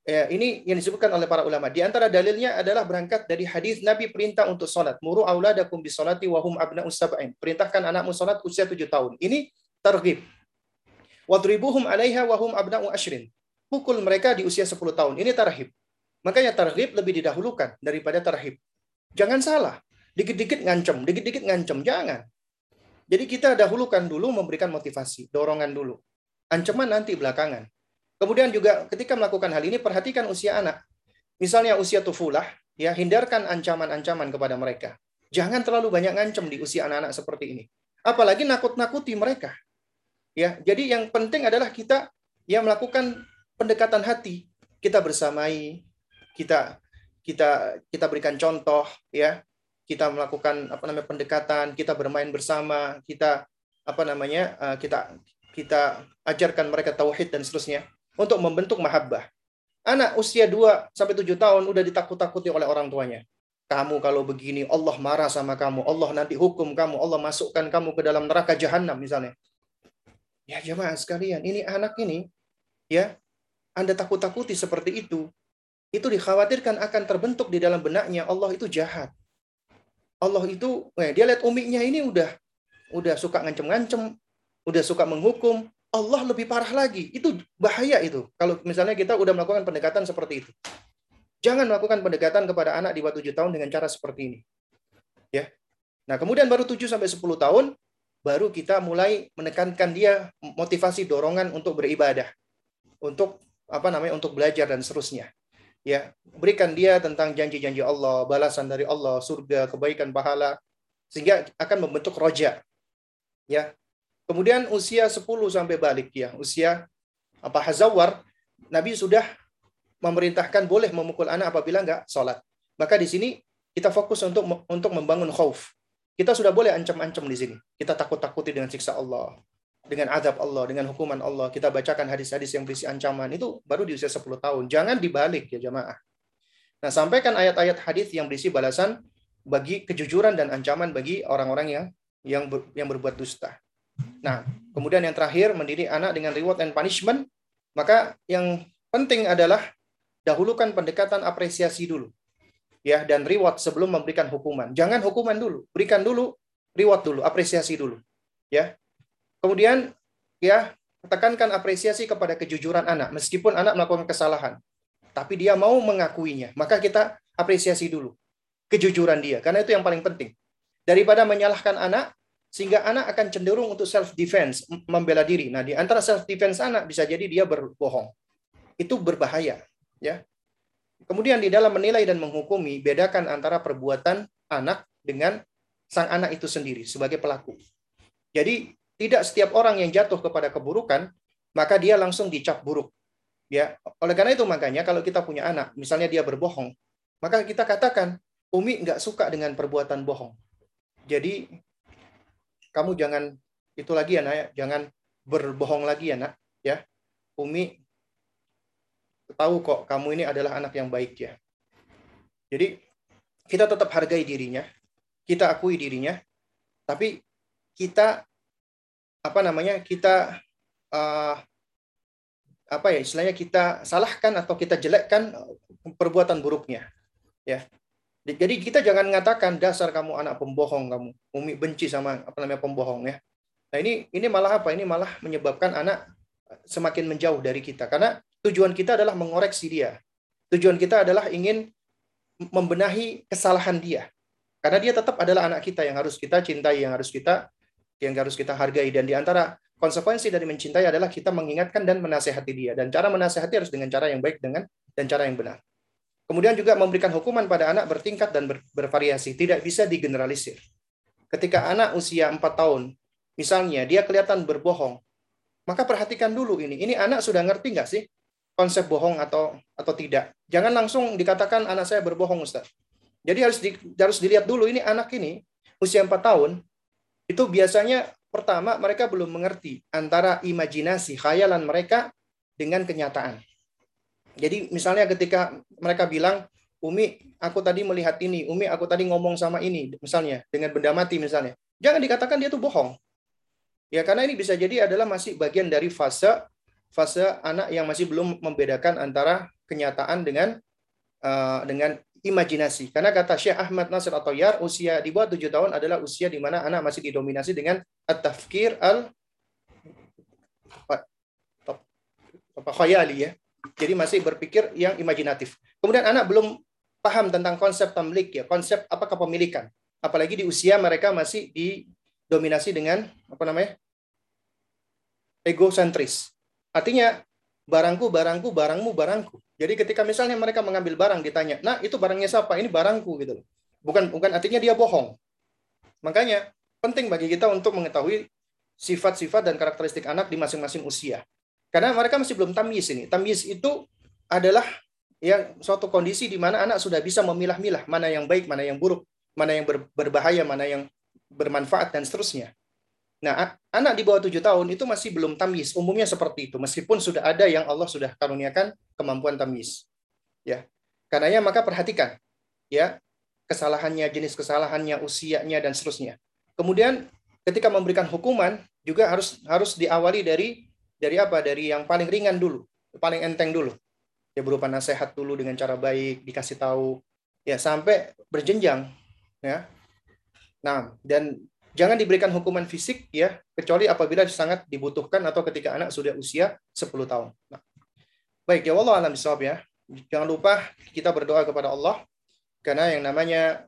Ya, ini yang disebutkan oleh para ulama. Di antara dalilnya adalah berangkat dari hadis Nabi perintah untuk salat. Muru auladakum bisolati wahum abna sab'in. Perintahkan anakmu salat usia tujuh tahun. Ini targhib. Wadribuhum alaiha wahum abna'u ashrin. Pukul mereka di usia 10 tahun. Ini tarhib. Makanya tarhib lebih didahulukan daripada tarhib. Jangan salah. Dikit-dikit ngancem, dikit-dikit ngancem. Jangan. Jadi kita dahulukan dulu memberikan motivasi, dorongan dulu. Ancaman nanti belakangan. Kemudian juga ketika melakukan hal ini perhatikan usia anak. Misalnya usia tufulah, ya hindarkan ancaman-ancaman kepada mereka. Jangan terlalu banyak ngancem di usia anak-anak seperti ini. Apalagi nakut-nakuti mereka. Ya, jadi yang penting adalah kita yang melakukan pendekatan hati. Kita bersamai, kita kita kita berikan contoh ya. Kita melakukan apa namanya pendekatan, kita bermain bersama, kita apa namanya? Eh, kita kita ajarkan mereka tauhid dan seterusnya untuk membentuk mahabbah. Anak usia 2 sampai 7 tahun udah ditakut-takuti oleh orang tuanya. Kamu kalau begini Allah marah sama kamu, Allah nanti hukum kamu, Allah masukkan kamu ke dalam neraka jahanam misalnya. Ya jemaah sekalian, ini anak ini ya Anda takut-takuti seperti itu. Itu dikhawatirkan akan terbentuk di dalam benaknya Allah itu jahat. Allah itu, eh, dia lihat umiknya ini udah udah suka ngancem-ngancem, udah suka menghukum, Allah lebih parah lagi. Itu bahaya itu. Kalau misalnya kita udah melakukan pendekatan seperti itu. Jangan melakukan pendekatan kepada anak di bawah 7 tahun dengan cara seperti ini. Ya. Nah, kemudian baru 7 sampai 10 tahun baru kita mulai menekankan dia motivasi dorongan untuk beribadah. Untuk apa namanya? untuk belajar dan seterusnya. Ya, berikan dia tentang janji-janji Allah, balasan dari Allah, surga, kebaikan, pahala sehingga akan membentuk roja. Ya, Kemudian usia 10 sampai balik ya, usia apa hazawar, Nabi sudah memerintahkan boleh memukul anak apabila enggak sholat. Maka di sini kita fokus untuk untuk membangun khauf. Kita sudah boleh ancam-ancam di sini. Kita takut-takuti dengan siksa Allah, dengan azab Allah, dengan hukuman Allah. Kita bacakan hadis-hadis yang berisi ancaman. Itu baru di usia 10 tahun. Jangan dibalik ya jamaah. Nah, sampaikan ayat-ayat hadis yang berisi balasan bagi kejujuran dan ancaman bagi orang-orang yang yang ber, yang berbuat dusta. Nah, kemudian yang terakhir mendidik anak dengan reward and punishment, maka yang penting adalah dahulukan pendekatan apresiasi dulu. Ya, dan reward sebelum memberikan hukuman. Jangan hukuman dulu, berikan dulu reward dulu, apresiasi dulu. Ya. Kemudian ya, tekankan apresiasi kepada kejujuran anak meskipun anak melakukan kesalahan. Tapi dia mau mengakuinya, maka kita apresiasi dulu kejujuran dia karena itu yang paling penting. Daripada menyalahkan anak, sehingga anak akan cenderung untuk self defense, membela diri. Nah, di antara self defense anak bisa jadi dia berbohong. Itu berbahaya, ya. Kemudian di dalam menilai dan menghukumi, bedakan antara perbuatan anak dengan sang anak itu sendiri sebagai pelaku. Jadi, tidak setiap orang yang jatuh kepada keburukan, maka dia langsung dicap buruk. Ya, oleh karena itu makanya kalau kita punya anak, misalnya dia berbohong, maka kita katakan Umi nggak suka dengan perbuatan bohong. Jadi kamu jangan itu lagi ya nak ya, jangan berbohong lagi ya nak ya. Umi tahu kok kamu ini adalah anak yang baik ya. Jadi kita tetap hargai dirinya, kita akui dirinya, tapi kita apa namanya kita uh, apa ya istilahnya kita salahkan atau kita jelekkan perbuatan buruknya ya. Jadi kita jangan mengatakan dasar kamu anak pembohong kamu umi benci sama apa namanya pembohong ya. Nah ini ini malah apa? Ini malah menyebabkan anak semakin menjauh dari kita. Karena tujuan kita adalah mengoreksi dia. Tujuan kita adalah ingin membenahi kesalahan dia. Karena dia tetap adalah anak kita yang harus kita cintai yang harus kita yang harus kita hargai. Dan di antara konsekuensi dari mencintai adalah kita mengingatkan dan menasehati dia. Dan cara menasehati harus dengan cara yang baik dengan dan cara yang benar. Kemudian juga memberikan hukuman pada anak bertingkat dan ber, bervariasi. Tidak bisa digeneralisir. Ketika anak usia 4 tahun misalnya dia kelihatan berbohong maka perhatikan dulu ini. Ini anak sudah ngerti nggak sih konsep bohong atau atau tidak? Jangan langsung dikatakan anak saya berbohong Ustaz. Jadi harus di, harus dilihat dulu ini anak ini usia 4 tahun itu biasanya pertama mereka belum mengerti antara imajinasi khayalan mereka dengan kenyataan. Jadi misalnya ketika mereka bilang, Umi, aku tadi melihat ini, Umi, aku tadi ngomong sama ini, misalnya dengan benda mati misalnya, jangan dikatakan dia tuh bohong. Ya karena ini bisa jadi adalah masih bagian dari fase fase anak yang masih belum membedakan antara kenyataan dengan uh, dengan imajinasi. Karena kata Syekh Ahmad Nasir atau Yar, usia di bawah tujuh tahun adalah usia di mana anak masih didominasi dengan at-tafkir al apa khayali ya. Jadi masih berpikir yang imajinatif. Kemudian anak belum paham tentang konsep tamlik ya, konsep apa kepemilikan. Apalagi di usia mereka masih didominasi dengan apa namanya? egosentris. Artinya barangku, barangku, barangmu, barangku. Jadi ketika misalnya mereka mengambil barang ditanya, "Nah, itu barangnya siapa?" Ini barangku gitu loh. Bukan bukan artinya dia bohong. Makanya penting bagi kita untuk mengetahui sifat-sifat dan karakteristik anak di masing-masing usia. Karena mereka masih belum tamyiz ini. Tamyiz itu adalah ya suatu kondisi di mana anak sudah bisa memilah-milah mana yang baik, mana yang buruk, mana yang berbahaya, mana yang bermanfaat dan seterusnya. Nah, anak di bawah tujuh tahun itu masih belum tamyiz. Umumnya seperti itu, meskipun sudah ada yang Allah sudah karuniakan kemampuan tamyiz. Ya, karenanya maka perhatikan, ya kesalahannya, jenis kesalahannya, usianya dan seterusnya. Kemudian ketika memberikan hukuman juga harus harus diawali dari dari apa? Dari yang paling ringan dulu, paling enteng dulu. Ya berupa nasihat dulu dengan cara baik, dikasih tahu, ya sampai berjenjang, ya. Nah, dan Jangan diberikan hukuman fisik ya, kecuali apabila sangat dibutuhkan atau ketika anak sudah usia 10 tahun. Nah, baik, ya Allah alam ya. Jangan lupa kita berdoa kepada Allah karena yang namanya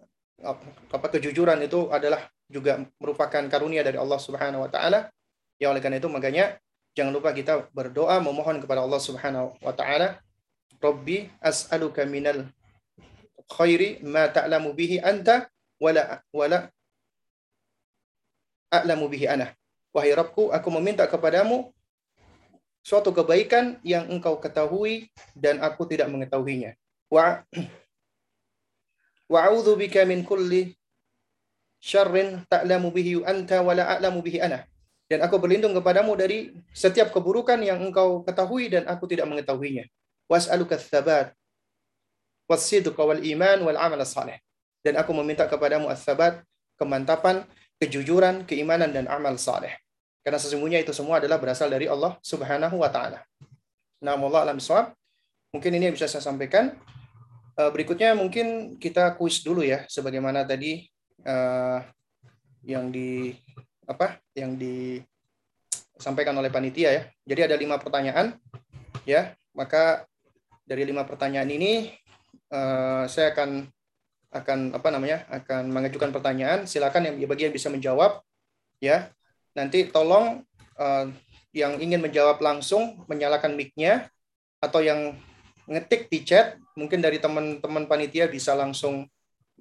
apa kejujuran itu adalah juga merupakan karunia dari Allah Subhanahu wa taala. Ya oleh karena itu makanya jangan lupa kita berdoa memohon kepada Allah Subhanahu wa taala, Rabbi as'aluka minal khairi ma ta'lamu bihi anta wala wala a'lamu bihi ana. Wahai Rabbku, aku meminta kepadamu suatu kebaikan yang engkau ketahui dan aku tidak mengetahuinya. Wa wa'udzu bika min kulli syarrin ta'lamu bihi anta wa la a'lamu bihi ana. Dan aku berlindung kepadamu dari setiap keburukan yang engkau ketahui dan aku tidak mengetahuinya. Was'aluka tsabat was-sidqa wal iman wal amal salih. Dan aku meminta kepadamu as-sabat, kemantapan, kejujuran, keimanan dan amal saleh. Karena sesungguhnya itu semua adalah berasal dari Allah Subhanahu wa taala. Nah, Allah alam swab. Mungkin ini yang bisa saya sampaikan. Eh, berikutnya mungkin kita kuis dulu ya sebagaimana tadi uh, yang di apa? yang disampaikan oleh panitia ya. Jadi ada lima pertanyaan ya. Maka dari lima pertanyaan ini uh, saya akan akan apa namanya akan mengajukan pertanyaan. Silakan yang bagi yang bisa menjawab ya. Nanti tolong uh, yang ingin menjawab langsung menyalakan mic-nya atau yang ngetik di chat mungkin dari teman-teman panitia bisa langsung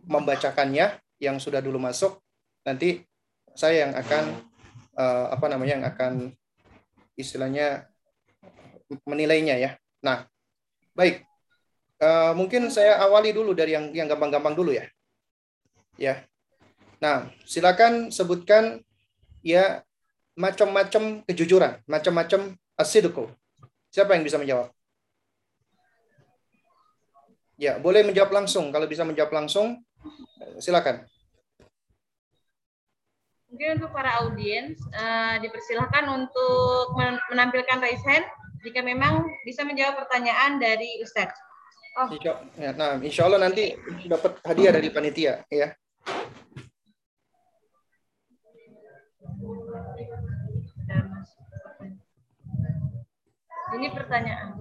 membacakannya yang sudah dulu masuk. Nanti saya yang akan uh, apa namanya yang akan istilahnya menilainya ya. Nah baik Uh, mungkin saya awali dulu dari yang yang gampang-gampang dulu ya. Ya. Nah, silakan sebutkan ya macam-macam kejujuran, macam-macam asidku. Siapa yang bisa menjawab? Ya, boleh menjawab langsung. Kalau bisa menjawab langsung, silakan. Mungkin untuk para audiens uh, dipersilahkan untuk menampilkan raise hand jika memang bisa menjawab pertanyaan dari Ustadz. Oh. Ya, nah, insya Allah nanti dapat hadiah dari panitia, ya. Ini pertanyaan.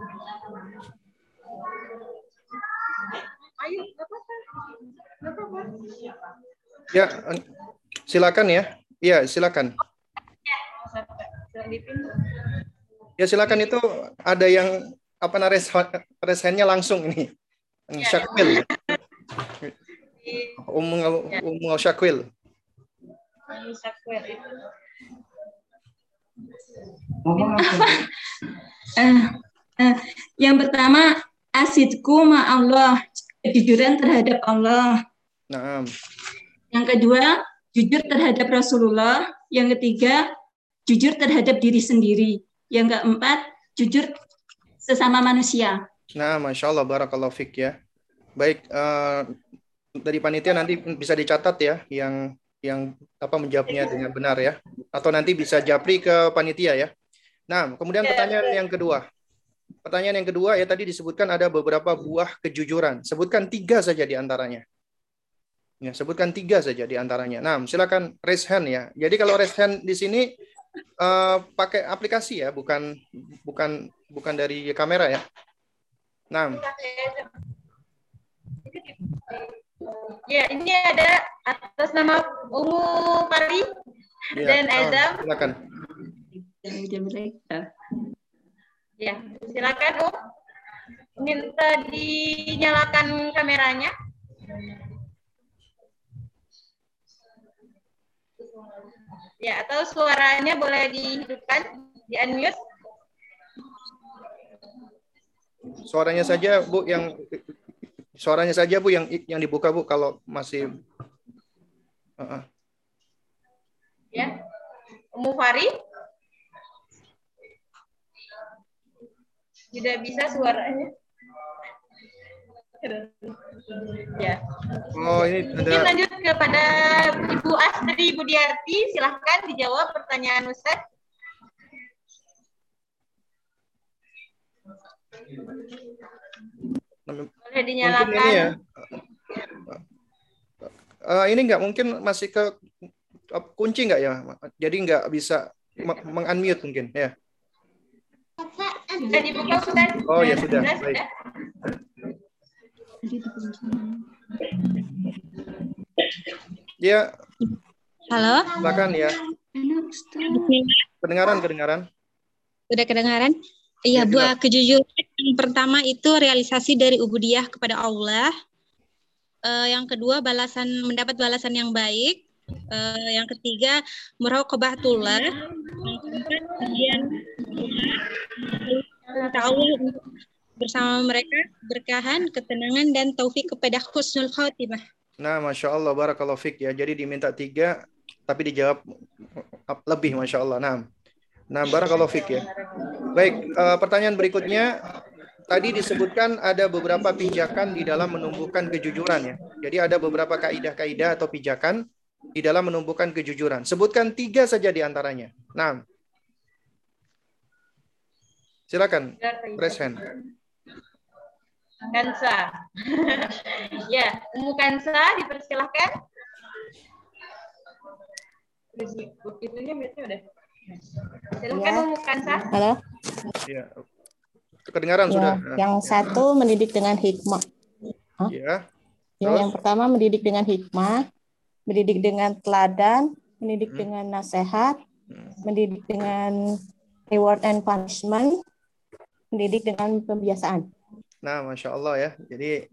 Ayo, apa-apa. apa-apa. Ya, silakan ya. Iya, silakan. Ya, silakan itu ada yang apa namanya resennya langsung ini. Ya. Syakwil. Umum Umum Syakwil. Syakwil itu. uh, uh, yang pertama asidku ma Allah kejujuran terhadap Allah. Nah. Yang kedua jujur terhadap Rasulullah. Yang ketiga jujur terhadap diri sendiri. Yang keempat jujur sesama manusia. Nah, masya Allah, barakallahu fik ya. Baik, uh, dari panitia nanti bisa dicatat ya yang yang apa menjawabnya dengan benar ya, atau nanti bisa japri ke panitia ya. Nah, kemudian pertanyaan yang kedua. Pertanyaan yang kedua ya tadi disebutkan ada beberapa buah kejujuran. Sebutkan tiga saja di antaranya. Ya, sebutkan tiga saja di antaranya. Nah, silakan raise hand ya. Jadi kalau raise hand di sini uh, pakai aplikasi ya, bukan bukan bukan dari kamera ya. Nah. Ya, ini ada atas nama Umu Pari ya, dan. Oh, silakan. Ya, silakan Um. Minta dinyalakan kameranya. Ya, atau suaranya boleh dihidupkan, di unmute. Suaranya saja Bu yang suaranya saja Bu yang yang dibuka Bu kalau masih uh -uh. Ya. Umu Fari? Tidak bisa suaranya. Ya. Oh, ini ada... Mungkin lanjut kepada Ibu Astri Budiarti. Silahkan dijawab pertanyaan Ustaz. Boleh dinyalakan. Ini, ya. uh, ini nggak mungkin masih ke kunci nggak ya? Jadi nggak bisa mengunmute mungkin ya. Sudah dibuka sudah. Oh ya sudah. Baik. Ya. Halo. Silakan ya. Kedengaran, kedengaran. Sudah kedengaran? Iya, ya, buah kejujuran yang pertama itu realisasi dari ubudiah kepada Allah. Uh, yang kedua balasan mendapat balasan yang baik. Uh, yang ketiga muraqabatullah. Yang keempat kemudian Allah bersama mereka berkahan, ketenangan dan taufik kepada husnul khatimah. Nah, masya Allah, barakallahu fik ya. Jadi diminta tiga, tapi dijawab lebih, masya Allah. Nah, nah barakallahu fik ya. Baik, uh, pertanyaan berikutnya. Tadi disebutkan ada beberapa pijakan di dalam menumbuhkan kejujuran ya. Jadi ada beberapa kaidah-kaidah atau pijakan di dalam menumbuhkan kejujuran. Sebutkan tiga saja di antaranya. Nah, silakan, press hand. Kansa. ya, Umu Kansa dipersilahkan. Itunya udah. Silakan ya. Umu Kansa. Halo. Ya. Kedengaran ya, sudah. Yang satu mendidik dengan hikmah. Hah? Ya. Ya, yang pertama mendidik dengan hikmah, mendidik dengan teladan, mendidik hmm. dengan nasihat, hmm. mendidik dengan reward and punishment, mendidik dengan pembiasaan. Nah, masya Allah ya. Jadi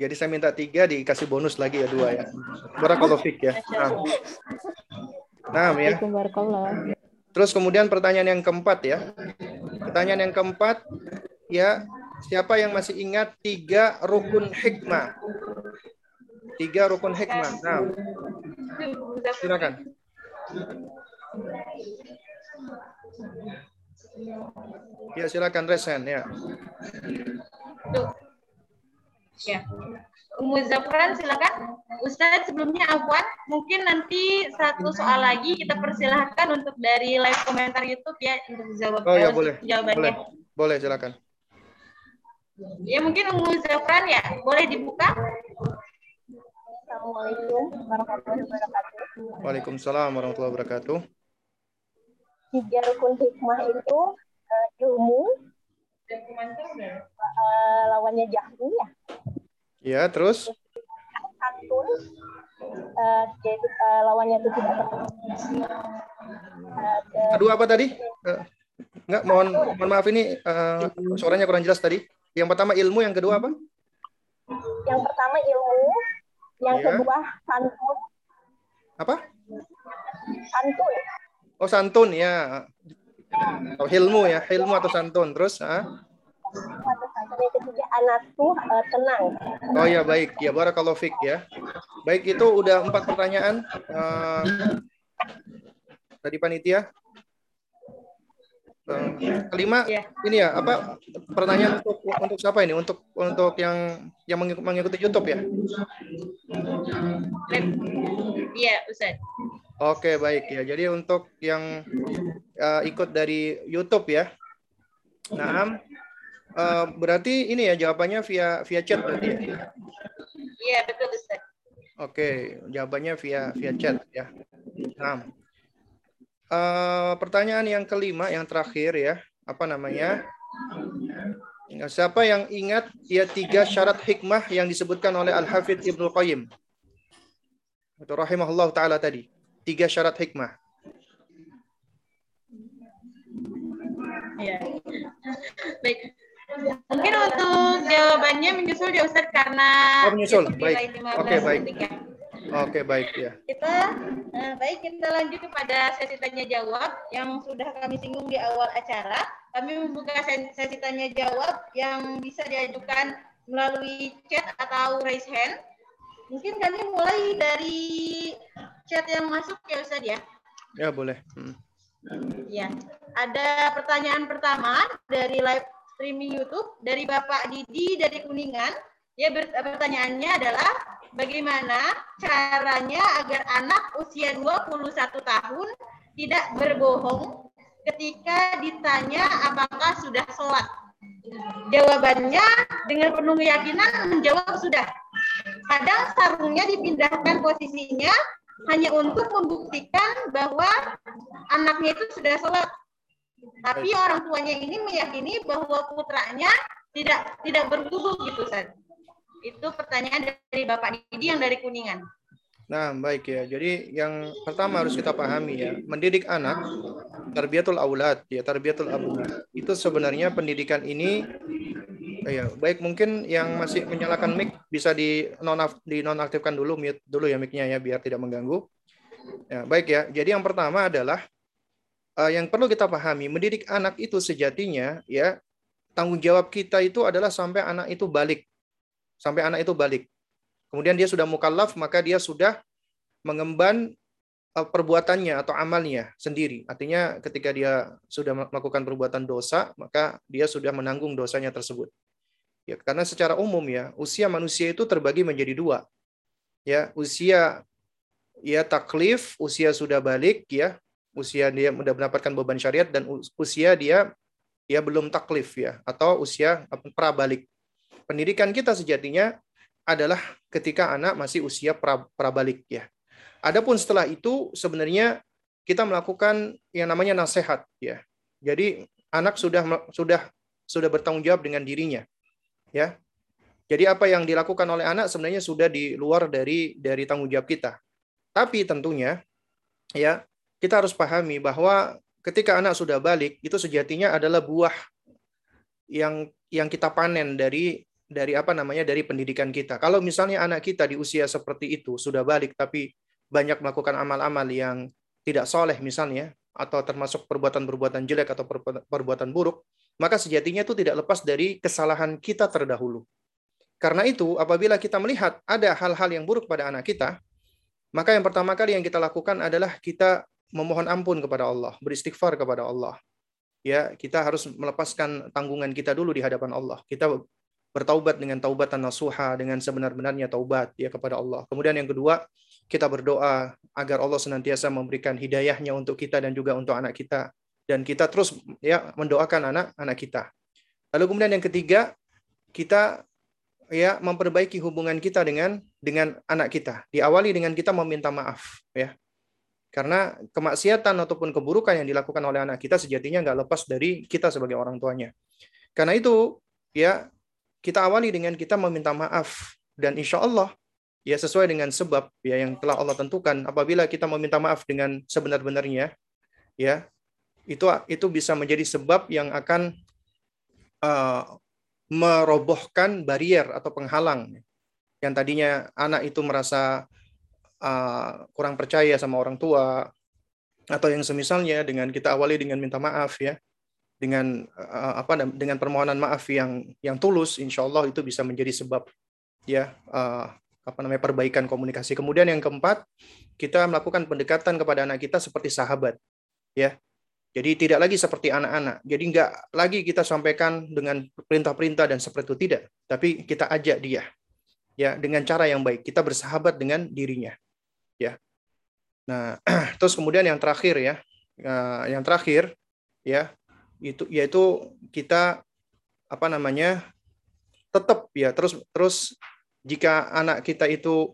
jadi saya minta tiga dikasih bonus lagi ya dua ya. Barakallahu ya. Nah. nah ya. Terus kemudian pertanyaan yang keempat ya. Pertanyaan yang keempat ya siapa yang masih ingat tiga rukun hikmah? Tiga rukun hikmah. Nah, silakan. Ya silakan resen ya. Ya. Umu Zafran silakan. Ustadz sebelumnya Afwan, mungkin nanti satu soal lagi kita persilahkan untuk dari live komentar YouTube ya untuk jawab oh, ya, boleh. jawabannya. Boleh. boleh silakan. Ya mungkin Umu Zafran ya, boleh dibuka. Assalamualaikum warahmatullahi wabarakatuh. Waalaikumsalam warahmatullahi wabarakatuh. Tiga rukun hikmah itu uh, ilmu, uh, lawannya jahil ya. Ya, terus? Santun, uh, jadi uh, lawannya itu tidak uh, Kedua apa tadi? Uh, enggak, mohon, mohon maaf ini uh, suaranya kurang jelas tadi. Yang pertama ilmu, yang kedua apa? Yang pertama ilmu, yang ya. kedua santun. Apa? Santun. Oh santun ya. Oh, ilmu ya, ilmu atau santun. Terus? Ah? Yang ketiga anatu uh, tenang. Oh ya baik, ya barakallahu fik ya. Baik itu udah empat pertanyaan uh, tadi panitia. Uh, kelima ya. ini ya apa pertanyaan untuk untuk siapa ini untuk untuk yang yang mengikuti YouTube ya? Iya Ustaz. Oke baik ya. Jadi untuk yang uh, ikut dari YouTube ya. Nah, uh, berarti ini ya jawabannya via via chat berarti ya? Iya betul Ustaz. Oke, jawabannya via via chat ya. Nah, uh, pertanyaan yang kelima yang terakhir ya, apa namanya? Siapa yang ingat ya tiga syarat hikmah yang disebutkan oleh Al Hafidh Ibnu Qayyim? Atau rahimahullah taala tadi. Tiga syarat hikmah. Ya. Baik. Mungkin untuk jawabannya menyusul ya Ustaz karena Oh, menyusul. Baik. Oke, okay, baik. Ya. Oke, okay, baik ya. Kita eh, baik kita lanjut kepada sesi tanya jawab yang sudah kami singgung di awal acara. Kami membuka sesi tanya jawab yang bisa diajukan melalui chat atau raise hand. Mungkin kami mulai dari chat yang masuk ya Ustaz ya. Ya, boleh. Hmm. Ya. Ada pertanyaan pertama dari live streaming YouTube dari Bapak Didi dari Kuningan. Ya pertanyaannya adalah bagaimana caranya agar anak usia 21 tahun tidak berbohong ketika ditanya apakah sudah sholat. Jawabannya dengan penuh keyakinan menjawab sudah. Kadang sarungnya dipindahkan posisinya hanya untuk membuktikan bahwa anaknya itu sudah sholat tapi orang tuanya ini meyakini bahwa putranya tidak tidak berwudu gitu, Ustaz. Itu pertanyaan dari Bapak Didi yang dari Kuningan. Nah, baik ya. Jadi yang pertama harus kita pahami ya, mendidik anak tarbiyatul aulad ya, tarbiyatul abu. Itu sebenarnya pendidikan ini ya, baik mungkin yang masih menyalakan mic bisa di non di nonaktifkan dulu mute dulu ya mic-nya ya biar tidak mengganggu. Ya, baik ya. Jadi yang pertama adalah uh, yang perlu kita pahami, mendidik anak itu sejatinya ya tanggung jawab kita itu adalah sampai anak itu balik. Sampai anak itu balik. Kemudian dia sudah mukallaf, maka dia sudah mengemban uh, perbuatannya atau amalnya sendiri. Artinya ketika dia sudah melakukan perbuatan dosa, maka dia sudah menanggung dosanya tersebut. Ya, karena secara umum ya, usia manusia itu terbagi menjadi dua. Ya, usia ya taklif, usia sudah balik ya, usia dia sudah mendapatkan beban syariat dan usia dia dia belum taklif ya atau usia prabalik. Pendidikan kita sejatinya adalah ketika anak masih usia pra, prabalik ya. Adapun setelah itu sebenarnya kita melakukan yang namanya nasihat ya. Jadi anak sudah sudah sudah bertanggung jawab dengan dirinya. Ya. Jadi apa yang dilakukan oleh anak sebenarnya sudah di luar dari dari tanggung jawab kita. Tapi tentunya ya kita harus pahami bahwa ketika anak sudah balik itu sejatinya adalah buah yang yang kita panen dari dari apa namanya dari pendidikan kita. Kalau misalnya anak kita di usia seperti itu sudah balik tapi banyak melakukan amal-amal yang tidak soleh misalnya atau termasuk perbuatan-perbuatan jelek atau perbuatan buruk, maka sejatinya itu tidak lepas dari kesalahan kita terdahulu. Karena itu, apabila kita melihat ada hal-hal yang buruk pada anak kita, maka yang pertama kali yang kita lakukan adalah kita memohon ampun kepada Allah, beristighfar kepada Allah. Ya, kita harus melepaskan tanggungan kita dulu di hadapan Allah. Kita bertaubat dengan taubatan nasuha dengan sebenar-benarnya taubat ya kepada Allah. Kemudian yang kedua, kita berdoa agar Allah senantiasa memberikan hidayahnya untuk kita dan juga untuk anak kita dan kita terus ya mendoakan anak-anak kita. Lalu kemudian yang ketiga, kita ya memperbaiki hubungan kita dengan dengan anak kita. Diawali dengan kita meminta maaf ya. Karena kemaksiatan ataupun keburukan yang dilakukan oleh anak kita sejatinya nggak lepas dari kita sebagai orang tuanya. Karena itu ya kita awali dengan kita meminta maaf. Dan insya Allah ya sesuai dengan sebab ya yang telah Allah tentukan. Apabila kita meminta maaf dengan sebenar-benarnya ya itu itu bisa menjadi sebab yang akan uh, merobohkan barrier atau penghalang. Yang tadinya anak itu merasa uh, kurang percaya sama orang tua atau yang semisalnya dengan kita awali dengan minta maaf ya dengan uh, apa dengan permohonan maaf yang yang tulus insya Allah itu bisa menjadi sebab ya uh, apa namanya perbaikan komunikasi kemudian yang keempat kita melakukan pendekatan kepada anak kita seperti sahabat ya jadi tidak lagi seperti anak-anak. Jadi nggak lagi kita sampaikan dengan perintah-perintah dan seperti itu tidak, tapi kita ajak dia ya dengan cara yang baik. Kita bersahabat dengan dirinya. Ya. Nah, terus kemudian yang terakhir ya, nah, yang terakhir ya itu yaitu kita apa namanya tetap ya. Terus terus jika anak kita itu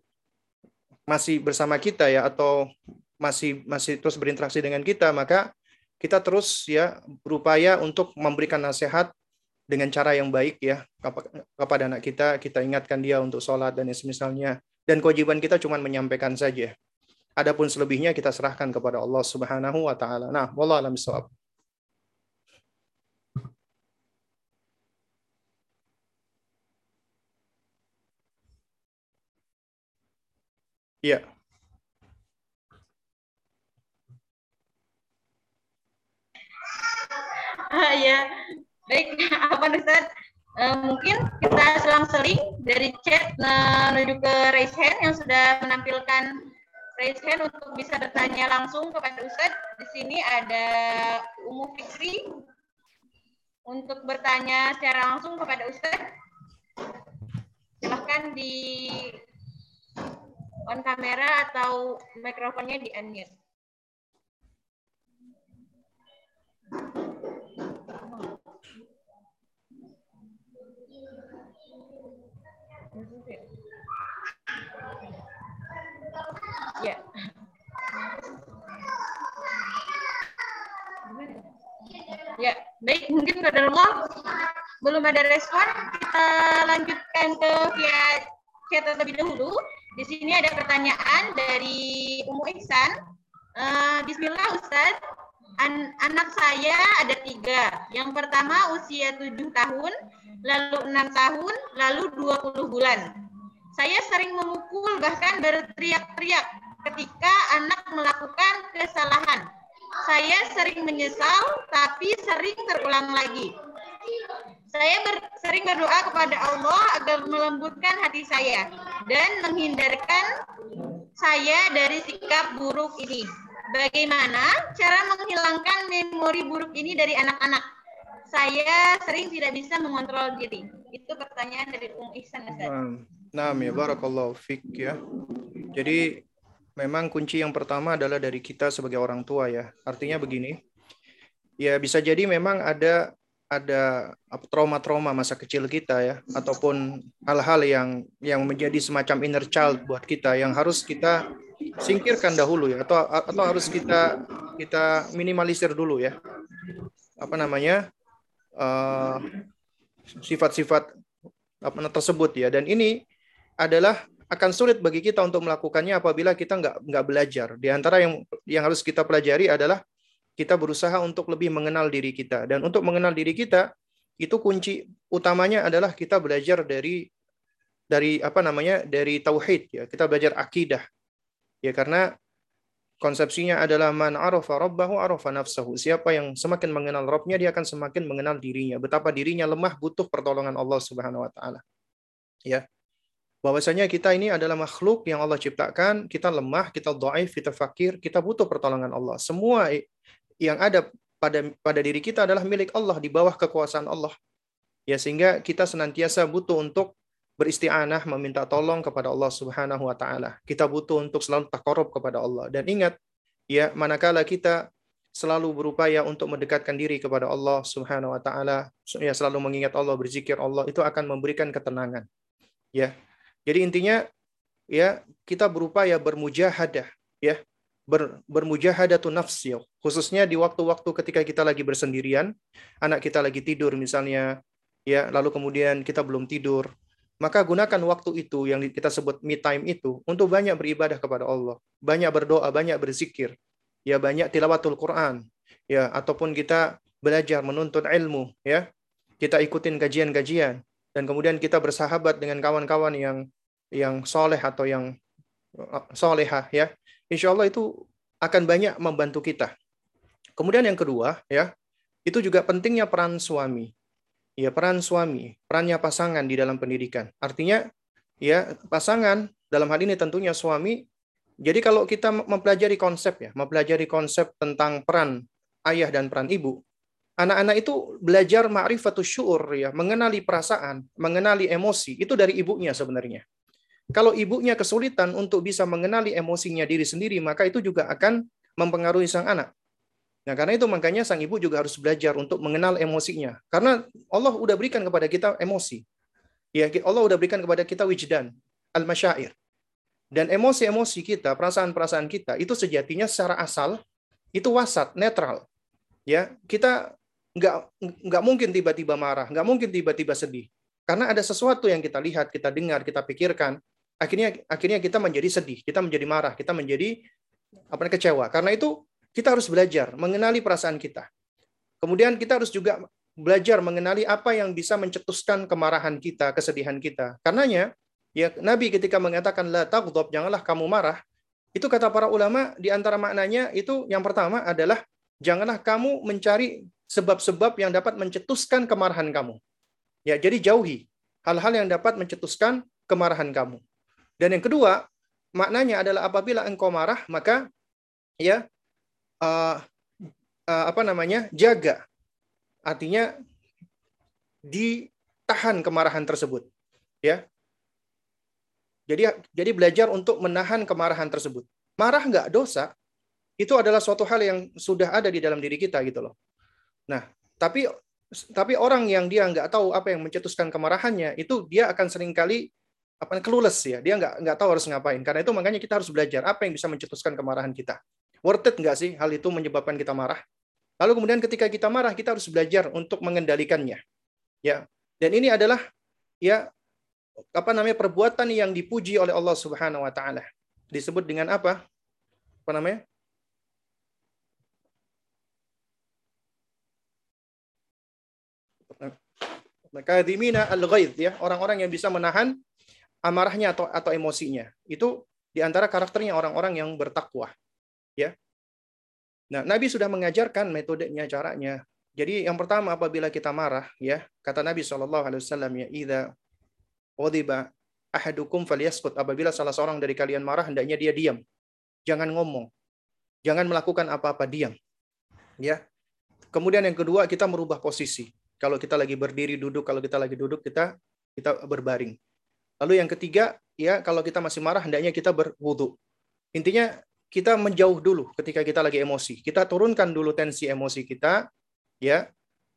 masih bersama kita ya atau masih masih terus berinteraksi dengan kita maka kita terus ya berupaya untuk memberikan nasihat dengan cara yang baik ya kepada anak kita. Kita ingatkan dia untuk sholat dan semisalnya dan kewajiban kita cuma menyampaikan saja adapun selebihnya kita serahkan kepada Allah Subhanahu wa taala nah wallahu alam bisawab Ya. Ah, ya, baik. Apa Ustaz? Uh, mungkin kita selang-seling dari chat menuju ke raise hand yang sudah menampilkan raise hand untuk bisa bertanya langsung kepada Ustaz. Di sini ada Umu Fikri untuk bertanya secara langsung kepada Ustaz. Silahkan di on kamera atau mikrofonnya di unmute. Ya. Ya, baik. Mungkin Allah belum ada respon. Kita lanjutkan ke via chat terlebih dahulu. Di sini ada pertanyaan dari Umu Ihsan. Uh, Bismillah Ustaz, An anak saya ada tiga. Yang pertama usia tujuh tahun, lalu enam tahun, lalu dua puluh bulan. Saya sering memukul bahkan berteriak-teriak ketika anak melakukan kesalahan. Saya sering menyesal, tapi sering terulang lagi. Saya ber, sering berdoa kepada Allah agar melembutkan hati saya dan menghindarkan saya dari sikap buruk ini. Bagaimana cara menghilangkan memori buruk ini dari anak-anak? Saya sering tidak bisa mengontrol diri. Itu pertanyaan dari Um Ihsan. Nah, ya barakallahu fik ya. Jadi memang kunci yang pertama adalah dari kita sebagai orang tua ya. Artinya begini, ya bisa jadi memang ada ada trauma-trauma masa kecil kita ya ataupun hal-hal yang yang menjadi semacam inner child buat kita yang harus kita singkirkan dahulu ya atau atau harus kita kita minimalisir dulu ya. Apa namanya uh, sifat-sifat apa tersebut ya. Dan ini adalah akan sulit bagi kita untuk melakukannya apabila kita nggak nggak belajar. Di antara yang yang harus kita pelajari adalah kita berusaha untuk lebih mengenal diri kita. Dan untuk mengenal diri kita itu kunci utamanya adalah kita belajar dari dari apa namanya dari tauhid ya. Kita belajar akidah ya. Karena konsepsinya adalah man arafa rabbahu arafa nafsahu. Siapa yang semakin mengenal Robnya dia akan semakin mengenal dirinya. Betapa dirinya lemah butuh pertolongan Allah Subhanahu wa taala ya bahwasanya kita ini adalah makhluk yang Allah ciptakan, kita lemah, kita dhaif, kita fakir, kita butuh pertolongan Allah. Semua yang ada pada pada diri kita adalah milik Allah di bawah kekuasaan Allah. Ya sehingga kita senantiasa butuh untuk beristianah meminta tolong kepada Allah Subhanahu wa taala. Kita butuh untuk selalu takarub kepada Allah dan ingat ya manakala kita selalu berupaya untuk mendekatkan diri kepada Allah Subhanahu wa taala, ya selalu mengingat Allah, berzikir Allah itu akan memberikan ketenangan. Ya. Jadi intinya ya kita berupaya bermujahadah ya. Ber, bermujahadatun nafs ya. khususnya di waktu-waktu ketika kita lagi bersendirian anak kita lagi tidur misalnya ya lalu kemudian kita belum tidur maka gunakan waktu itu yang kita sebut me time itu untuk banyak beribadah kepada Allah. Banyak berdoa banyak berzikir ya banyak tilawatul Quran ya ataupun kita belajar menuntut ilmu ya. Kita ikutin kajian-kajian dan kemudian kita bersahabat dengan kawan-kawan yang yang soleh atau yang uh, solehah ya insya Allah itu akan banyak membantu kita. Kemudian yang kedua, ya, itu juga pentingnya peran suami. Ya, peran suami, perannya pasangan di dalam pendidikan. Artinya, ya, pasangan dalam hal ini tentunya suami. Jadi kalau kita mempelajari konsep ya, mempelajari konsep tentang peran ayah dan peran ibu, anak-anak itu belajar ma'rifatus syu'ur ya, mengenali perasaan, mengenali emosi, itu dari ibunya sebenarnya. Kalau ibunya kesulitan untuk bisa mengenali emosinya diri sendiri, maka itu juga akan mempengaruhi sang anak. Nah, karena itu makanya sang ibu juga harus belajar untuk mengenal emosinya. Karena Allah udah berikan kepada kita emosi. Ya, Allah udah berikan kepada kita wijdan, al-masyair. Dan emosi-emosi kita, perasaan-perasaan kita itu sejatinya secara asal itu wasat, netral. Ya, kita nggak nggak mungkin tiba-tiba marah, nggak mungkin tiba-tiba sedih. Karena ada sesuatu yang kita lihat, kita dengar, kita pikirkan, akhirnya akhirnya kita menjadi sedih, kita menjadi marah, kita menjadi apa kecewa. Karena itu kita harus belajar mengenali perasaan kita. Kemudian kita harus juga belajar mengenali apa yang bisa mencetuskan kemarahan kita, kesedihan kita. Karenanya ya Nabi ketika mengatakan la taghdab, janganlah kamu marah, itu kata para ulama di antara maknanya itu yang pertama adalah janganlah kamu mencari sebab-sebab yang dapat mencetuskan kemarahan kamu. Ya, jadi jauhi hal-hal yang dapat mencetuskan kemarahan kamu. Dan yang kedua, maknanya adalah apabila engkau marah, maka ya uh, uh, apa namanya? jaga. Artinya ditahan kemarahan tersebut. Ya. Jadi jadi belajar untuk menahan kemarahan tersebut. Marah nggak dosa, itu adalah suatu hal yang sudah ada di dalam diri kita gitu loh. Nah, tapi tapi orang yang dia nggak tahu apa yang mencetuskan kemarahannya itu dia akan sering kali apa clueless ya. Dia nggak nggak tahu harus ngapain. Karena itu makanya kita harus belajar apa yang bisa mencetuskan kemarahan kita. Worth it nggak sih hal itu menyebabkan kita marah? Lalu kemudian ketika kita marah kita harus belajar untuk mengendalikannya. Ya. Dan ini adalah ya apa namanya perbuatan yang dipuji oleh Allah Subhanahu wa taala. Disebut dengan apa? Apa namanya Kadimina al-ghaid ya, orang-orang yang bisa menahan amarahnya atau atau emosinya. Itu di antara karakternya orang-orang yang bertakwa. Ya. Nah, Nabi sudah mengajarkan metodenya, caranya. Jadi yang pertama apabila kita marah, ya, kata Nabi wasallam ya, "Idza ghadiba ahadukum falyaskut." Apabila salah seorang dari kalian marah, hendaknya dia diam. Jangan ngomong. Jangan melakukan apa-apa, diam. Ya. Kemudian yang kedua, kita merubah posisi. Kalau kita lagi berdiri duduk, kalau kita lagi duduk kita kita berbaring. Lalu yang ketiga, ya kalau kita masih marah hendaknya kita berwudu. Intinya kita menjauh dulu ketika kita lagi emosi. Kita turunkan dulu tensi emosi kita, ya,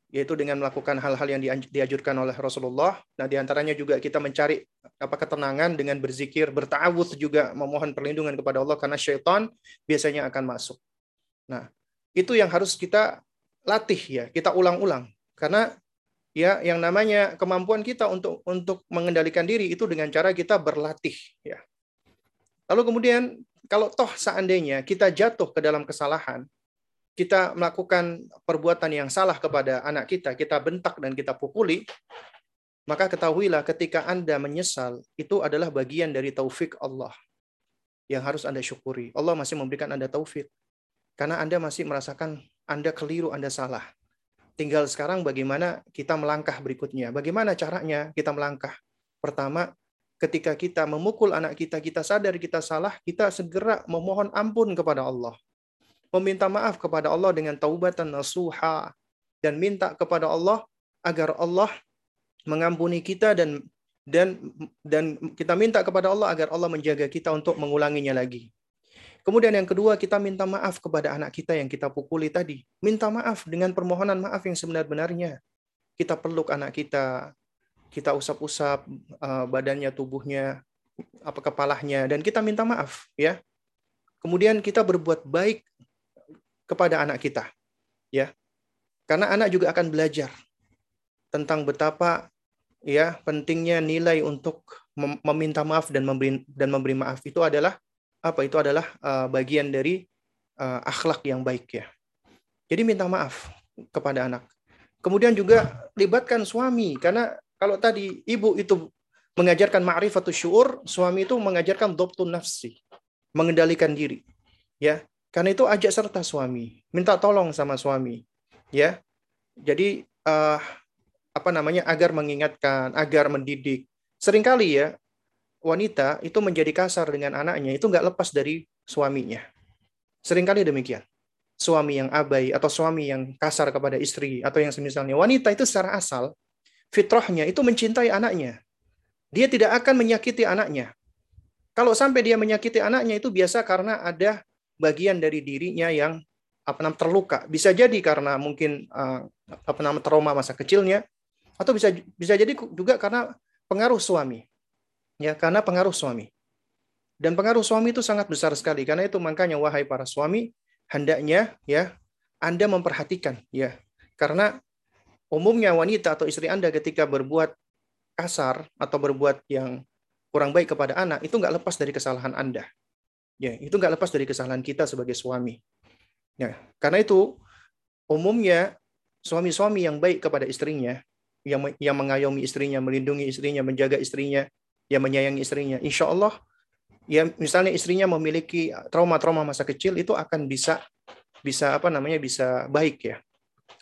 yaitu dengan melakukan hal-hal yang diajurkan oleh Rasulullah. Nah, di antaranya juga kita mencari apa ketenangan dengan berzikir, bertawud juga memohon perlindungan kepada Allah karena syaitan biasanya akan masuk. Nah, itu yang harus kita latih ya, kita ulang-ulang. Karena ya yang namanya kemampuan kita untuk untuk mengendalikan diri itu dengan cara kita berlatih ya. Lalu kemudian kalau toh seandainya kita jatuh ke dalam kesalahan, kita melakukan perbuatan yang salah kepada anak kita, kita bentak dan kita pukuli, maka ketahuilah ketika Anda menyesal, itu adalah bagian dari taufik Allah yang harus Anda syukuri. Allah masih memberikan Anda taufik. Karena Anda masih merasakan Anda keliru, Anda salah. Tinggal sekarang bagaimana kita melangkah berikutnya. Bagaimana caranya kita melangkah? Pertama, ketika kita memukul anak kita, kita sadar kita salah, kita segera memohon ampun kepada Allah. Meminta maaf kepada Allah dengan taubatan nasuha dan minta kepada Allah agar Allah mengampuni kita dan dan dan kita minta kepada Allah agar Allah menjaga kita untuk mengulanginya lagi. Kemudian yang kedua kita minta maaf kepada anak kita yang kita pukuli tadi. Minta maaf dengan permohonan maaf yang sebenar-benarnya. Kita peluk anak kita, kita usap-usap uh, badannya, tubuhnya, apa kepalanya dan kita minta maaf ya. Kemudian kita berbuat baik kepada anak kita ya. Karena anak juga akan belajar tentang betapa ya pentingnya nilai untuk meminta maaf dan memberi dan memberi maaf itu adalah apa itu adalah uh, bagian dari uh, akhlak yang baik ya. Jadi minta maaf kepada anak. Kemudian juga libatkan suami karena kalau tadi ibu itu mengajarkan ma'rifatus syuur, suami itu mengajarkan dhabtun nafsi, mengendalikan diri. Ya. Karena itu ajak serta suami, minta tolong sama suami. Ya. Jadi uh, apa namanya agar mengingatkan, agar mendidik. Seringkali ya wanita itu menjadi kasar dengan anaknya itu nggak lepas dari suaminya. Seringkali demikian. Suami yang abai atau suami yang kasar kepada istri atau yang semisalnya wanita itu secara asal fitrahnya itu mencintai anaknya. Dia tidak akan menyakiti anaknya. Kalau sampai dia menyakiti anaknya itu biasa karena ada bagian dari dirinya yang apa namanya terluka. Bisa jadi karena mungkin uh, apa namanya trauma masa kecilnya atau bisa bisa jadi juga karena pengaruh suami. Ya, karena pengaruh suami. Dan pengaruh suami itu sangat besar sekali. Karena itu makanya wahai para suami, hendaknya ya Anda memperhatikan ya. Karena umumnya wanita atau istri Anda ketika berbuat kasar atau berbuat yang kurang baik kepada anak itu nggak lepas dari kesalahan Anda. Ya, itu nggak lepas dari kesalahan kita sebagai suami. Ya, karena itu umumnya suami-suami yang baik kepada istrinya yang yang mengayomi istrinya, melindungi istrinya, menjaga istrinya, yang menyayangi istrinya. Insya Allah, ya misalnya istrinya memiliki trauma-trauma masa kecil itu akan bisa bisa apa namanya bisa baik ya,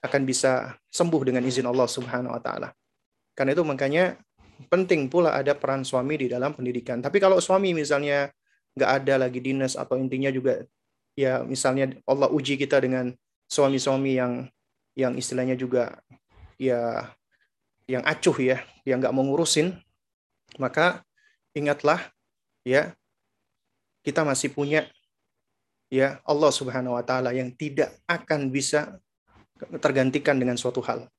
akan bisa sembuh dengan izin Allah Subhanahu Wa Taala. Karena itu makanya penting pula ada peran suami di dalam pendidikan. Tapi kalau suami misalnya nggak ada lagi dinas atau intinya juga ya misalnya Allah uji kita dengan suami-suami yang yang istilahnya juga ya yang acuh ya, yang nggak mau ngurusin, maka ingatlah ya kita masih punya ya Allah Subhanahu wa taala yang tidak akan bisa tergantikan dengan suatu hal.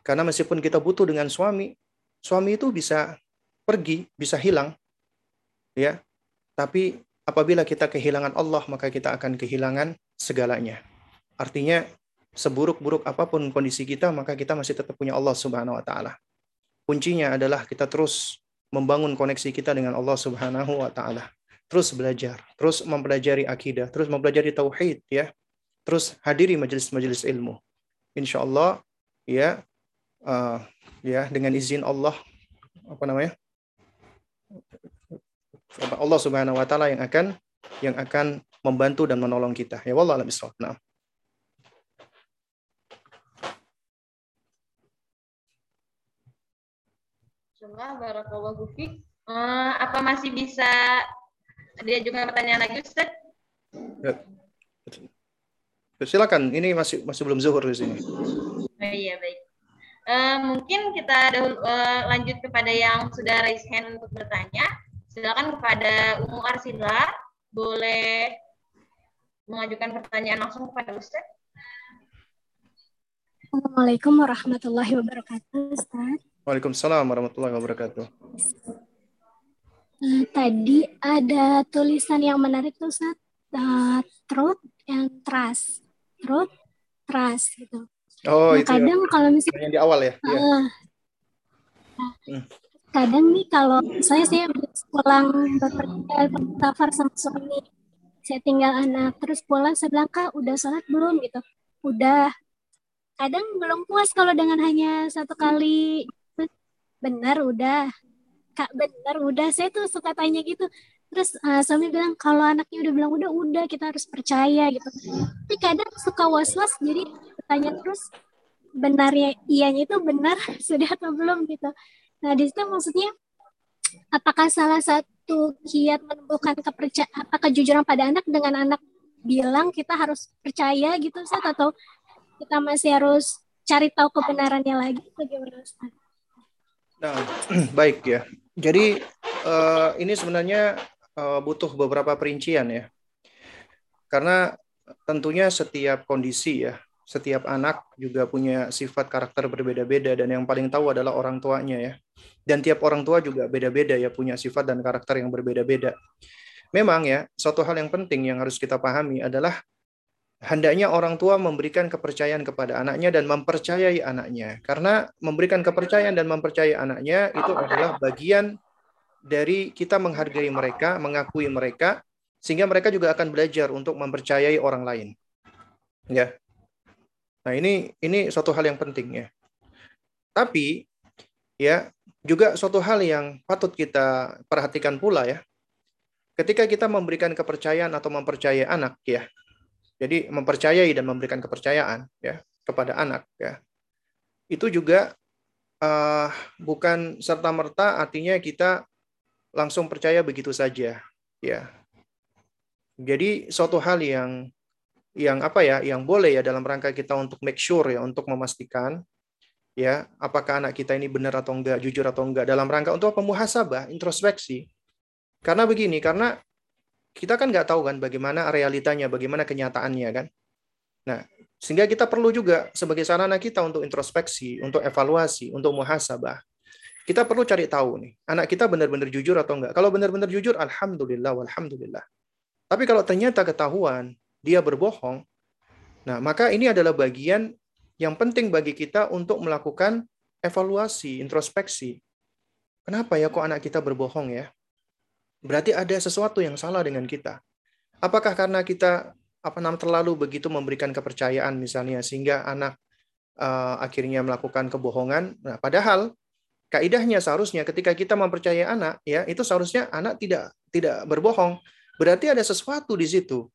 Karena meskipun kita butuh dengan suami, suami itu bisa pergi, bisa hilang. Ya. Tapi apabila kita kehilangan Allah, maka kita akan kehilangan segalanya. Artinya seburuk-buruk apa pun kondisi kita, maka kita masih tetap punya Allah Subhanahu wa taala. Kuncinya adalah kita terus membangun koneksi kita dengan Allah Subhanahu wa taala. Terus belajar, terus mempelajari akidah, terus mempelajari tauhid ya. Terus hadiri majelis-majelis ilmu. Insya Allah ya uh, ya dengan izin Allah apa namanya? Allah Subhanahu wa taala yang akan yang akan membantu dan menolong kita. Ya wallah alam. Alhamdulillah, barakallahu fiik. Uh, apa masih bisa dia juga pertanyaan lagi, Ustaz? Ya. Silakan, ini masih masih belum zuhur di sini. Oh, iya, baik. Uh, mungkin kita dahulu, uh, lanjut kepada yang sudah raise hand untuk bertanya. Silakan kepada Umu Arsila, boleh mengajukan pertanyaan langsung kepada Ustaz. Assalamualaikum warahmatullahi wabarakatuh, Ustaz. Waalaikumsalam warahmatullahi wabarakatuh. Uh, tadi ada tulisan yang menarik tuh Ustaz. Uh, truth and trust. Truth, trust gitu. Oh, nah, itu kadang ya. kalau misalnya yang di awal ya. Uh. Kadang nih kalau saya saya pulang bepergian safar sama suami, saya tinggal anak terus pulang saya bilang kak udah sholat belum gitu. Udah. Kadang belum puas kalau dengan hanya satu kali benar udah. Kak benar udah. Saya tuh suka tanya gitu. Terus uh, suami bilang kalau anaknya udah bilang udah udah kita harus percaya gitu. Tapi kadang suka was was jadi tanya terus benarnya ianya itu benar sudah atau belum? gitu. Nah di situ maksudnya apakah salah satu kiat menumbuhkan kepercayaan apa kejujuran pada anak dengan anak bilang kita harus percaya gitu Ustaz? Atau kita masih harus cari tahu kebenarannya lagi? Bagaimana Ustaz? Nah, baik ya. Jadi uh, ini sebenarnya uh, butuh beberapa perincian ya. Karena tentunya setiap kondisi ya, setiap anak juga punya sifat karakter berbeda-beda dan yang paling tahu adalah orang tuanya ya. Dan tiap orang tua juga beda-beda ya punya sifat dan karakter yang berbeda-beda. Memang ya, suatu hal yang penting yang harus kita pahami adalah hendaknya orang tua memberikan kepercayaan kepada anaknya dan mempercayai anaknya. Karena memberikan kepercayaan dan mempercayai anaknya itu adalah bagian dari kita menghargai mereka, mengakui mereka, sehingga mereka juga akan belajar untuk mempercayai orang lain. Ya. Nah, ini ini suatu hal yang penting ya. Tapi ya, juga suatu hal yang patut kita perhatikan pula ya. Ketika kita memberikan kepercayaan atau mempercayai anak ya, jadi mempercayai dan memberikan kepercayaan ya kepada anak ya. Itu juga uh, bukan serta merta artinya kita langsung percaya begitu saja ya. Jadi suatu hal yang yang apa ya yang boleh ya dalam rangka kita untuk make sure ya untuk memastikan ya apakah anak kita ini benar atau enggak jujur atau enggak dalam rangka untuk apa muhasabah introspeksi karena begini karena kita kan nggak tahu kan bagaimana realitanya, bagaimana kenyataannya kan. Nah, sehingga kita perlu juga sebagai sarana kita untuk introspeksi, untuk evaluasi, untuk muhasabah. Kita perlu cari tahu nih, anak kita benar-benar jujur atau enggak. Kalau benar-benar jujur, alhamdulillah, walhamdulillah. Tapi kalau ternyata ketahuan dia berbohong, nah maka ini adalah bagian yang penting bagi kita untuk melakukan evaluasi, introspeksi. Kenapa ya kok anak kita berbohong ya? Berarti ada sesuatu yang salah dengan kita. Apakah karena kita apa namanya terlalu begitu memberikan kepercayaan misalnya sehingga anak uh, akhirnya melakukan kebohongan. Nah, padahal kaidahnya seharusnya ketika kita mempercayai anak ya itu seharusnya anak tidak tidak berbohong. Berarti ada sesuatu di situ.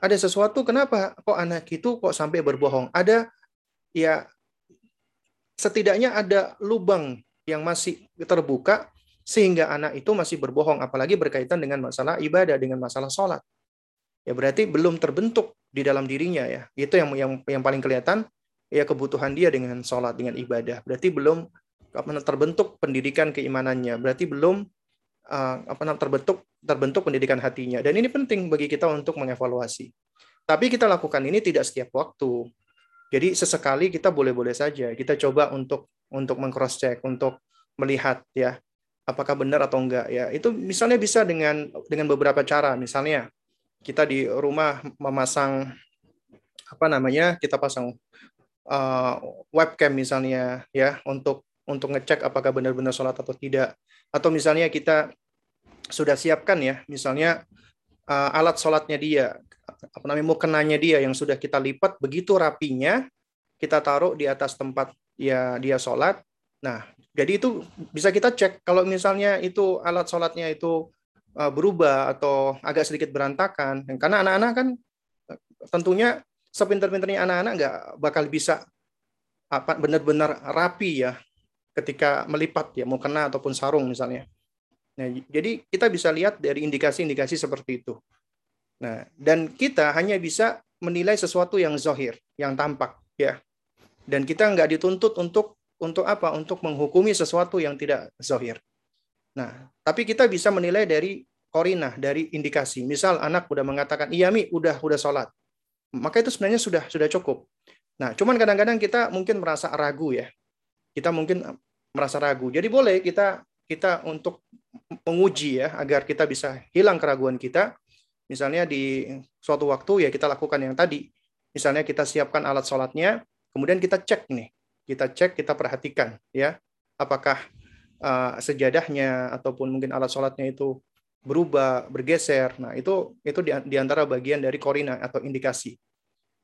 Ada sesuatu kenapa kok anak itu kok sampai berbohong? Ada ya setidaknya ada lubang yang masih terbuka sehingga anak itu masih berbohong apalagi berkaitan dengan masalah ibadah dengan masalah sholat. Ya berarti belum terbentuk di dalam dirinya ya. Itu yang yang yang paling kelihatan ya kebutuhan dia dengan sholat dengan ibadah. Berarti belum terbentuk pendidikan keimanannya. Berarti belum uh, apa namanya terbentuk terbentuk pendidikan hatinya. Dan ini penting bagi kita untuk mengevaluasi. Tapi kita lakukan ini tidak setiap waktu. Jadi sesekali kita boleh-boleh saja. Kita coba untuk untuk mengcross check untuk melihat ya apakah benar atau enggak ya. Itu misalnya bisa dengan dengan beberapa cara. Misalnya kita di rumah memasang apa namanya kita pasang uh, webcam misalnya ya untuk untuk ngecek apakah benar-benar sholat atau tidak. Atau misalnya kita sudah siapkan ya. Misalnya uh, alat sholatnya dia apa namanya mukenanya dia yang sudah kita lipat begitu rapinya kita taruh di atas tempat ya dia sholat. Nah jadi itu bisa kita cek kalau misalnya itu alat sholatnya itu uh, berubah atau agak sedikit berantakan. Karena anak-anak kan uh, tentunya sepinter-pinternya anak-anak nggak bakal bisa apa benar-benar rapi ya ketika melipat ya mau kena ataupun sarung misalnya. Nah, jadi kita bisa lihat dari indikasi-indikasi seperti itu. Nah, dan kita hanya bisa menilai sesuatu yang zohir, yang tampak ya. Dan kita nggak dituntut untuk untuk apa? Untuk menghukumi sesuatu yang tidak zahir. Nah, tapi kita bisa menilai dari korinah, dari indikasi. Misal anak udah mengatakan, iya mi, udah udah sholat. Maka itu sebenarnya sudah sudah cukup. Nah, cuman kadang-kadang kita mungkin merasa ragu ya. Kita mungkin merasa ragu. Jadi boleh kita kita untuk menguji ya agar kita bisa hilang keraguan kita. Misalnya di suatu waktu ya kita lakukan yang tadi. Misalnya kita siapkan alat sholatnya, kemudian kita cek nih kita cek, kita perhatikan ya, apakah uh, sejadahnya ataupun mungkin alat sholatnya itu berubah, bergeser. Nah, itu itu di, antara bagian dari korina atau indikasi.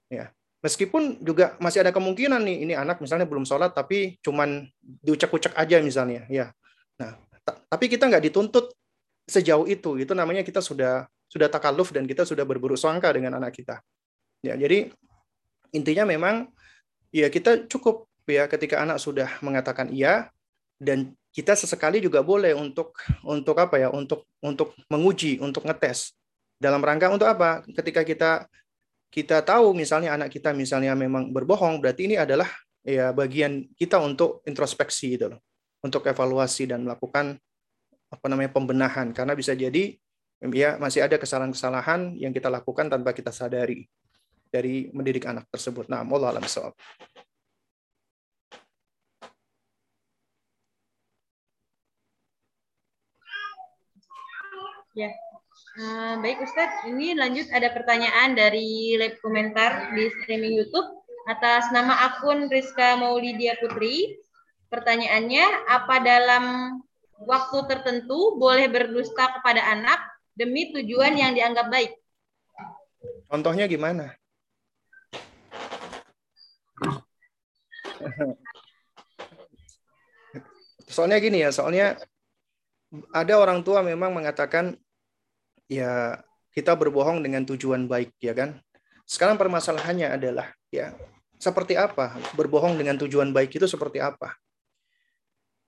Ya. Meskipun juga masih ada kemungkinan nih ini anak misalnya belum sholat tapi cuman diucek-ucek aja misalnya, ya. Nah, tapi kita nggak dituntut sejauh itu. Itu namanya kita sudah sudah takaluf dan kita sudah berburuk sangka dengan anak kita. Ya, jadi intinya memang ya kita cukup ya ketika anak sudah mengatakan iya dan kita sesekali juga boleh untuk untuk apa ya untuk untuk menguji untuk ngetes. Dalam rangka untuk apa? Ketika kita kita tahu misalnya anak kita misalnya memang berbohong berarti ini adalah ya bagian kita untuk introspeksi gitu loh. Untuk evaluasi dan melakukan apa namanya pembenahan. Karena bisa jadi ya masih ada kesalahan-kesalahan yang kita lakukan tanpa kita sadari dari mendidik anak tersebut. Nah, Allah alam Ya, uh, baik Ustadz. Ini lanjut ada pertanyaan dari lab komentar di streaming YouTube atas nama akun Rizka Maulidia Putri. Pertanyaannya, apa dalam waktu tertentu boleh berdusta kepada anak demi tujuan yang dianggap baik? Contohnya gimana? soalnya gini ya, soalnya ada orang tua memang mengatakan ya kita berbohong dengan tujuan baik ya kan. Sekarang permasalahannya adalah ya seperti apa berbohong dengan tujuan baik itu seperti apa?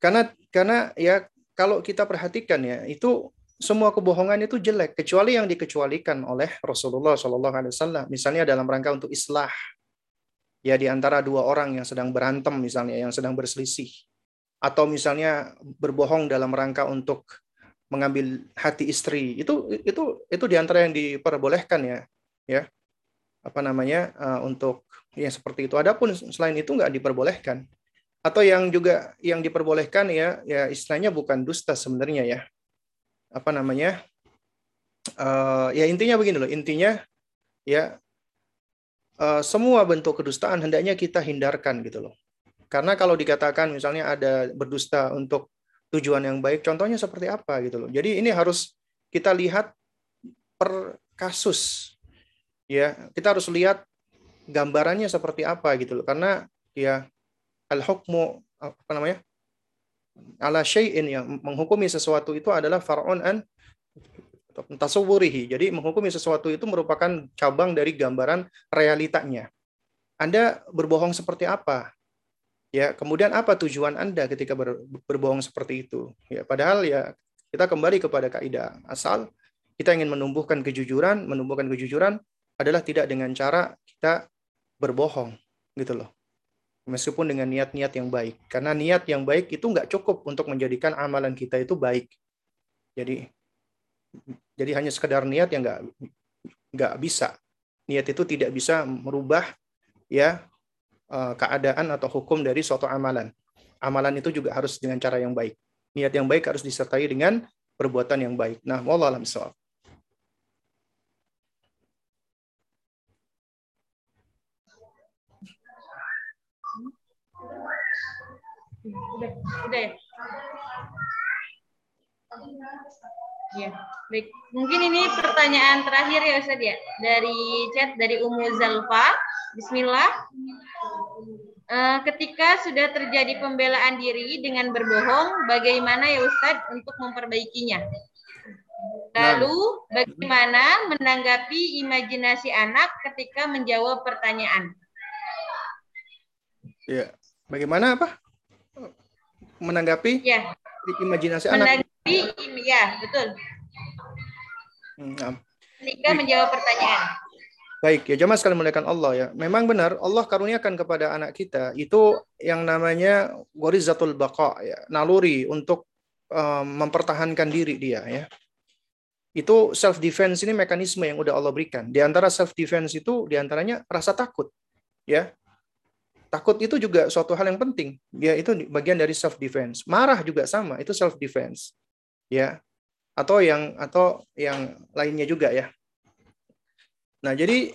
Karena karena ya kalau kita perhatikan ya itu semua kebohongan itu jelek kecuali yang dikecualikan oleh Rasulullah Shallallahu Alaihi Wasallam. Misalnya dalam rangka untuk islah ya di antara dua orang yang sedang berantem misalnya yang sedang berselisih atau misalnya berbohong dalam rangka untuk mengambil hati istri. Itu itu itu di antara yang diperbolehkan ya. Ya. Apa namanya uh, untuk yang seperti itu. Adapun selain itu nggak diperbolehkan. Atau yang juga yang diperbolehkan ya ya istilahnya bukan dusta sebenarnya ya. Apa namanya uh, ya intinya begini loh. Intinya ya uh, semua bentuk kedustaan hendaknya kita hindarkan gitu loh karena kalau dikatakan misalnya ada berdusta untuk tujuan yang baik, contohnya seperti apa gitu loh. Jadi ini harus kita lihat per kasus. Ya, kita harus lihat gambarannya seperti apa gitu loh. Karena ya al-hukmu apa namanya? ala syai'in yang menghukumi sesuatu itu adalah far'un an tasawwurihi. Jadi menghukumi sesuatu itu merupakan cabang dari gambaran realitanya. Anda berbohong seperti apa? Ya, kemudian apa tujuan Anda ketika ber, berbohong seperti itu? Ya, padahal ya kita kembali kepada kaidah asal kita ingin menumbuhkan kejujuran, menumbuhkan kejujuran adalah tidak dengan cara kita berbohong, gitu loh. Meskipun dengan niat-niat yang baik. Karena niat yang baik itu nggak cukup untuk menjadikan amalan kita itu baik. Jadi jadi hanya sekedar niat yang nggak nggak bisa. Niat itu tidak bisa merubah ya keadaan atau hukum dari suatu amalan. Amalan itu juga harus dengan cara yang baik. Niat yang baik harus disertai dengan perbuatan yang baik. Nah, wallah alam soal. Udah, udah ya. Ya, baik. Mungkin ini pertanyaan terakhir ya Ustaz ya. Dari chat dari Umu Zalfa. Bismillah. Uh, ketika sudah terjadi pembelaan diri dengan berbohong, bagaimana ya Ustadz untuk memperbaikinya? Lalu bagaimana menanggapi imajinasi anak ketika menjawab pertanyaan? Ya, bagaimana apa? Menanggapi? Ya. Imajinasi menanggapi, anak. Menanggapi, ya betul. Hmm, ketika menjawab pertanyaan. Baik, ya jemaah sekali muliakan Allah ya. Memang benar Allah karuniakan kepada anak kita itu yang namanya warizatul baqa ya, naluri untuk um, mempertahankan diri dia ya. Itu self defense ini mekanisme yang udah Allah berikan. Di antara self defense itu di antaranya rasa takut ya. Takut itu juga suatu hal yang penting. Ya, itu bagian dari self defense. Marah juga sama, itu self defense. Ya. Atau yang atau yang lainnya juga ya Nah, jadi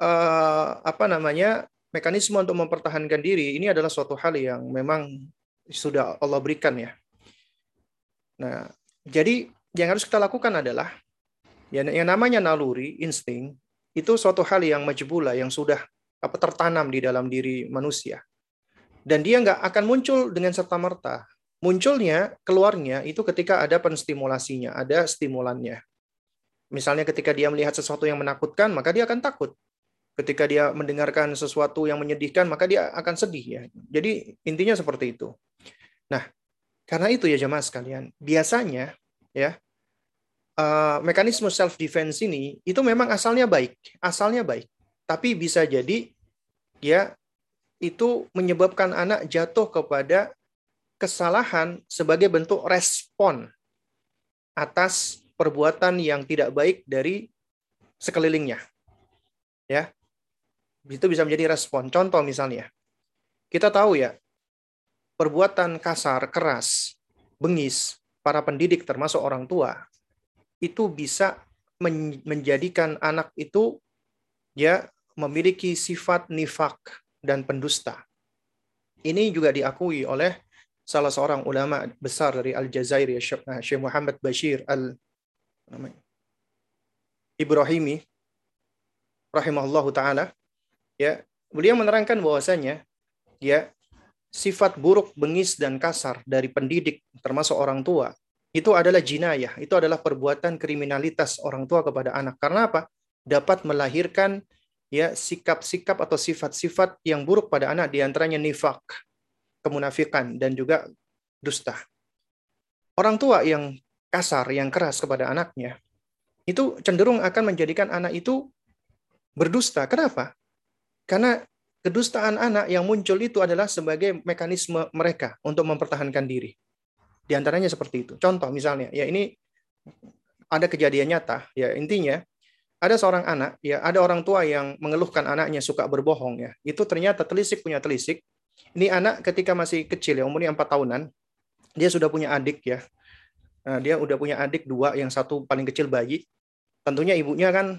uh, apa namanya mekanisme untuk mempertahankan diri ini adalah suatu hal yang memang sudah Allah berikan ya. Nah, jadi yang harus kita lakukan adalah yang, yang namanya naluri, insting, itu suatu hal yang majbula, yang sudah apa tertanam di dalam diri manusia. Dan dia nggak akan muncul dengan serta-merta. Munculnya, keluarnya itu ketika ada penstimulasinya, ada stimulannya. Misalnya ketika dia melihat sesuatu yang menakutkan, maka dia akan takut. Ketika dia mendengarkan sesuatu yang menyedihkan, maka dia akan sedih ya. Jadi intinya seperti itu. Nah, karena itu ya jemaah sekalian, biasanya ya uh, mekanisme self defense ini itu memang asalnya baik, asalnya baik. Tapi bisa jadi ya itu menyebabkan anak jatuh kepada kesalahan sebagai bentuk respon atas perbuatan yang tidak baik dari sekelilingnya. Ya. Itu bisa menjadi respon. Contoh misalnya, kita tahu ya, perbuatan kasar, keras, bengis para pendidik termasuk orang tua itu bisa menjadikan anak itu ya memiliki sifat nifak dan pendusta. Ini juga diakui oleh salah seorang ulama besar dari Aljazair ya Syekh Muhammad Bashir Al Ibrahimi rahimahullahu taala ya beliau menerangkan bahwasanya ya sifat buruk bengis dan kasar dari pendidik termasuk orang tua itu adalah jinayah itu adalah perbuatan kriminalitas orang tua kepada anak. Karena apa? Dapat melahirkan ya sikap-sikap atau sifat-sifat yang buruk pada anak di antaranya nifak kemunafikan, dan juga dusta. Orang tua yang kasar, yang keras kepada anaknya, itu cenderung akan menjadikan anak itu berdusta. Kenapa? Karena kedustaan anak yang muncul itu adalah sebagai mekanisme mereka untuk mempertahankan diri. Di antaranya seperti itu. Contoh misalnya, ya ini ada kejadian nyata, ya intinya ada seorang anak, ya ada orang tua yang mengeluhkan anaknya suka berbohong ya. Itu ternyata telisik punya telisik, ini anak ketika masih kecil ya, umurnya empat tahunan, dia sudah punya adik ya. Nah, dia udah punya adik dua, yang satu paling kecil bayi. Tentunya ibunya kan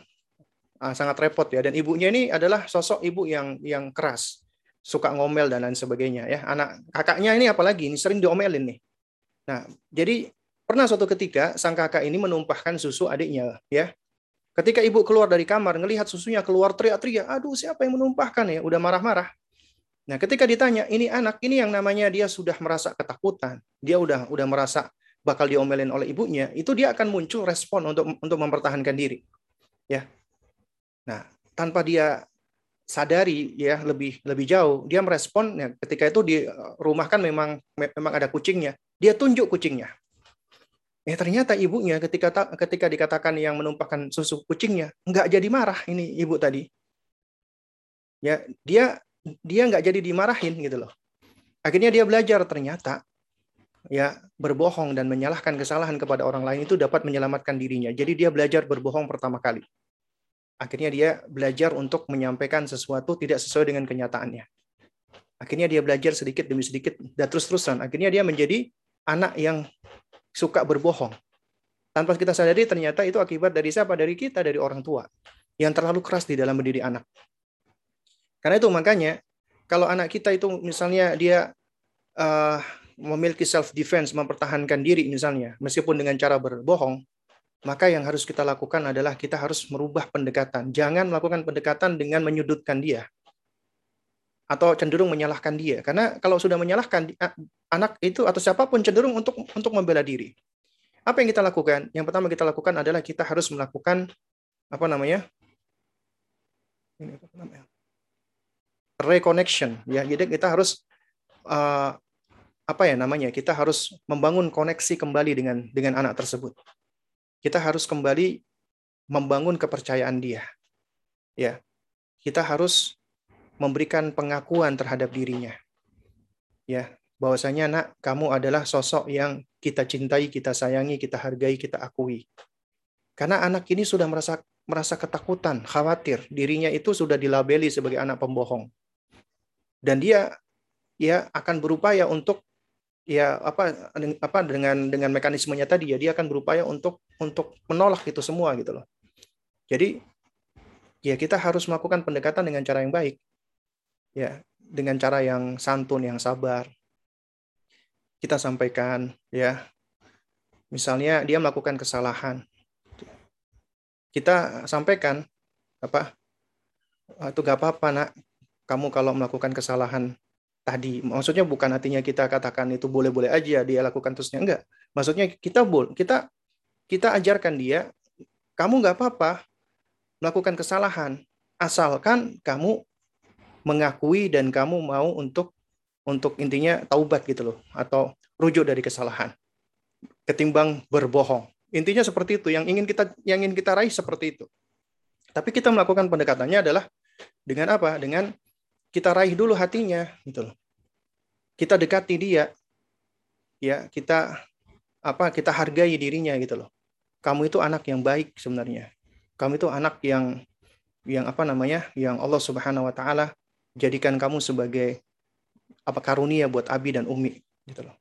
ah, sangat repot ya. Dan ibunya ini adalah sosok ibu yang yang keras, suka ngomel dan lain sebagainya ya. Anak kakaknya ini apalagi ini sering diomelin nih. Nah, jadi pernah suatu ketika sang kakak ini menumpahkan susu adiknya ya. Ketika ibu keluar dari kamar, ngelihat susunya keluar teriak-teriak, aduh siapa yang menumpahkan ya, udah marah-marah. Nah, ketika ditanya, ini anak ini yang namanya dia sudah merasa ketakutan, dia udah udah merasa bakal diomelin oleh ibunya, itu dia akan muncul respon untuk untuk mempertahankan diri. Ya. Nah, tanpa dia sadari ya lebih lebih jauh, dia merespon ya, ketika itu di rumah kan memang memang ada kucingnya, dia tunjuk kucingnya. Ya ternyata ibunya ketika ketika dikatakan yang menumpahkan susu kucingnya nggak jadi marah ini ibu tadi. Ya, dia dia nggak jadi dimarahin gitu loh. Akhirnya dia belajar ternyata ya berbohong dan menyalahkan kesalahan kepada orang lain itu dapat menyelamatkan dirinya. Jadi dia belajar berbohong pertama kali. Akhirnya dia belajar untuk menyampaikan sesuatu tidak sesuai dengan kenyataannya. Akhirnya dia belajar sedikit demi sedikit dan terus-terusan. Akhirnya dia menjadi anak yang suka berbohong. Tanpa kita sadari ternyata itu akibat dari siapa? Dari kita, dari orang tua. Yang terlalu keras di dalam mendidik anak. Karena itu makanya kalau anak kita itu misalnya dia uh, memiliki self defense, mempertahankan diri misalnya, meskipun dengan cara berbohong, maka yang harus kita lakukan adalah kita harus merubah pendekatan. Jangan melakukan pendekatan dengan menyudutkan dia atau cenderung menyalahkan dia. Karena kalau sudah menyalahkan anak itu atau siapa pun cenderung untuk untuk membela diri. Apa yang kita lakukan? Yang pertama kita lakukan adalah kita harus melakukan apa namanya? Ini apa namanya? Reconnection. Ya jadi kita harus uh, apa ya namanya kita harus membangun koneksi kembali dengan dengan anak tersebut. Kita harus kembali membangun kepercayaan dia. Ya kita harus memberikan pengakuan terhadap dirinya. Ya bahwasanya nak kamu adalah sosok yang kita cintai kita sayangi kita hargai kita akui. Karena anak ini sudah merasa merasa ketakutan, khawatir, dirinya itu sudah dilabeli sebagai anak pembohong dan dia ya akan berupaya untuk ya apa apa dengan dengan mekanismenya tadi ya dia akan berupaya untuk untuk menolak itu semua gitu loh. Jadi ya kita harus melakukan pendekatan dengan cara yang baik. Ya, dengan cara yang santun, yang sabar. Kita sampaikan ya. Misalnya dia melakukan kesalahan. Kita sampaikan apa? Itu gak apa-apa nak kamu kalau melakukan kesalahan tadi maksudnya bukan artinya kita katakan itu boleh-boleh aja dia lakukan terusnya enggak. Maksudnya kita boleh kita kita ajarkan dia kamu nggak apa-apa melakukan kesalahan asalkan kamu mengakui dan kamu mau untuk untuk intinya taubat gitu loh atau rujuk dari kesalahan ketimbang berbohong. Intinya seperti itu yang ingin kita yang ingin kita raih seperti itu. Tapi kita melakukan pendekatannya adalah dengan apa? Dengan kita raih dulu hatinya gitu loh. Kita dekati dia. ya kita apa kita hargai dirinya gitu loh. Kamu itu anak yang baik sebenarnya. Kamu itu anak yang yang apa namanya? yang Allah Subhanahu wa taala jadikan kamu sebagai apa karunia buat Abi dan Umi gitu loh.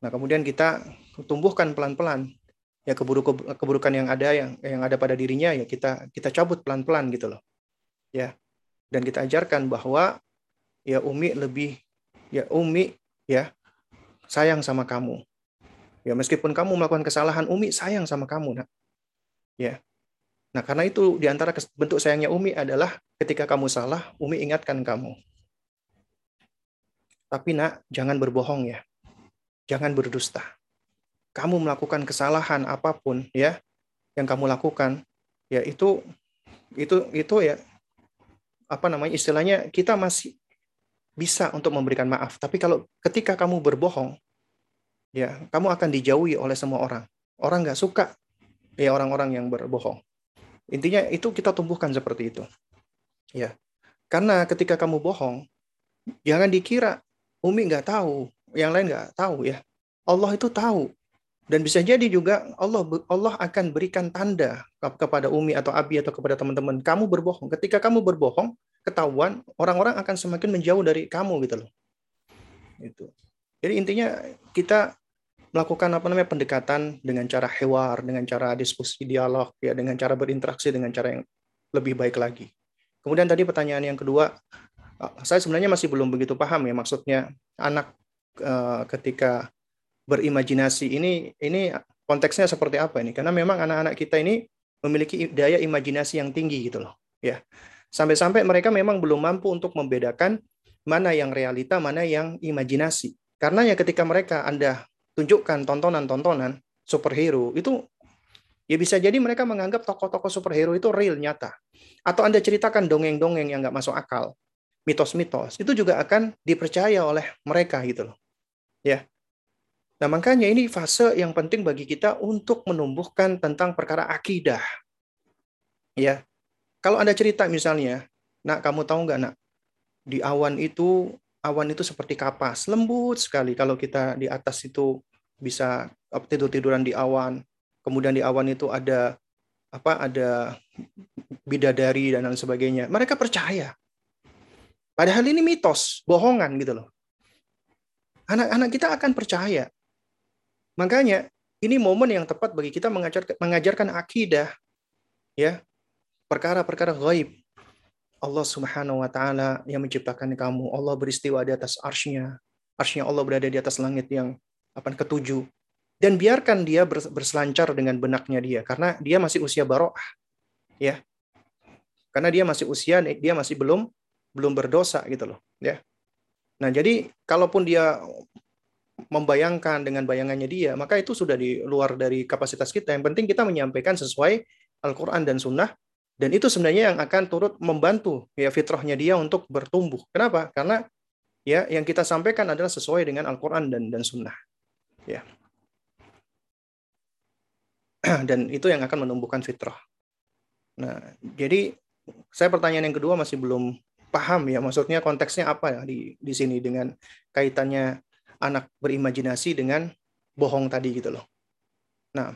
Nah, kemudian kita tumbuhkan pelan-pelan ya keburukan keburukan yang ada yang yang ada pada dirinya ya kita kita cabut pelan-pelan gitu loh. Ya. Dan kita ajarkan bahwa ya Umi lebih ya Umi ya sayang sama kamu. Ya meskipun kamu melakukan kesalahan, Umi sayang sama kamu, nak. Ya. Nah, karena itu di antara bentuk sayangnya Umi adalah ketika kamu salah, Umi ingatkan kamu. Tapi nak, jangan berbohong ya. Jangan berdusta. Kamu melakukan kesalahan apa pun ya yang kamu lakukan, ya itu itu itu ya apa namanya istilahnya kita masih bisa untuk memberikan maaf. Tapi kalau ketika kamu berbohong, ya kamu akan dijauhi oleh semua orang. Orang nggak suka ya orang-orang yang berbohong. Intinya itu kita tumbuhkan seperti itu. Ya, karena ketika kamu bohong, jangan dikira Umi nggak tahu, yang lain nggak tahu ya. Allah itu tahu. Dan bisa jadi juga Allah Allah akan berikan tanda kepada Umi atau Abi atau kepada teman-teman. Kamu berbohong. Ketika kamu berbohong, ketahuan, orang-orang akan semakin menjauh dari kamu gitu loh. Itu. Jadi intinya kita melakukan apa namanya pendekatan dengan cara hewar, dengan cara diskusi dialog, ya dengan cara berinteraksi dengan cara yang lebih baik lagi. Kemudian tadi pertanyaan yang kedua, eh, saya sebenarnya masih belum begitu paham ya maksudnya anak uh, ketika berimajinasi ini ini konteksnya seperti apa ini? Karena memang anak-anak kita ini memiliki daya imajinasi yang tinggi gitu loh, ya. Sampai-sampai mereka memang belum mampu untuk membedakan mana yang realita, mana yang imajinasi. Karena ya ketika mereka Anda tunjukkan tontonan-tontonan superhero, itu ya bisa jadi mereka menganggap tokoh-tokoh superhero itu real, nyata. Atau Anda ceritakan dongeng-dongeng yang nggak masuk akal, mitos-mitos, itu juga akan dipercaya oleh mereka gitu loh. Ya. Nah, makanya ini fase yang penting bagi kita untuk menumbuhkan tentang perkara akidah. Ya, kalau Anda cerita misalnya, nak kamu tahu nggak nak, di awan itu awan itu seperti kapas, lembut sekali kalau kita di atas itu bisa tidur-tiduran di awan. Kemudian di awan itu ada apa ada bidadari dan lain sebagainya. Mereka percaya. Padahal ini mitos, bohongan gitu loh. Anak-anak kita akan percaya. Makanya ini momen yang tepat bagi kita mengajarkan, mengajarkan akidah ya perkara-perkara gaib. Allah Subhanahu wa taala yang menciptakan kamu, Allah beristiwa di atas arsy-Nya. Arsy-Nya Allah berada di atas langit yang apa ketujuh. Dan biarkan dia berselancar dengan benaknya dia karena dia masih usia baroah. Ya. Karena dia masih usia dia masih belum belum berdosa gitu loh, ya. Nah, jadi kalaupun dia membayangkan dengan bayangannya dia, maka itu sudah di luar dari kapasitas kita. Yang penting kita menyampaikan sesuai Al-Quran dan Sunnah dan itu sebenarnya yang akan turut membantu ya fitrahnya dia untuk bertumbuh. Kenapa? Karena ya yang kita sampaikan adalah sesuai dengan Al-Qur'an dan dan sunnah. Ya. Dan itu yang akan menumbuhkan fitrah. Nah, jadi saya pertanyaan yang kedua masih belum paham ya maksudnya konteksnya apa ya di di sini dengan kaitannya anak berimajinasi dengan bohong tadi gitu loh. Nah,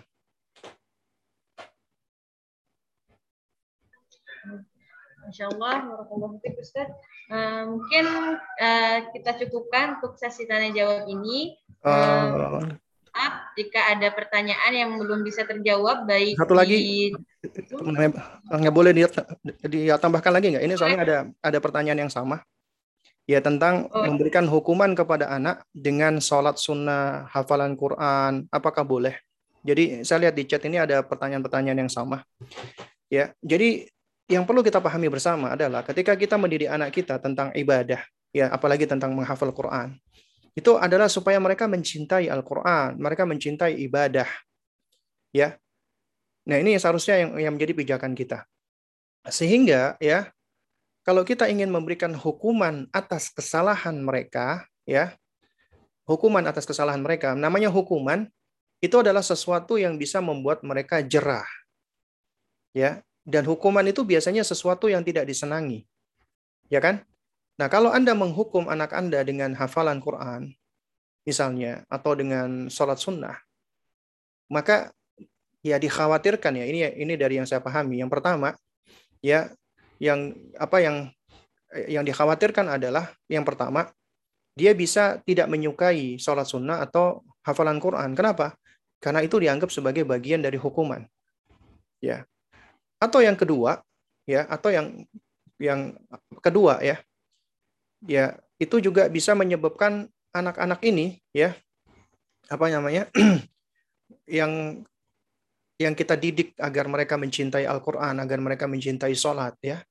Insya Allah, Ustaz. Uh, mungkin uh, kita cukupkan untuk sesi tanya jawab ini. Uh, maaf jika ada pertanyaan yang belum bisa terjawab baik satu lagi. nggak boleh dia, dia tambahkan lagi nggak? Ini soalnya ada ada pertanyaan yang sama ya tentang oh. memberikan hukuman kepada anak dengan sholat sunnah hafalan Quran apakah boleh jadi saya lihat di chat ini ada pertanyaan-pertanyaan yang sama ya jadi yang perlu kita pahami bersama adalah ketika kita mendidik anak kita tentang ibadah, ya apalagi tentang menghafal Quran, itu adalah supaya mereka mencintai Al-Quran, mereka mencintai ibadah. Ya, Nah, ini seharusnya yang, yang menjadi pijakan kita. Sehingga ya, kalau kita ingin memberikan hukuman atas kesalahan mereka, ya, hukuman atas kesalahan mereka, namanya hukuman itu adalah sesuatu yang bisa membuat mereka jerah. Ya, dan hukuman itu biasanya sesuatu yang tidak disenangi. Ya kan? Nah, kalau Anda menghukum anak Anda dengan hafalan Quran, misalnya atau dengan sholat sunnah, maka ya dikhawatirkan ya ini ini dari yang saya pahami. Yang pertama ya yang apa yang yang dikhawatirkan adalah yang pertama dia bisa tidak menyukai sholat sunnah atau hafalan Quran. Kenapa? Karena itu dianggap sebagai bagian dari hukuman. Ya. Atau yang kedua, ya, atau yang yang kedua ya. Ya, itu juga bisa menyebabkan anak-anak ini ya apa namanya? yang yang kita didik agar mereka mencintai Al-Qur'an, agar mereka mencintai sholat ya.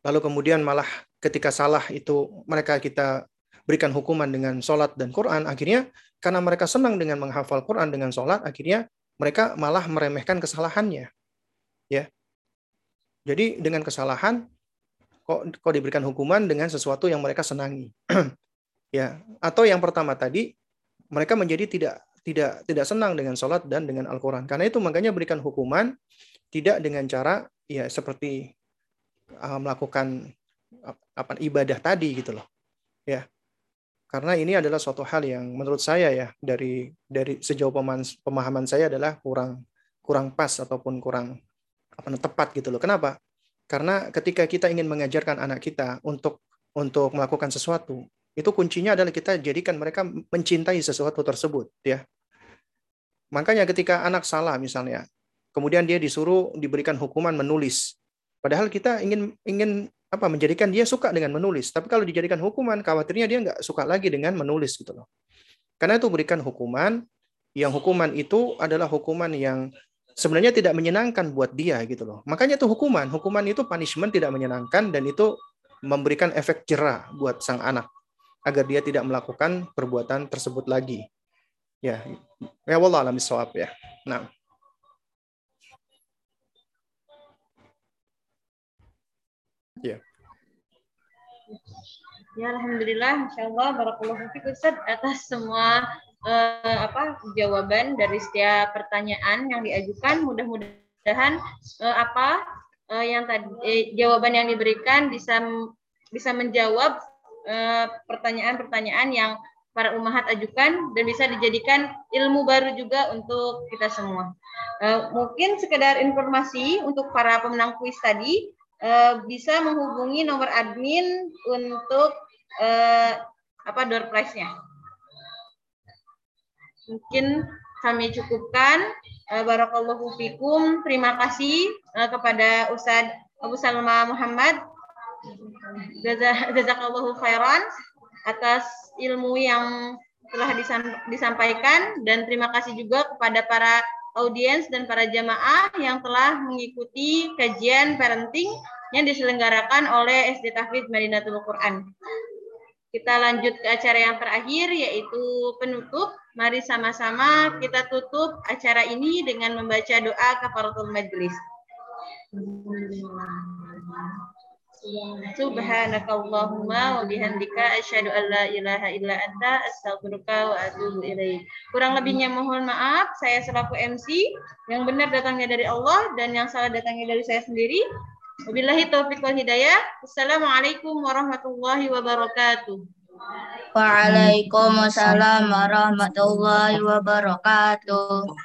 Lalu kemudian malah ketika salah itu mereka kita berikan hukuman dengan sholat dan Quran, akhirnya karena mereka senang dengan menghafal Quran dengan sholat, akhirnya mereka malah meremehkan kesalahannya. Ya. Jadi dengan kesalahan kok kok diberikan hukuman dengan sesuatu yang mereka senangi. ya. Atau yang pertama tadi mereka menjadi tidak tidak tidak senang dengan sholat dan dengan Al-Quran. Karena itu makanya berikan hukuman tidak dengan cara ya seperti uh, melakukan apa ibadah tadi gitu loh. Ya karena ini adalah suatu hal yang menurut saya ya dari dari sejauh pemahaman, saya adalah kurang kurang pas ataupun kurang apa tepat gitu loh. Kenapa? Karena ketika kita ingin mengajarkan anak kita untuk untuk melakukan sesuatu, itu kuncinya adalah kita jadikan mereka mencintai sesuatu tersebut ya. Makanya ketika anak salah misalnya, kemudian dia disuruh diberikan hukuman menulis. Padahal kita ingin ingin apa menjadikan dia suka dengan menulis. Tapi kalau dijadikan hukuman, khawatirnya dia nggak suka lagi dengan menulis gitu loh. Karena itu berikan hukuman, yang hukuman itu adalah hukuman yang sebenarnya tidak menyenangkan buat dia gitu loh. Makanya itu hukuman. Hukuman itu punishment tidak menyenangkan dan itu memberikan efek jerah buat sang anak agar dia tidak melakukan perbuatan tersebut lagi. Ya, ya Allah alam ya. Nah. Ya. Ya, alhamdulillah, insyaallah barakallahu fiik Ustaz atas semua uh, apa jawaban dari setiap pertanyaan yang diajukan. Mudah-mudahan uh, apa uh, yang tadi eh, jawaban yang diberikan bisa bisa menjawab pertanyaan-pertanyaan uh, yang para umahat ajukan dan bisa dijadikan ilmu baru juga untuk kita semua. Uh, mungkin sekedar informasi untuk para pemenang kuis tadi, uh, bisa menghubungi nomor admin untuk uh, apa door prize-nya. Mungkin kami cukupkan. Uh, Barakallahu fikum. Terima kasih uh, kepada Ustadz Abu Salma Muhammad. Jazakallahu khairan atas ilmu yang telah disampaikan dan terima kasih juga kepada para audiens dan para jamaah yang telah mengikuti kajian parenting yang diselenggarakan oleh SD Tahfidz Madinatul Quran. Kita lanjut ke acara yang terakhir yaitu penutup. Mari sama-sama kita tutup acara ini dengan membaca doa kafaratul majlis. Subhanakallahumma wa bihamdika asyhadu an la ilaha illa anta astaghfiruka wa atubu ilaik. Kurang lebihnya mohon maaf, saya selaku MC yang benar datangnya dari Allah dan yang salah datangnya dari saya sendiri. Wabillahi taufiq wal hidayah. Assalamualaikum warahmatullahi wabarakatuh. Waalaikumsalam warahmatullahi wabarakatuh.